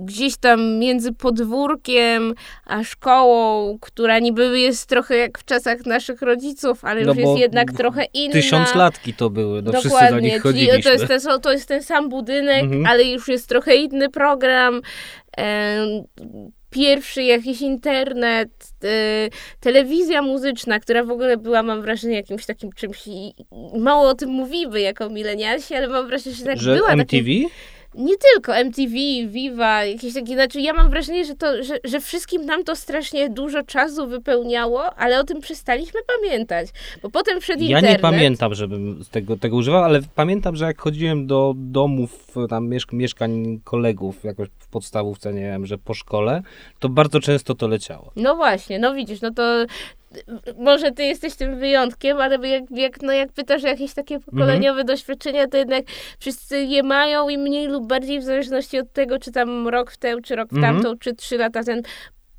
Gdzieś tam między podwórkiem a szkołą, która niby jest trochę jak w czasach naszych rodziców, ale No już jest jednak trochę inna. Tysiąc latki to były, no wszyscy do Dokładnie, nich chodziliśmy. to jest, ten, to jest ten sam budynek, Mhm. ale już jest trochę inny program. E, pierwszy jakiś internet, e, telewizja muzyczna, która w ogóle była, mam wrażenie, jakimś takim czymś. i- i Mało o tym mówimy jako milenialsi, ale mam wrażenie, że tak Że była. MTV? Takim, nie tylko MTV, Viva, jakieś takie, znaczy ja mam wrażenie, że to, że, że wszystkim nam to strasznie dużo czasu wypełniało, ale o tym przestaliśmy pamiętać, bo potem przed Ja internet... nie pamiętam, żebym tego, tego używał, ale pamiętam, że jak chodziłem do domów, tam mieszk mieszkań kolegów, jakoś w podstawówce, nie wiem, że po szkole, to bardzo często to leciało. No właśnie, no widzisz, no to może ty jesteś tym wyjątkiem, ale jak, jak, no jak pytasz o jakieś takie pokoleniowe doświadczenia, to jednak wszyscy je mają i mniej lub bardziej w zależności od tego, czy tam rok w tę, czy rok w Mhm. tamtą, czy trzy lata ten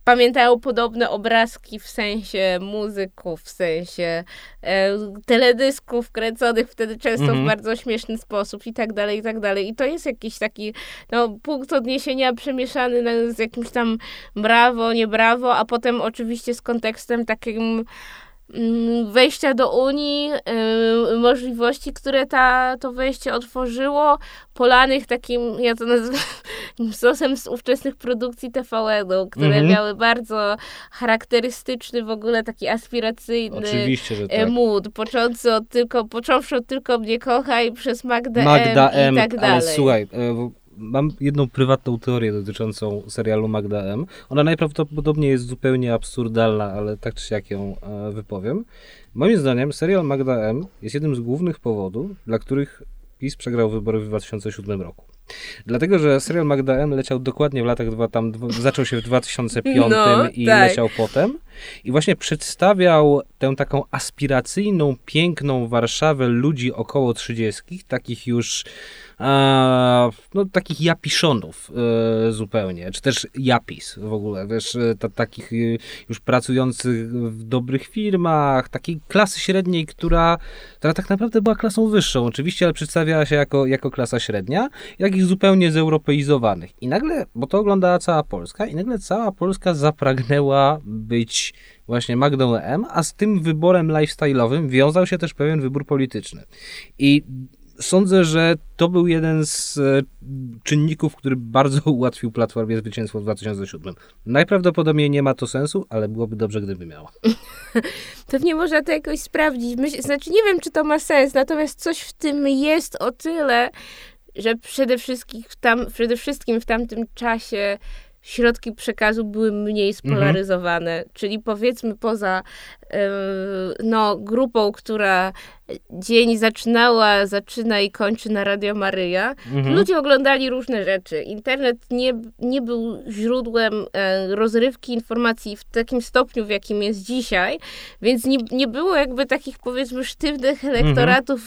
pamiętają podobne obrazki w sensie muzyków, w sensie e, teledysków kręconych wtedy często Mhm. w bardzo śmieszny sposób i tak dalej, i tak dalej. I to jest jakiś taki no, punkt odniesienia przemieszany z jakimś tam brawo, nie brawo, a potem oczywiście z kontekstem takim mm, wejścia do Unii, y, możliwości, które ta, to wejście otworzyło, polanych takim, ja to nazywam sosem z ówczesnych produkcji TVN-u, które Mhm. miały bardzo charakterystyczny w ogóle taki aspiracyjny Oczywiście, e, tak. mood, począwszy od tylko, począwszy od tylko mnie kochaj przez Magdę, Magda M, M, i tak dalej. ale słuchaj, w- mam jedną prywatną teorię dotyczącą serialu Magda M. Ona najprawdopodobniej jest zupełnie absurdalna, ale tak czy siak ją e, wypowiem. Moim zdaniem serial Magda M jest jednym z głównych powodów, dla których PiS przegrał wybory w 2007 roku. Dlatego, że serial Magda M leciał dokładnie w latach, dwa, tam, zaczął się w 2005 No, i tak. leciał potem. I właśnie przedstawiał tę taką aspiracyjną, piękną Warszawę ludzi około 30, takich już a, no, takich japiszonów e, zupełnie, czy też japis w ogóle, wiesz, e, ta, takich e, już pracujących w dobrych firmach, takiej klasy średniej, która, która tak naprawdę była klasą wyższą oczywiście, ale przedstawiała się jako, jako klasa średnia, jak ich zupełnie zeuropeizowanych. I nagle, bo to oglądała cała Polska, i nagle cała Polska zapragnęła być właśnie Magdą M, a z tym wyborem lifestyle'owym wiązał się też pewien wybór polityczny. I sądzę, że to był jeden z e, czynników, który bardzo ułatwił Platformie zwycięstwo w 2007. Najprawdopodobniej nie ma to sensu, ale byłoby dobrze, gdyby miała. Pewnie można to jakoś sprawdzić. Znaczy, nie wiem, czy to ma sens, natomiast coś w tym jest o tyle, że przede wszystkim, w tam, przede wszystkim w tamtym czasie środki przekazu były mniej spolaryzowane, czyli powiedzmy poza no, grupą, która dzień zaczynała, zaczyna i kończy na Radio Maryja, Mhm. ludzie oglądali różne rzeczy. Internet nie, nie był źródłem e, rozrywki informacji w takim stopniu, w jakim jest dzisiaj, więc nie, nie było jakby takich powiedzmy sztywnych elektoratów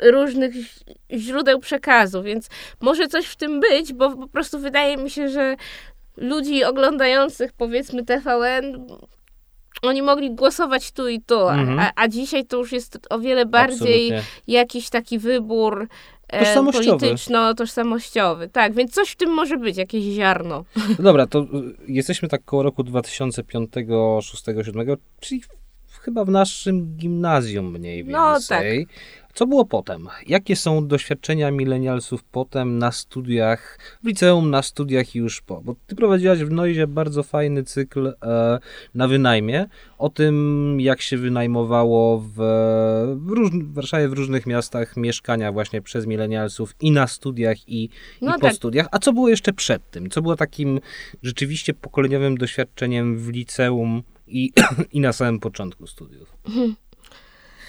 e, różnych źródeł przekazu, więc może coś w tym być, bo po prostu wydaje mi się, że ludzi oglądających powiedzmy TVN oni mogli głosować tu i tu, a- Mhm. a, a dzisiaj to już jest o wiele bardziej Absolutnie. jakiś taki wybór e, Tożsamościowy. polityczno-tożsamościowy. Tak, więc coś w tym może być, jakieś ziarno. No dobra, to y, jesteśmy tak koło roku 2005, 6, 7, czyli chyba w naszym gimnazjum mniej No, więcej. Co było potem? Jakie są doświadczenia milenialsów potem na studiach, w liceum, na studiach i już po? Bo ty prowadziłaś w Noizie bardzo fajny cykl e, na wynajmie, o tym jak się wynajmowało w, w, róż, w Warszawie, w różnych miastach mieszkania właśnie przez milenialsów i na studiach i, No i po tak. studiach. A co było jeszcze przed tym? Co było takim rzeczywiście pokoleniowym doświadczeniem w liceum i, i na samym początku studiów?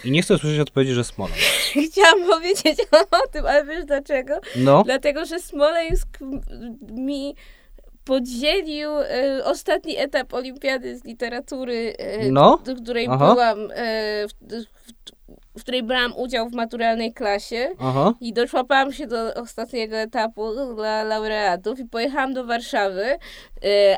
I nie chcę usłyszeć odpowiedzi, że Smoleńsk. Chciałam powiedzieć o tym, ale wiesz dlaczego? No, Dlatego, że Smoleńsk mi podzielił e, ostatni etap olimpiady z literatury, e, No. do której Aha. byłam, e, w, w, w której brałam udział w maturalnej klasie. aha. I doszłapałam się do ostatniego etapu dla laureatów i pojechałam do Warszawy,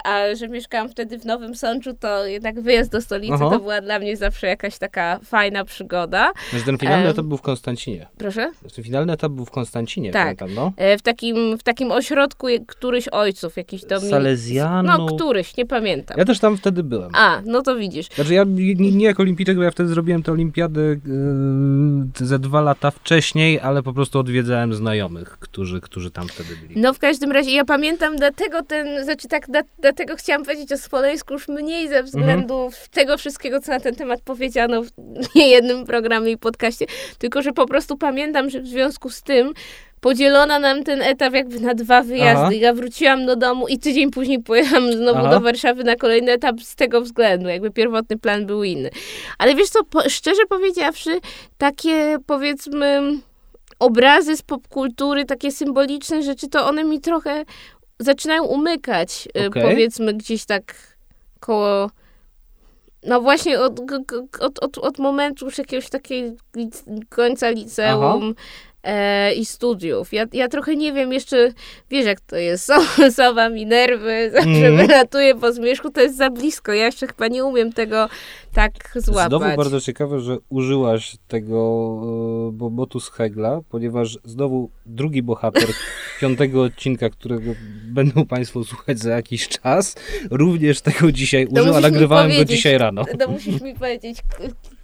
a że mieszkałam wtedy w Nowym Sączu, to jednak wyjazd do stolicy Aha. to była dla mnie zawsze jakaś taka fajna przygoda. Znaczy ten finalny etap był w Konstancinie. Proszę? Ten finalny etap był w Konstancinie, Tak. pamiętam, no. E, W takim, w takim ośrodku któryś ojców, jakiś to... mi- Salezjanów. No, któryś, nie pamiętam. Ja też tam wtedy byłem. A, no to widzisz. Znaczy ja nie, nie jako olimpijczyk, bo ja wtedy zrobiłem tę olimpiadę yy, ze dwa lata wcześniej, ale po prostu odwiedzałem znajomych, którzy, którzy tam wtedy byli. No w każdym razie ja pamiętam, dlatego ten, znaczy tak, dlatego chciałam powiedzieć o Smoleńsku już mniej ze względu tego wszystkiego, co na ten temat powiedziano w niejednym programie i podcaście, tylko że po prostu pamiętam, że w związku z tym podzielono nam ten etap jakby na dwa wyjazdy. Aha. Ja wróciłam do domu i tydzień później pojechałam znowu Aha. do Warszawy na kolejny etap z tego względu. Jakby pierwotny plan był inny. Ale wiesz co, po, szczerze powiedziawszy, takie powiedzmy obrazy z popkultury, takie symboliczne rzeczy, to one mi trochę zaczynają umykać, y, Okej. powiedzmy gdzieś tak koło no właśnie od, od, od, od momentu już jakiegoś takiego końca liceum e, i studiów. Ja, ja trochę nie wiem jeszcze, wiesz jak to jest, so, sowa mi nerwy, zawsze Mhm. wylatuje po zmierzchu, to jest za blisko. Ja jeszcze chyba nie umiem tego tak złapać. Znowu bardzo ciekawe, że użyłaś tego e, bobotu z Hegla, ponieważ znowu drugi bohater piątego odcinka, którego będą Państwo słuchać za jakiś czas, również tego dzisiaj To użył, a musisz mi nagrywałem go dzisiaj rano. To musisz mi powiedzieć,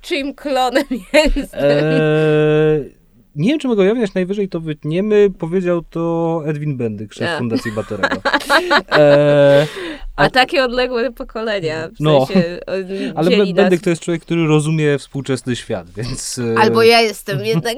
czyim klonem jest. Eee, nie wiem, czy mogę ujawniać, najwyżej to wytniemy. Powiedział to Edwin Bendyk, szef A. Fundacji Batorego. Eee, A takie odległe pokolenia, w No. sensie ale dzieli Bendyk nas. to jest człowiek, który rozumie współczesny świat, więc... e, Albo ja jestem jednak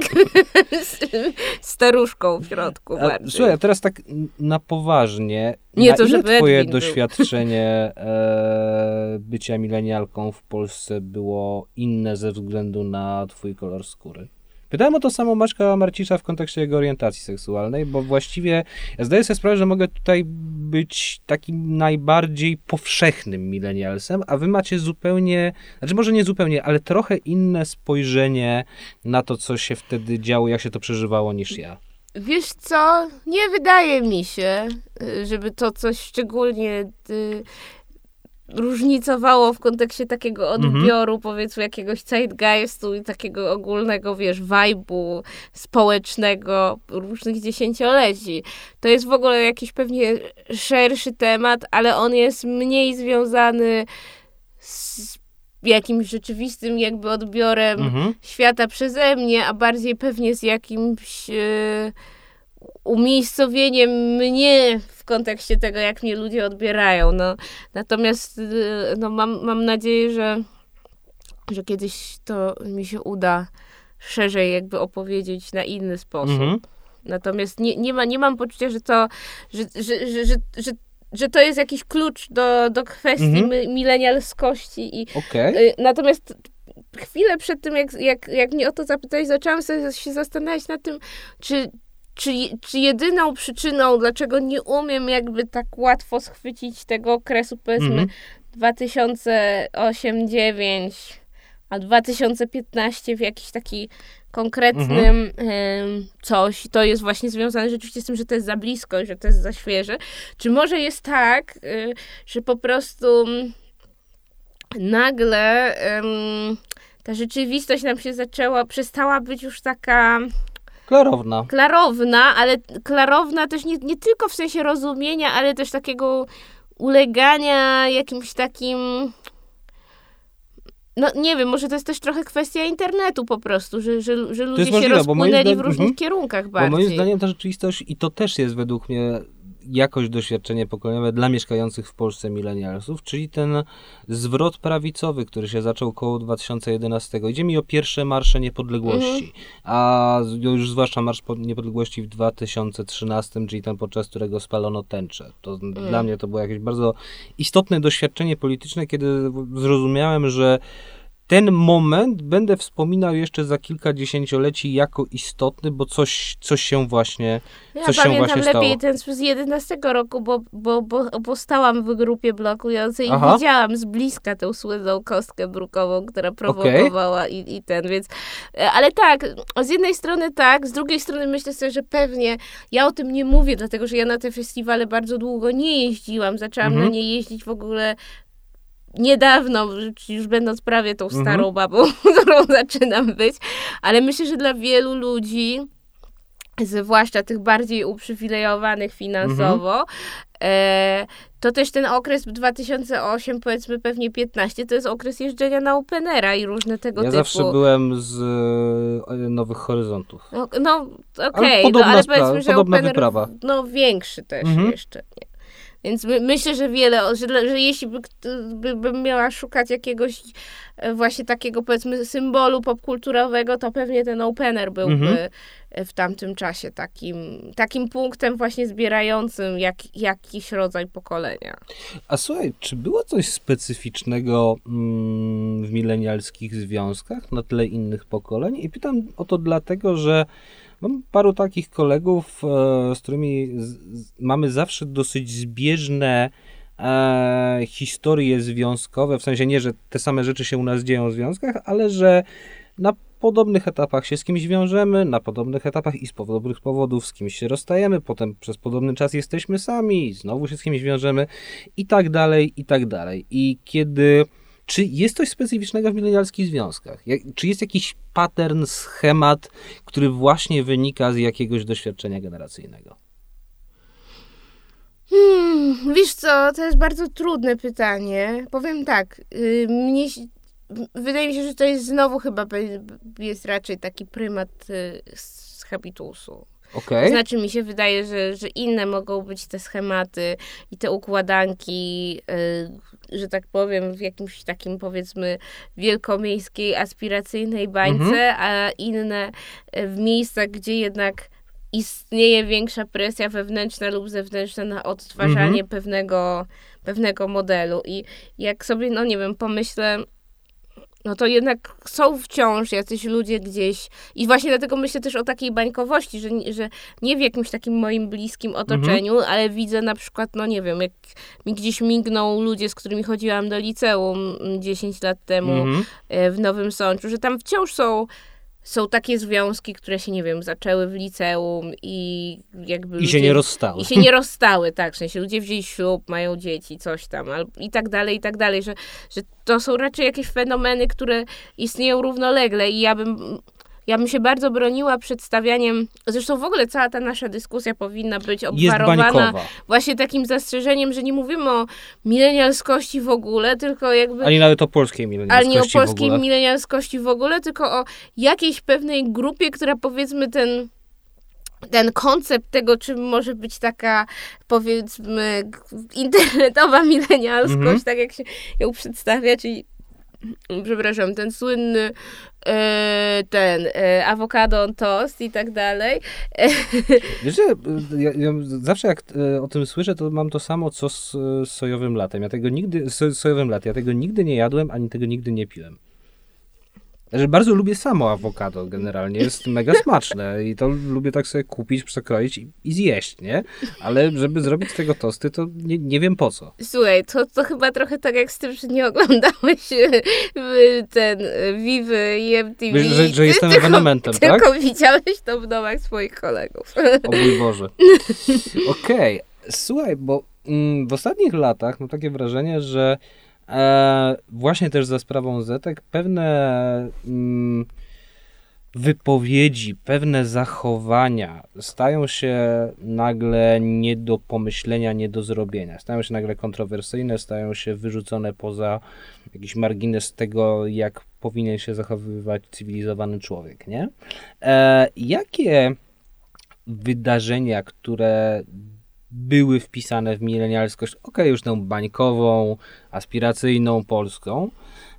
staruszką w środku A, bardziej. słuchaj, a teraz tak na poważnie. Nie na to, ile żeby twoje Edwin doświadczenie e, bycia milenialką w Polsce było inne ze względu na twój kolor skóry? Pytałem o to samo Maćka Marcisza w kontekście jego orientacji seksualnej, bo właściwie zdaję sobie sprawę, że mogę tutaj być takim najbardziej powszechnym milenialsem, a wy macie zupełnie, znaczy może nie zupełnie, ale trochę inne spojrzenie na to, co się wtedy działo, jak się to przeżywało niż ja. Wiesz co, nie wydaje mi się, y, żeby to coś szczególnie y, różnicowało w kontekście takiego Mhm. odbioru, powiedzmy, jakiegoś zeitgeistu i takiego ogólnego, wiesz, vibe'u społecznego różnych dziesięcioleci. To jest w ogóle jakiś pewnie szerszy temat, ale on jest mniej związany z jakimś rzeczywistym jakby odbiorem Mhm. świata przeze mnie, a bardziej pewnie z jakimś e, umiejscowieniem mnie w kontekście tego, jak mnie ludzie odbierają. No, natomiast e, no, mam, mam nadzieję, że, że kiedyś to mi się uda szerzej jakby opowiedzieć na inny sposób. Mhm. Natomiast nie, nie, ma, nie mam poczucia, że to, że, że, że, że, że, że to jest jakiś klucz do, do kwestii Mhm. mi- milenialskości i Okej. Y, Natomiast chwilę przed tym, jak, jak, jak mnie o to zapytałeś, zaczęłam sobie się zastanawiać nad tym, czy, czy, czy jedyną przyczyną, dlaczego nie umiem jakby tak łatwo schwycić tego okresu, powiedzmy, Mhm. 2008-2009, a 2015 w jakiś taki konkretnym Mhm. em, coś, to jest właśnie związane rzeczywiście z tym, że to jest za blisko, że to jest za świeże. Czy może jest tak, y, że po prostu mm, nagle em, ta rzeczywistość nam się zaczęła, przestała być już taka Klarowna. klarowna, ale klarowna też nie, nie tylko w sensie rozumienia, ale też takiego ulegania jakimś takim. No nie wiem, może to jest też trochę kwestia internetu po prostu, że, że, że ludzie się możliwe, bo moim rozpłynęli w zdaniem- różnych mhm. kierunkach Bo bardziej. moim zdaniem ta rzeczywistość, i to też jest według mnie jakoś doświadczenie pokoleniowe dla mieszkających w Polsce milenialsów, czyli ten zwrot prawicowy, który się zaczął koło 2011. Idzie mi o pierwsze marsze niepodległości, a z- już zwłaszcza Marsz Po- Niepodległości w 2013, czyli ten podczas którego spalono tęczę. To dla mnie to było jakieś bardzo istotne doświadczenie polityczne, kiedy zrozumiałem, że ten moment będę wspominał jeszcze za kilka dziesięcioleci jako istotny, bo coś, coś się właśnie Ja coś się pamiętam właśnie lepiej stało. ten z 11 roku, bo, bo, bo, bo stałam w grupie blokującej i Aha. widziałam z bliska tę słynną kostkę brukową, która prowokowała i, i ten, więc... e, Ale tak, z jednej strony tak, z drugiej strony myślę sobie, że pewnie ja o tym nie mówię, dlatego że ja na te festiwale bardzo długo nie jeździłam. Zaczęłam Mhm. na nie jeździć w ogóle niedawno, już będąc prawie tą Mhm. starą babą, którą zaczynam być, ale myślę, że dla wielu ludzi zwłaszcza tych bardziej uprzywilejowanych finansowo, Mhm. e, to też ten okres 2008, powiedzmy pewnie 15, to jest okres jeżdżenia na Openera i różne tego Ja typu. zawsze byłem z e, Nowych Horyzontów. No, no okej, Ale no, ale powiedzmy, że podobna Opener, wyprawa. no większy też Mhm. jeszcze, nie? Więc my, myślę, że wiele, że, że jeśli by, by, bym miała szukać jakiegoś e, właśnie takiego powiedzmy symbolu popkulturowego, to pewnie ten opener byłby Mhm. w tamtym czasie takim, takim punktem właśnie zbierającym jak, jakiś rodzaj pokolenia. A słuchaj, czy było coś specyficznego mm, w milenialskich związkach na tle innych pokoleń? I pytam o to dlatego, że mam paru takich kolegów, e, z którymi mamy zawsze dosyć zbieżne e, historie związkowe, w sensie nie, że te same rzeczy się u nas dzieją w związkach, ale że na podobnych etapach się z kimś wiążemy, na podobnych etapach i z podobnych powodów z kimś się rozstajemy, potem przez podobny czas jesteśmy sami, znowu się z kimś wiążemy i tak dalej, i tak dalej. I kiedy. Czy jest coś specyficznego w milenialskich związkach? Jak, czy jest jakiś pattern, schemat, który właśnie wynika z jakiegoś doświadczenia generacyjnego? Hmm, wiesz co, to jest bardzo trudne pytanie. Powiem tak, y, mnie, wydaje mi się, że to jest znowu chyba jest raczej taki prymat y, z habitusu. Okej. Znaczy mi się wydaje, że, że inne mogą być te schematy i te układanki, y, że tak powiem, w jakimś takim powiedzmy wielkomiejskiej, aspiracyjnej bańce, Mhm. a inne y, w miejscach, gdzie jednak istnieje większa presja wewnętrzna lub zewnętrzna na odtwarzanie Mhm. pewnego, pewnego modelu. I jak sobie, no nie wiem, pomyślę, no to jednak są wciąż jacyś ludzie gdzieś. I właśnie dlatego myślę też o takiej bańkowości, że, nie- że nie w jakimś takim moim bliskim otoczeniu, ale widzę na przykład, no nie wiem, jak mi gdzieś migną ludzie, z którymi chodziłam do liceum mm, 10 lat temu Mhm. e, w Nowym Sączu, że tam wciąż są, są takie związki, które się, nie wiem, zaczęły w liceum i jakby I się ludzie- nie rozstały. i się nie rozstały, tak, w sensie ludzie wzięli ślub, mają dzieci, coś tam, al- i tak dalej, i tak dalej, że, że to są raczej jakieś fenomeny, które istnieją równolegle i ja bym, ja bym się bardzo broniła przedstawianiem, zresztą w ogóle cała ta nasza dyskusja powinna być obwarowana właśnie takim zastrzeżeniem, że nie mówimy o milenialskości w ogóle, tylko jakby... Ani nawet o polskiej Ale nie o milenialskości w polskiej ogóle. milenialskości w ogóle, tylko o jakiejś pewnej grupie, która powiedzmy ten, ten koncept tego, czym może być taka powiedzmy internetowa milenialskość, Mhm. tak jak się ją przedstawia, czyli przepraszam, ten słynny e, ten e, awokado toast i tak dalej. Wiesz, że ja, ja zawsze jak e, o tym słyszę, to mam to samo co z sojowym latem. Ja tego nigdy, z sojowym latem, ja tego nigdy nie jadłem, ani tego nigdy nie piłem. Że bardzo lubię samo awokado generalnie, jest mega smaczne i to lubię tak sobie kupić, przekroić i, i zjeść, nie? Ale żeby zrobić z tego tosty, to nie, nie wiem po co. Słuchaj, to, to chyba trochę tak jak z tym, że nie oglądałeś e, ten e, Vivy i MTV. Że, że jestem tylko, ewenementem, tylko tak? Tylko widziałeś to w domach swoich kolegów. O mój Boże. Okej, okay. słuchaj, bo mm, w ostatnich latach mam takie wrażenie, że E, właśnie też za sprawą Zetek pewne mm, wypowiedzi, pewne zachowania stają się nagle nie do pomyślenia, nie do zrobienia. Stają się nagle kontrowersyjne, stają się wyrzucone poza jakiś margines tego, jak powinien się zachowywać cywilizowany człowiek, nie? E, jakie wydarzenia, które były wpisane w milenialskość, ok, już tą bańkową, aspiracyjną, polską.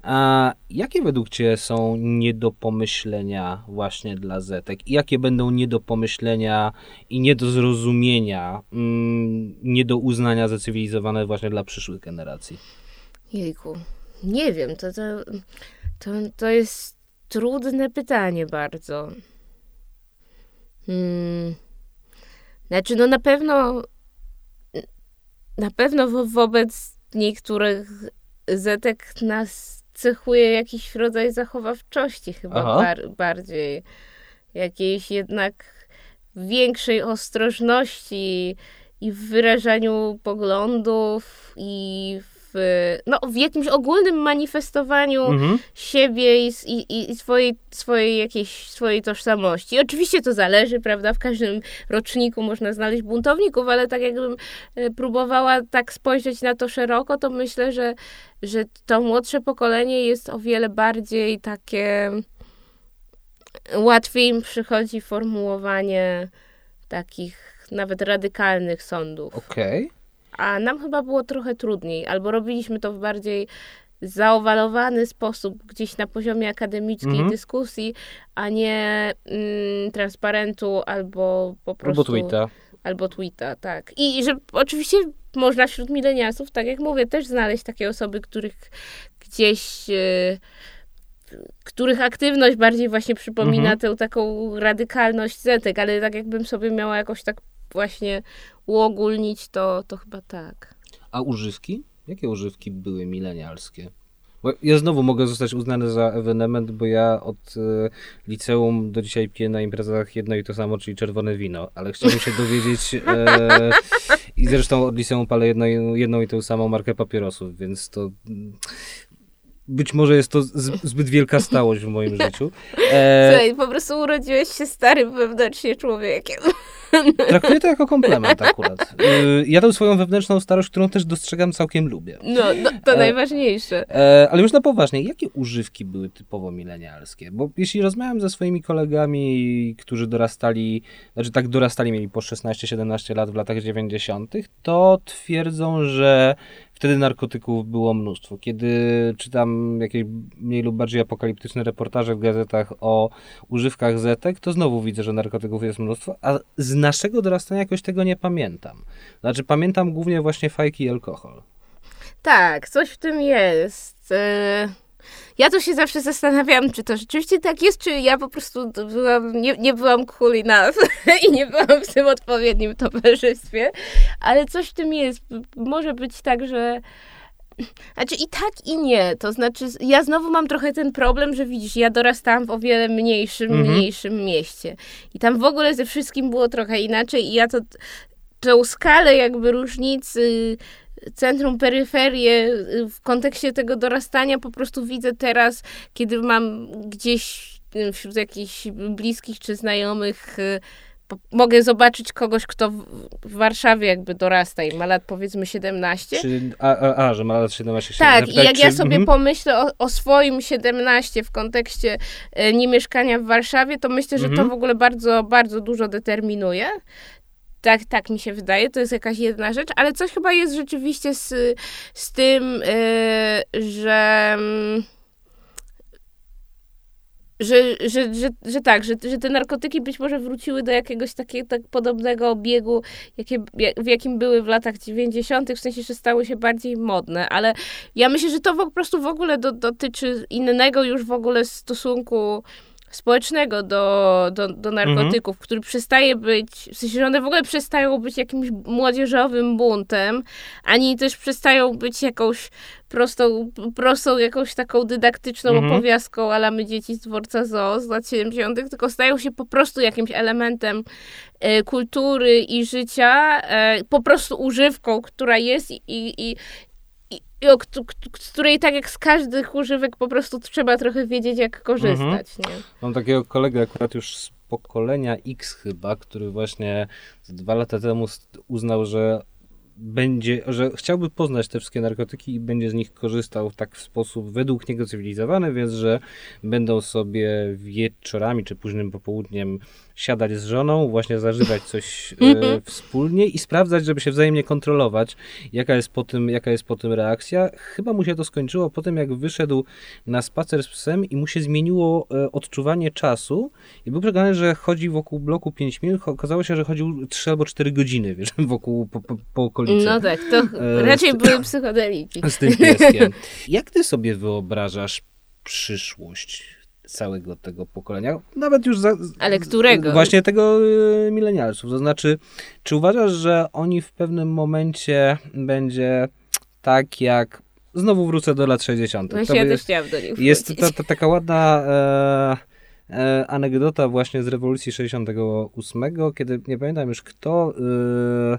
A jakie według Ciebie są nie do pomyślenia właśnie dla Zetek? I jakie będą nie do pomyślenia i nie do zrozumienia, mm, nie do uznania za cywilizowane właśnie dla przyszłych generacji? Jejku, nie wiem, to, to, to, to jest trudne pytanie bardzo. Hmm. Znaczy, no na pewno na pewno wo wobec niektórych zetek nas cechuje jakiś rodzaj zachowawczości, chyba bar bardziej. Jakiejś jednak większej ostrożności i w wyrażaniu poglądów i w, no, w jakimś ogólnym manifestowaniu mhm. siebie i, i, i, swojej, swojej jakiejś swojej tożsamości. oczywiście to zależy, prawda? W każdym roczniku można znaleźć buntowników, ale tak jakbym e, próbowała tak spojrzeć na to szeroko, to myślę, że, że to młodsze pokolenie jest o wiele bardziej takie łatwiej im przychodzi formułowanie takich nawet radykalnych sądów. Okej. Okay a nam chyba było trochę trudniej, albo robiliśmy to w bardziej zaowalowany sposób, gdzieś na poziomie akademickiej mhm. dyskusji, a nie mm, transparentu albo po prostu... Albo tweeta. Albo tweeta, tak. I że oczywiście można wśród milenialsów, tak jak mówię, też znaleźć takie osoby, których gdzieś... Yy, których aktywność bardziej właśnie przypomina mhm. tę taką radykalność zetek, ale tak jakbym sobie miała jakoś tak właśnie uogólnić, to, to chyba tak. A używki? Jakie używki były milenialskie? Bo ja znowu mogę zostać uznany za ewenement, bo ja od y, liceum do dzisiaj piję na imprezach jedno i to samo, czyli czerwone wino, ale chciałbym się dowiedzieć e, i zresztą od liceum palę jedno, jedną i tę samą markę papierosów, więc to być może jest to zbyt wielka stałość w moim życiu. E... Słuchaj, po prostu urodziłeś się starym wewnętrznie człowiekiem. Traktuję to jako komplement akurat. Y, ja tę swoją wewnętrzną starość, którą też dostrzegam, całkiem lubię. No, no to e, najważniejsze. E, ale już na poważnie, jakie używki były typowo milenialskie? Bo jeśli rozmawiam ze swoimi kolegami, którzy dorastali, znaczy tak dorastali, mieli po 16-17 lat w latach 90., to twierdzą, że wtedy narkotyków było mnóstwo. Kiedy czytam jakieś mniej lub bardziej apokaliptyczne reportaże w gazetach o używkach zetek, to znowu widzę, że narkotyków jest mnóstwo, a z naszego dorastania jakoś tego nie pamiętam. Znaczy pamiętam głównie właśnie fajki i alkohol. Tak, coś w tym jest. E, ja to się zawsze zastanawiam, czy to rzeczywiście tak jest, czy ja po prostu byłam, nie, nie byłam cool enough i nie byłam w tym odpowiednim towarzystwie, ale coś w tym jest. Może być tak, że znaczy i tak i nie. To znaczy, ja znowu mam trochę ten problem, że widzisz, ja dorastałam w o wiele mniejszym, mhm. mniejszym mieście. I tam w ogóle ze wszystkim było trochę inaczej i ja to tą skalę jakby różnicy centrum, peryferię w kontekście tego dorastania po prostu widzę teraz, kiedy mam gdzieś wśród jakichś bliskich czy znajomych y, mogę zobaczyć kogoś, kto w Warszawie jakby dorasta i ma lat powiedzmy 17. Czy, a, a, a, że ma lat 17. Tak, i jak czy, ja sobie mm, pomyślę o, o, swoim 17 w kontekście e, niemieszkania w Warszawie, to myślę, że mm -hmm. to mhm. w ogóle bardzo, bardzo dużo determinuje. Tak, tak mi się wydaje, to jest jakaś jedna rzecz, ale coś chyba jest rzeczywiście z, z tym, yy, że... Yy, że, że, że, że tak, że, że te narkotyki być może wróciły do jakiegoś takiego tak podobnego obiegu, jakie, w jakim były w latach 90., w sensie, że stały się bardziej modne, ale ja myślę, że to po prostu w ogóle do, dotyczy innego już w ogóle stosunku społecznego do, do, do narkotyków, mhm. który przestaje być, w sensie, że one w ogóle przestają być jakimś młodzieżowym buntem, ani też przestają być jakąś prostą, prostą jakąś taką dydaktyczną mhm. opowiastką ala my dzieci z dworca zoo z lat 70., tylko stają się po prostu jakimś elementem e, kultury i życia, e, po prostu używką, która jest i, i, i o, z której tak jak z każdych używek po prostu trzeba trochę wiedzieć, jak korzystać. Mhm. Nie? Mam takiego kolegę akurat już z pokolenia X chyba, który właśnie dwa lata temu uznał, że będzie, że chciałby poznać te wszystkie narkotyki i będzie z nich korzystał tak w sposób według niego cywilizowany, więc że będą sobie wieczorami czy późnym popołudniem siadać z żoną, właśnie zażywać coś e, mhm. wspólnie i sprawdzać, żeby się wzajemnie kontrolować, jaka jest, po tym, jaka jest po tym reakcja. Chyba mu się to skończyło po tym, jak wyszedł na spacer z psem i mu się zmieniło e, odczuwanie czasu i był przekonany, że chodzi wokół bloku 5 minut, okazało się, że chodził 3 albo 4 godziny, wiesz, wokół, po, po, po okolicy. No tak, to e, raczej były psychodeliki. Z tym pieskiem. Jak ty sobie wyobrażasz przyszłość całego tego pokolenia, nawet już za, Ale którego? Właśnie tego y, milenialsów. To znaczy, czy uważasz, że oni w pewnym momencie będzie tak jak znowu wrócę do lat 60. Właśnie ja też chciałam do nich Jest to taka ładna e, e, anegdota właśnie z rewolucji 68, kiedy nie pamiętam już kto e,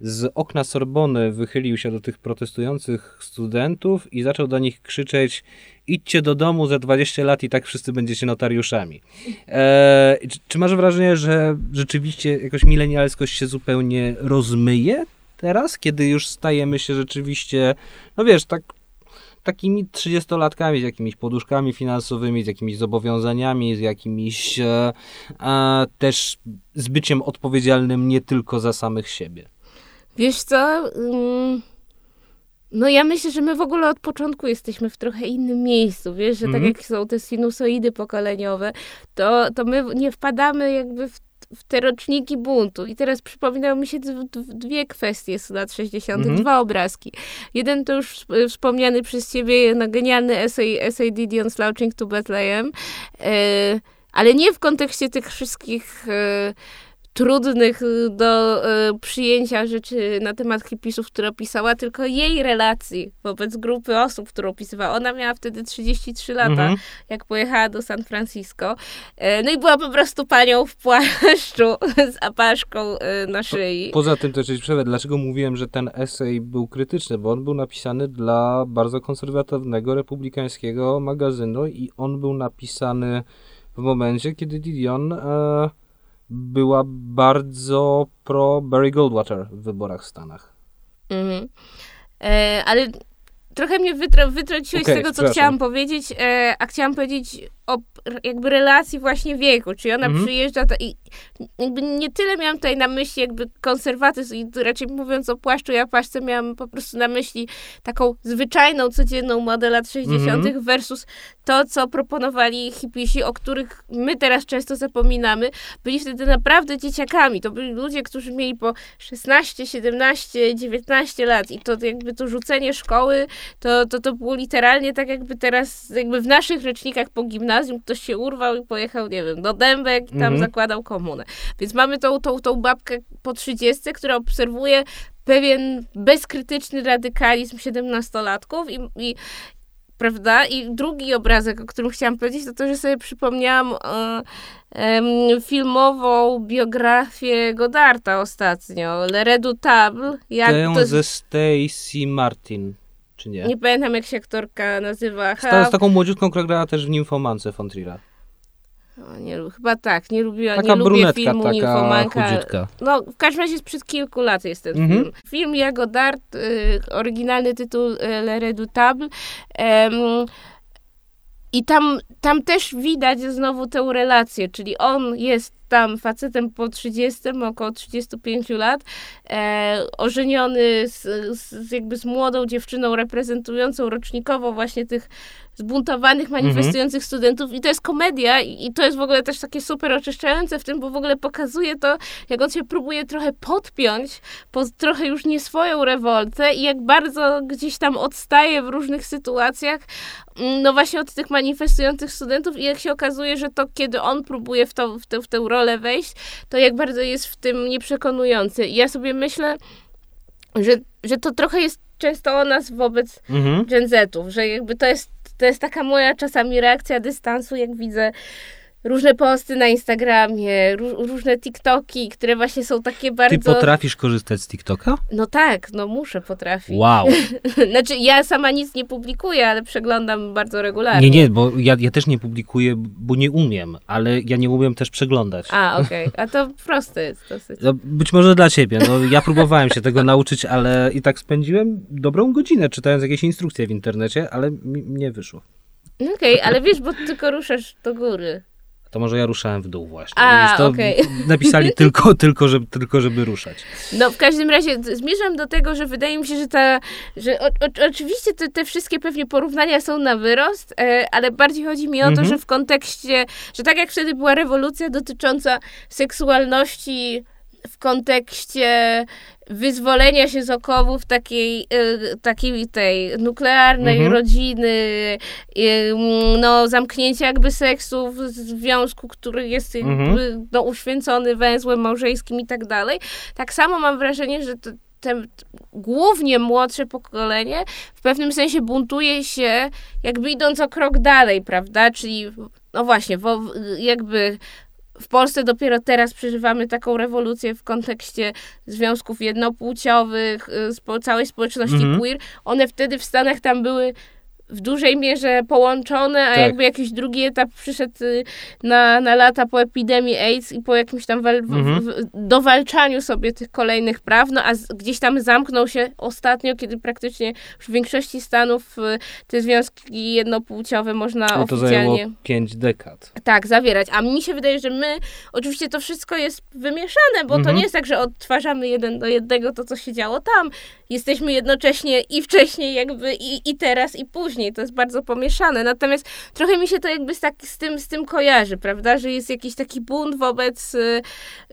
z okna Sorbony wychylił się do tych protestujących studentów i zaczął do nich krzyczeć idźcie do domu za 20 lat i tak wszyscy będziecie notariuszami. E, czy, czy, masz wrażenie, że rzeczywiście jakoś milenialskość się zupełnie rozmyje teraz, kiedy już stajemy się rzeczywiście, no wiesz, tak takimi 30-latkami, z jakimiś poduszkami finansowymi, z jakimiś zobowiązaniami, z jakimiś e, e, też z byciem odpowiedzialnym nie tylko za samych siebie. Wiesz co? No ja myślę, że my w ogóle od początku jesteśmy w trochę innym miejscu, wiesz, że mm tak mhm. jak są te sinusoidy pokoleniowe, to, to my nie wpadamy jakby w w te roczniki buntu. I teraz przypominają mi się dwie kwestie z lat 60., mm -hmm. dwa obrazki. Jeden to już wspomniany przez ciebie no, genialny essay, essay Didion Slouching to Bethlehem, e, ale nie w kontekście tych wszystkich e, trudnych y, do y, przyjęcia rzeczy na temat hipisów, które opisała, tylko jej relacji wobec grupy osób, którą opisywała. Ona miała wtedy 33 lata, mhm. jak pojechała do San Francisco. E, no i była po prostu panią w płaszczu z apaszką e, na szyi. Po, poza tym też przerwę, dlaczego mówiłem, że ten esej był krytyczny, bo on był napisany dla bardzo konserwatywnego, republikańskiego magazynu i on był napisany w momencie, kiedy Didion e, była bardzo pro Barry Goldwater w wyborach w Stanach. Mhm. E, ale trochę mnie wytrąciłeś okay, z tego, co chciałam powiedzieć, e, a chciałam powiedzieć o jakby relacji właśnie wieku, czyli ona mhm. przyjeżdża i jakby nie tyle miałam tutaj na myśli jakby konserwatyzm i raczej mówiąc o płaszczu, ja płaszcze miałam po prostu na myśli taką zwyczajną, codzienną modę lat 60. Mhm. versus to, co proponowali hipisi, o których my teraz często zapominamy. Byli wtedy naprawdę dzieciakami. To byli ludzie, którzy mieli po 16, 17, 19 lat i to jakby to rzucenie szkoły, to, to, to było literalnie tak jakby teraz, jakby w naszych rocznikach po gimnazjum ktoś się urwał i pojechał, nie wiem, do Dębek i tam mhm. zakładał komunę. Więc mamy tą, tą, tą babkę po 30, która obserwuje pewien bezkrytyczny radykalizm siedemnastolatków i, i prawda? I drugi obrazek, o którym chciałam powiedzieć, to to, że sobie przypomniałam e, e, filmową biografię Godarta ostatnio, Le Redoutable. Jak Tę to... ze Stacy Martin czy nie? Nie pamiętam, jak się aktorka nazywa. Z, z taką młodziutką, która grała też w Nymfomance von Trilla. No, nie, chyba tak, nie, lubiła, taka nie lubię filmu taka. Chudziutka. No, w każdym razie sprzed kilku lat jest ten mhm. film. Film Jago Dart, y, oryginalny tytuł y, Le Redoutable. I tam, tam też widać znowu tę relację, czyli on jest tam facetem po 30, około 35 lat, e, ożeniony z, z, jakby z młodą dziewczyną reprezentującą rocznikowo właśnie tych zbuntowanych, manifestujących studentów i to jest komedia i, i to jest w ogóle też takie super oczyszczające w tym, bo w ogóle pokazuje to, jak on się próbuje trochę podpiąć po trochę już nie swoją rewoltę i jak bardzo gdzieś tam odstaje w różnych sytuacjach, mm, no właśnie od tych manifestujących studentów i jak się okazuje, że to kiedy on próbuje w, to, w, tę, w tę rolę wejść, to jak bardzo jest w tym nieprzekonujący. I ja sobie myślę, że, że to trochę jest często o nas wobec Mhm. Gen że jakby to jest, to jest taka moja czasami reakcja dystansu, jak widzę różne posty na Instagramie, ró- różne TikToki, które właśnie są takie Ty bardzo... potrafisz korzystać z TikToka? No tak, no muszę potrafić. Wow. Znaczy ja sama nic nie publikuję, ale przeglądam bardzo regularnie. Nie, nie, bo ja, ja też nie publikuję, bo nie umiem, ale ja nie umiem też przeglądać. A, okej. A to proste jest dosyć. No, być może dla ciebie. No, ja próbowałem się tego nauczyć, ale i tak spędziłem dobrą godzinę czytając jakieś instrukcje w internecie, ale mi nie wyszło. No Okej, ale wiesz, bo tylko ruszasz do góry. To może ja ruszałem w dół właśnie. A, to okej. napisali tylko, tylko, żeby, tylko, żeby ruszać. No w każdym razie zmierzam do tego, że wydaje mi się, że ta, że o, o, oczywiście te, te wszystkie pewnie porównania są na wyrost, e, ale bardziej chodzi mi o to, Mhm. że w kontekście, że tak jak wtedy była rewolucja dotycząca seksualności w kontekście wyzwolenia się z okowów takiej, e, takiej tej nuklearnej Mhm. rodziny, e, mm, no zamknięcia jakby seksu w związku, który jest Mhm. no, uświęcony węzłem małżeńskim i tak dalej. Tak samo mam wrażenie, że te, te głównie młodsze pokolenie w pewnym sensie buntuje się jakby idąc o krok dalej, prawda? Czyli no właśnie, wo, jakby w Polsce dopiero teraz przeżywamy taką rewolucję w kontekście związków jednopłciowych, y, spo, całej społeczności Mhm. queer. One wtedy w Stanach tam były w dużej mierze połączone, a Tak. jakby jakiś drugi etap przyszedł y, na, na lata po epidemii AIDS i po jakimś tam wal, w, Mhm. w, dowalczaniu sobie tych kolejnych praw, no a z, gdzieś tam zamknął się ostatnio, kiedy praktycznie w większości stanów y, te związki jednopłciowe można No to zajęło oficjalnie pięć dekad. tak, zawierać. A mi się wydaje, że my, oczywiście to wszystko jest wymieszane, bo to Mhm. nie jest tak, że odtwarzamy jeden do jednego to, co się działo tam. Jesteśmy jednocześnie i wcześniej jakby i, i teraz i później. To jest bardzo pomieszane. Natomiast trochę mi się to jakby z, tak, z, tym, z tym kojarzy, prawda? Że jest jakiś taki bunt wobec y,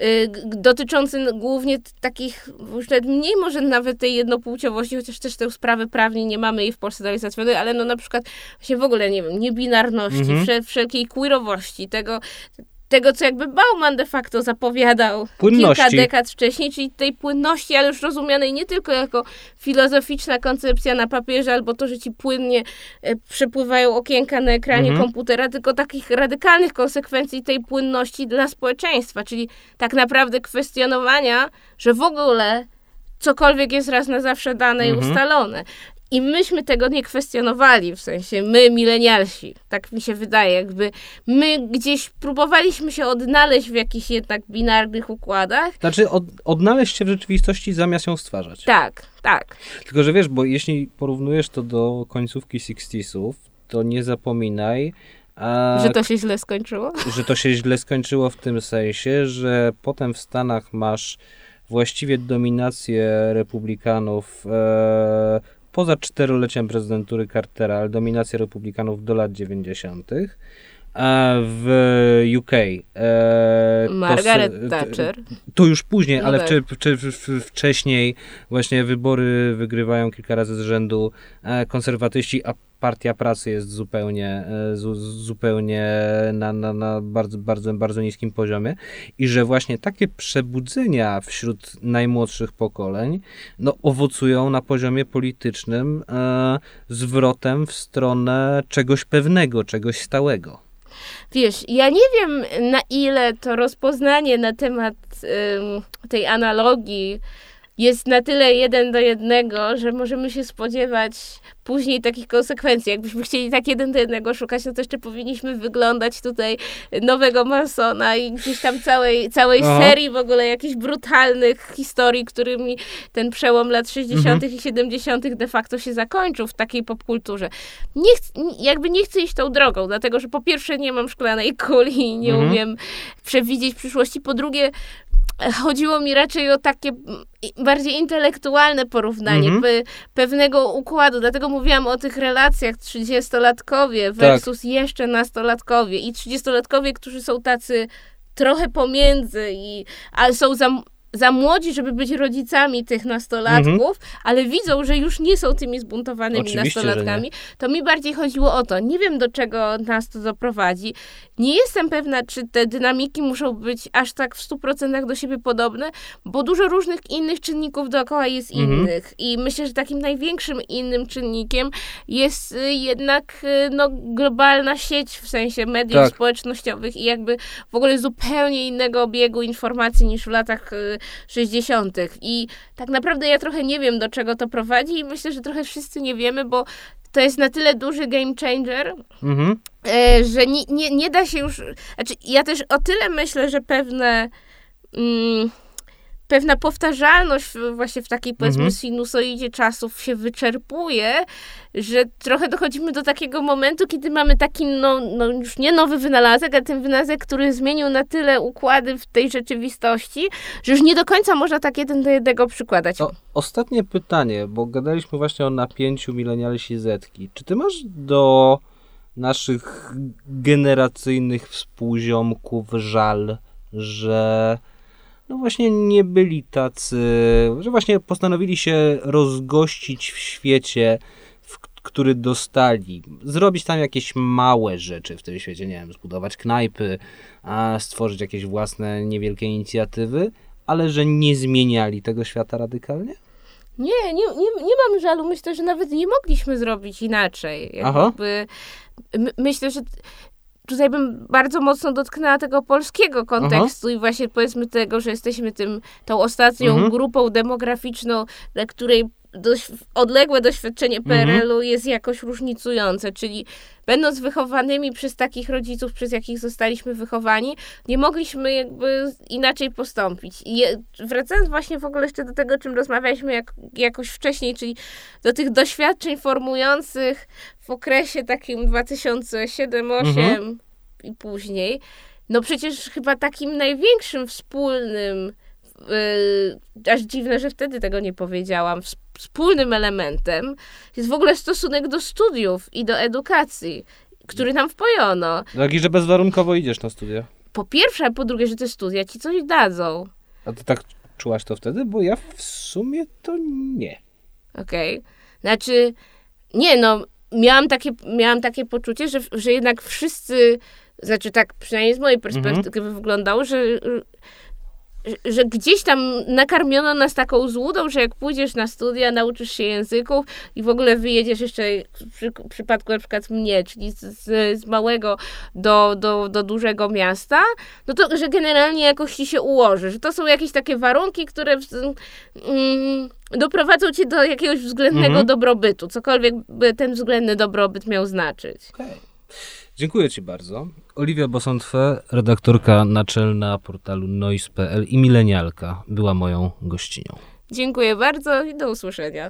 y, dotyczący głównie takich, już nawet mniej może nawet tej jednopłciowości, chociaż też tę sprawę prawnie nie mamy jej w Polsce dalej załatwionej, ale no na przykład właśnie w ogóle, nie wiem, niebinarności, Mhm. wszel- wszelkiej queerowości, tego, tego, co jakby Bauman de facto zapowiadał Płynności. kilka dekad wcześniej, czyli tej płynności, ale już rozumianej nie tylko jako filozoficzna koncepcja na papierze, albo to, że ci płynnie e, przepływają okienka na ekranie Mhm. komputera, tylko takich radykalnych konsekwencji tej płynności dla społeczeństwa, czyli tak naprawdę kwestionowania, że w ogóle cokolwiek jest raz na zawsze dane i Mhm. ustalone. I myśmy tego nie kwestionowali, w sensie my, milenialsi, tak mi się wydaje, jakby my gdzieś próbowaliśmy się odnaleźć w jakichś jednak binarnych układach. Znaczy od, odnaleźć się w rzeczywistości zamiast ją stwarzać. Tak, tak. Tylko, że wiesz, bo jeśli porównujesz to do końcówki 60sów, to nie zapominaj, a, Że to się źle skończyło. że to się źle skończyło w tym sensie, że potem w Stanach masz właściwie dominację republikanów e, poza czteroleciem prezydentury Cartera, ale dominację republikanów do lat 90. A w UK e, to Margaret s- Thatcher. To już później, No ale tak. w- wcześniej właśnie wybory wygrywają kilka razy z rzędu e, konserwatyści, a Partia Pracy jest zupełnie, e, zu, zupełnie na, na, na bardzo, bardzo, bardzo niskim poziomie i że właśnie takie przebudzenia wśród najmłodszych pokoleń no, owocują na poziomie politycznym e, zwrotem w stronę czegoś pewnego, czegoś stałego. Wiesz, ja nie wiem na ile to rozpoznanie na temat ym, tej analogii jest na tyle jeden do jednego, że możemy się spodziewać później takich konsekwencji. Jakbyśmy chcieli tak jeden do jednego szukać, no to jeszcze powinniśmy wyglądać tutaj nowego Masona i gdzieś tam całej, całej Aha. serii w ogóle jakichś brutalnych historii, którymi ten przełom lat 60. i 70. de facto się zakończył w takiej popkulturze. Nie ch- jakby nie chcę iść tą drogą, dlatego że po pierwsze nie mam szklanej kuli i nie Mhm. umiem przewidzieć przyszłości, po drugie chodziło mi raczej o takie mm, bardziej intelektualne porównanie Mhm. pe, pewnego układu. Dlatego mówiłam o tych relacjach 30-latkowie versus jeszcze nastolatkowie i 30-latkowie, którzy są tacy trochę pomiędzy, i, ale są za, za młodzi, żeby być rodzicami tych nastolatków, ale widzą, że już nie są tymi zbuntowanymi Oczywiście, nastolatkami. To mi bardziej chodziło o to. Nie wiem, do czego nas to doprowadzi. Nie jestem pewna, czy te dynamiki muszą być aż tak w 100% do siebie podobne, bo dużo różnych innych czynników dookoła jest Mhm. innych. I myślę, że takim największym innym czynnikiem jest y, jednak y, no, globalna sieć, w sensie mediów Tak. społecznościowych i jakby w ogóle zupełnie innego obiegu informacji niż w latach y, 60. I tak naprawdę ja trochę nie wiem, do czego to prowadzi i myślę, że trochę wszyscy nie wiemy, bo to jest na tyle duży game changer, Mhm. e, że nie, nie, nie da się już. Znaczy, ja też o tyle myślę, że pewne. Mm, pewna powtarzalność właśnie w takiej powiedzmy Mhm. sinusoidzie czasów się wyczerpuje, że trochę dochodzimy do takiego momentu, kiedy mamy taki, no, no już nie nowy wynalazek, a ten wynalazek, który zmienił na tyle układy w tej rzeczywistości, że już nie do końca można tak jeden do jednego przykładać. To ostatnie pytanie, bo gadaliśmy właśnie o napięciu milenialsi Zetki. Czy ty masz do naszych generacyjnych współziomków żal, że no właśnie nie byli tacy, że właśnie postanowili się rozgościć w świecie, w który dostali, zrobić tam jakieś małe rzeczy w tym świecie, nie wiem, zbudować knajpy, a stworzyć jakieś własne niewielkie inicjatywy, ale że nie zmieniali tego świata radykalnie? Nie, nie, nie, nie mam żalu. Myślę, że nawet nie mogliśmy zrobić inaczej. Jakby, my, myślę, że tutaj bym bardzo mocno dotknęła tego polskiego kontekstu i właśnie powiedzmy tego, że jesteśmy tym, tą ostatnią Mhm. grupą demograficzną, dla której doś, odległe doświadczenie Mhm. PRL-u jest jakoś różnicujące, czyli będąc wychowanymi przez takich rodziców, przez jakich zostaliśmy wychowani, nie mogliśmy jakby inaczej postąpić. I wracając właśnie w ogóle jeszcze do tego, czym rozmawialiśmy jak, jakoś wcześniej, czyli do tych doświadczeń formujących w okresie takim 2007-2008 Mhm. i później, no przecież chyba takim największym wspólnym, yy, aż dziwne, że wtedy tego nie powiedziałam, ws- wspólnym elementem jest w ogóle stosunek do studiów i do edukacji, który nam wpojono. Taki, że bezwarunkowo idziesz na studia. Po pierwsze, a po drugie, że te studia ci coś dadzą. A ty tak czułaś to wtedy? Bo ja w sumie to nie. Okej. Znaczy, nie no, miałam takie, miałam takie poczucie, że, że jednak wszyscy, znaczy tak przynajmniej z mojej perspektywy wyglądało, że, że, gdzieś tam nakarmiono nas taką złudą, że jak pójdziesz na studia, nauczysz się języków i w ogóle wyjedziesz jeszcze w przy, przypadku na przykład mnie, czyli z, z, z małego do, do, do dużego miasta, no to, że generalnie jakoś ci się ułoży, że to są jakieś takie warunki, które w, mm, doprowadzą cię do jakiegoś względnego Mhm. dobrobytu, cokolwiek by ten względny dobrobyt miał znaczyć. Dziękuję Ci bardzo. Oliwia Bosontwe, redaktorka naczelna portalu noise.pl i milenialka była moją gościnią. Dziękuję bardzo i do usłyszenia.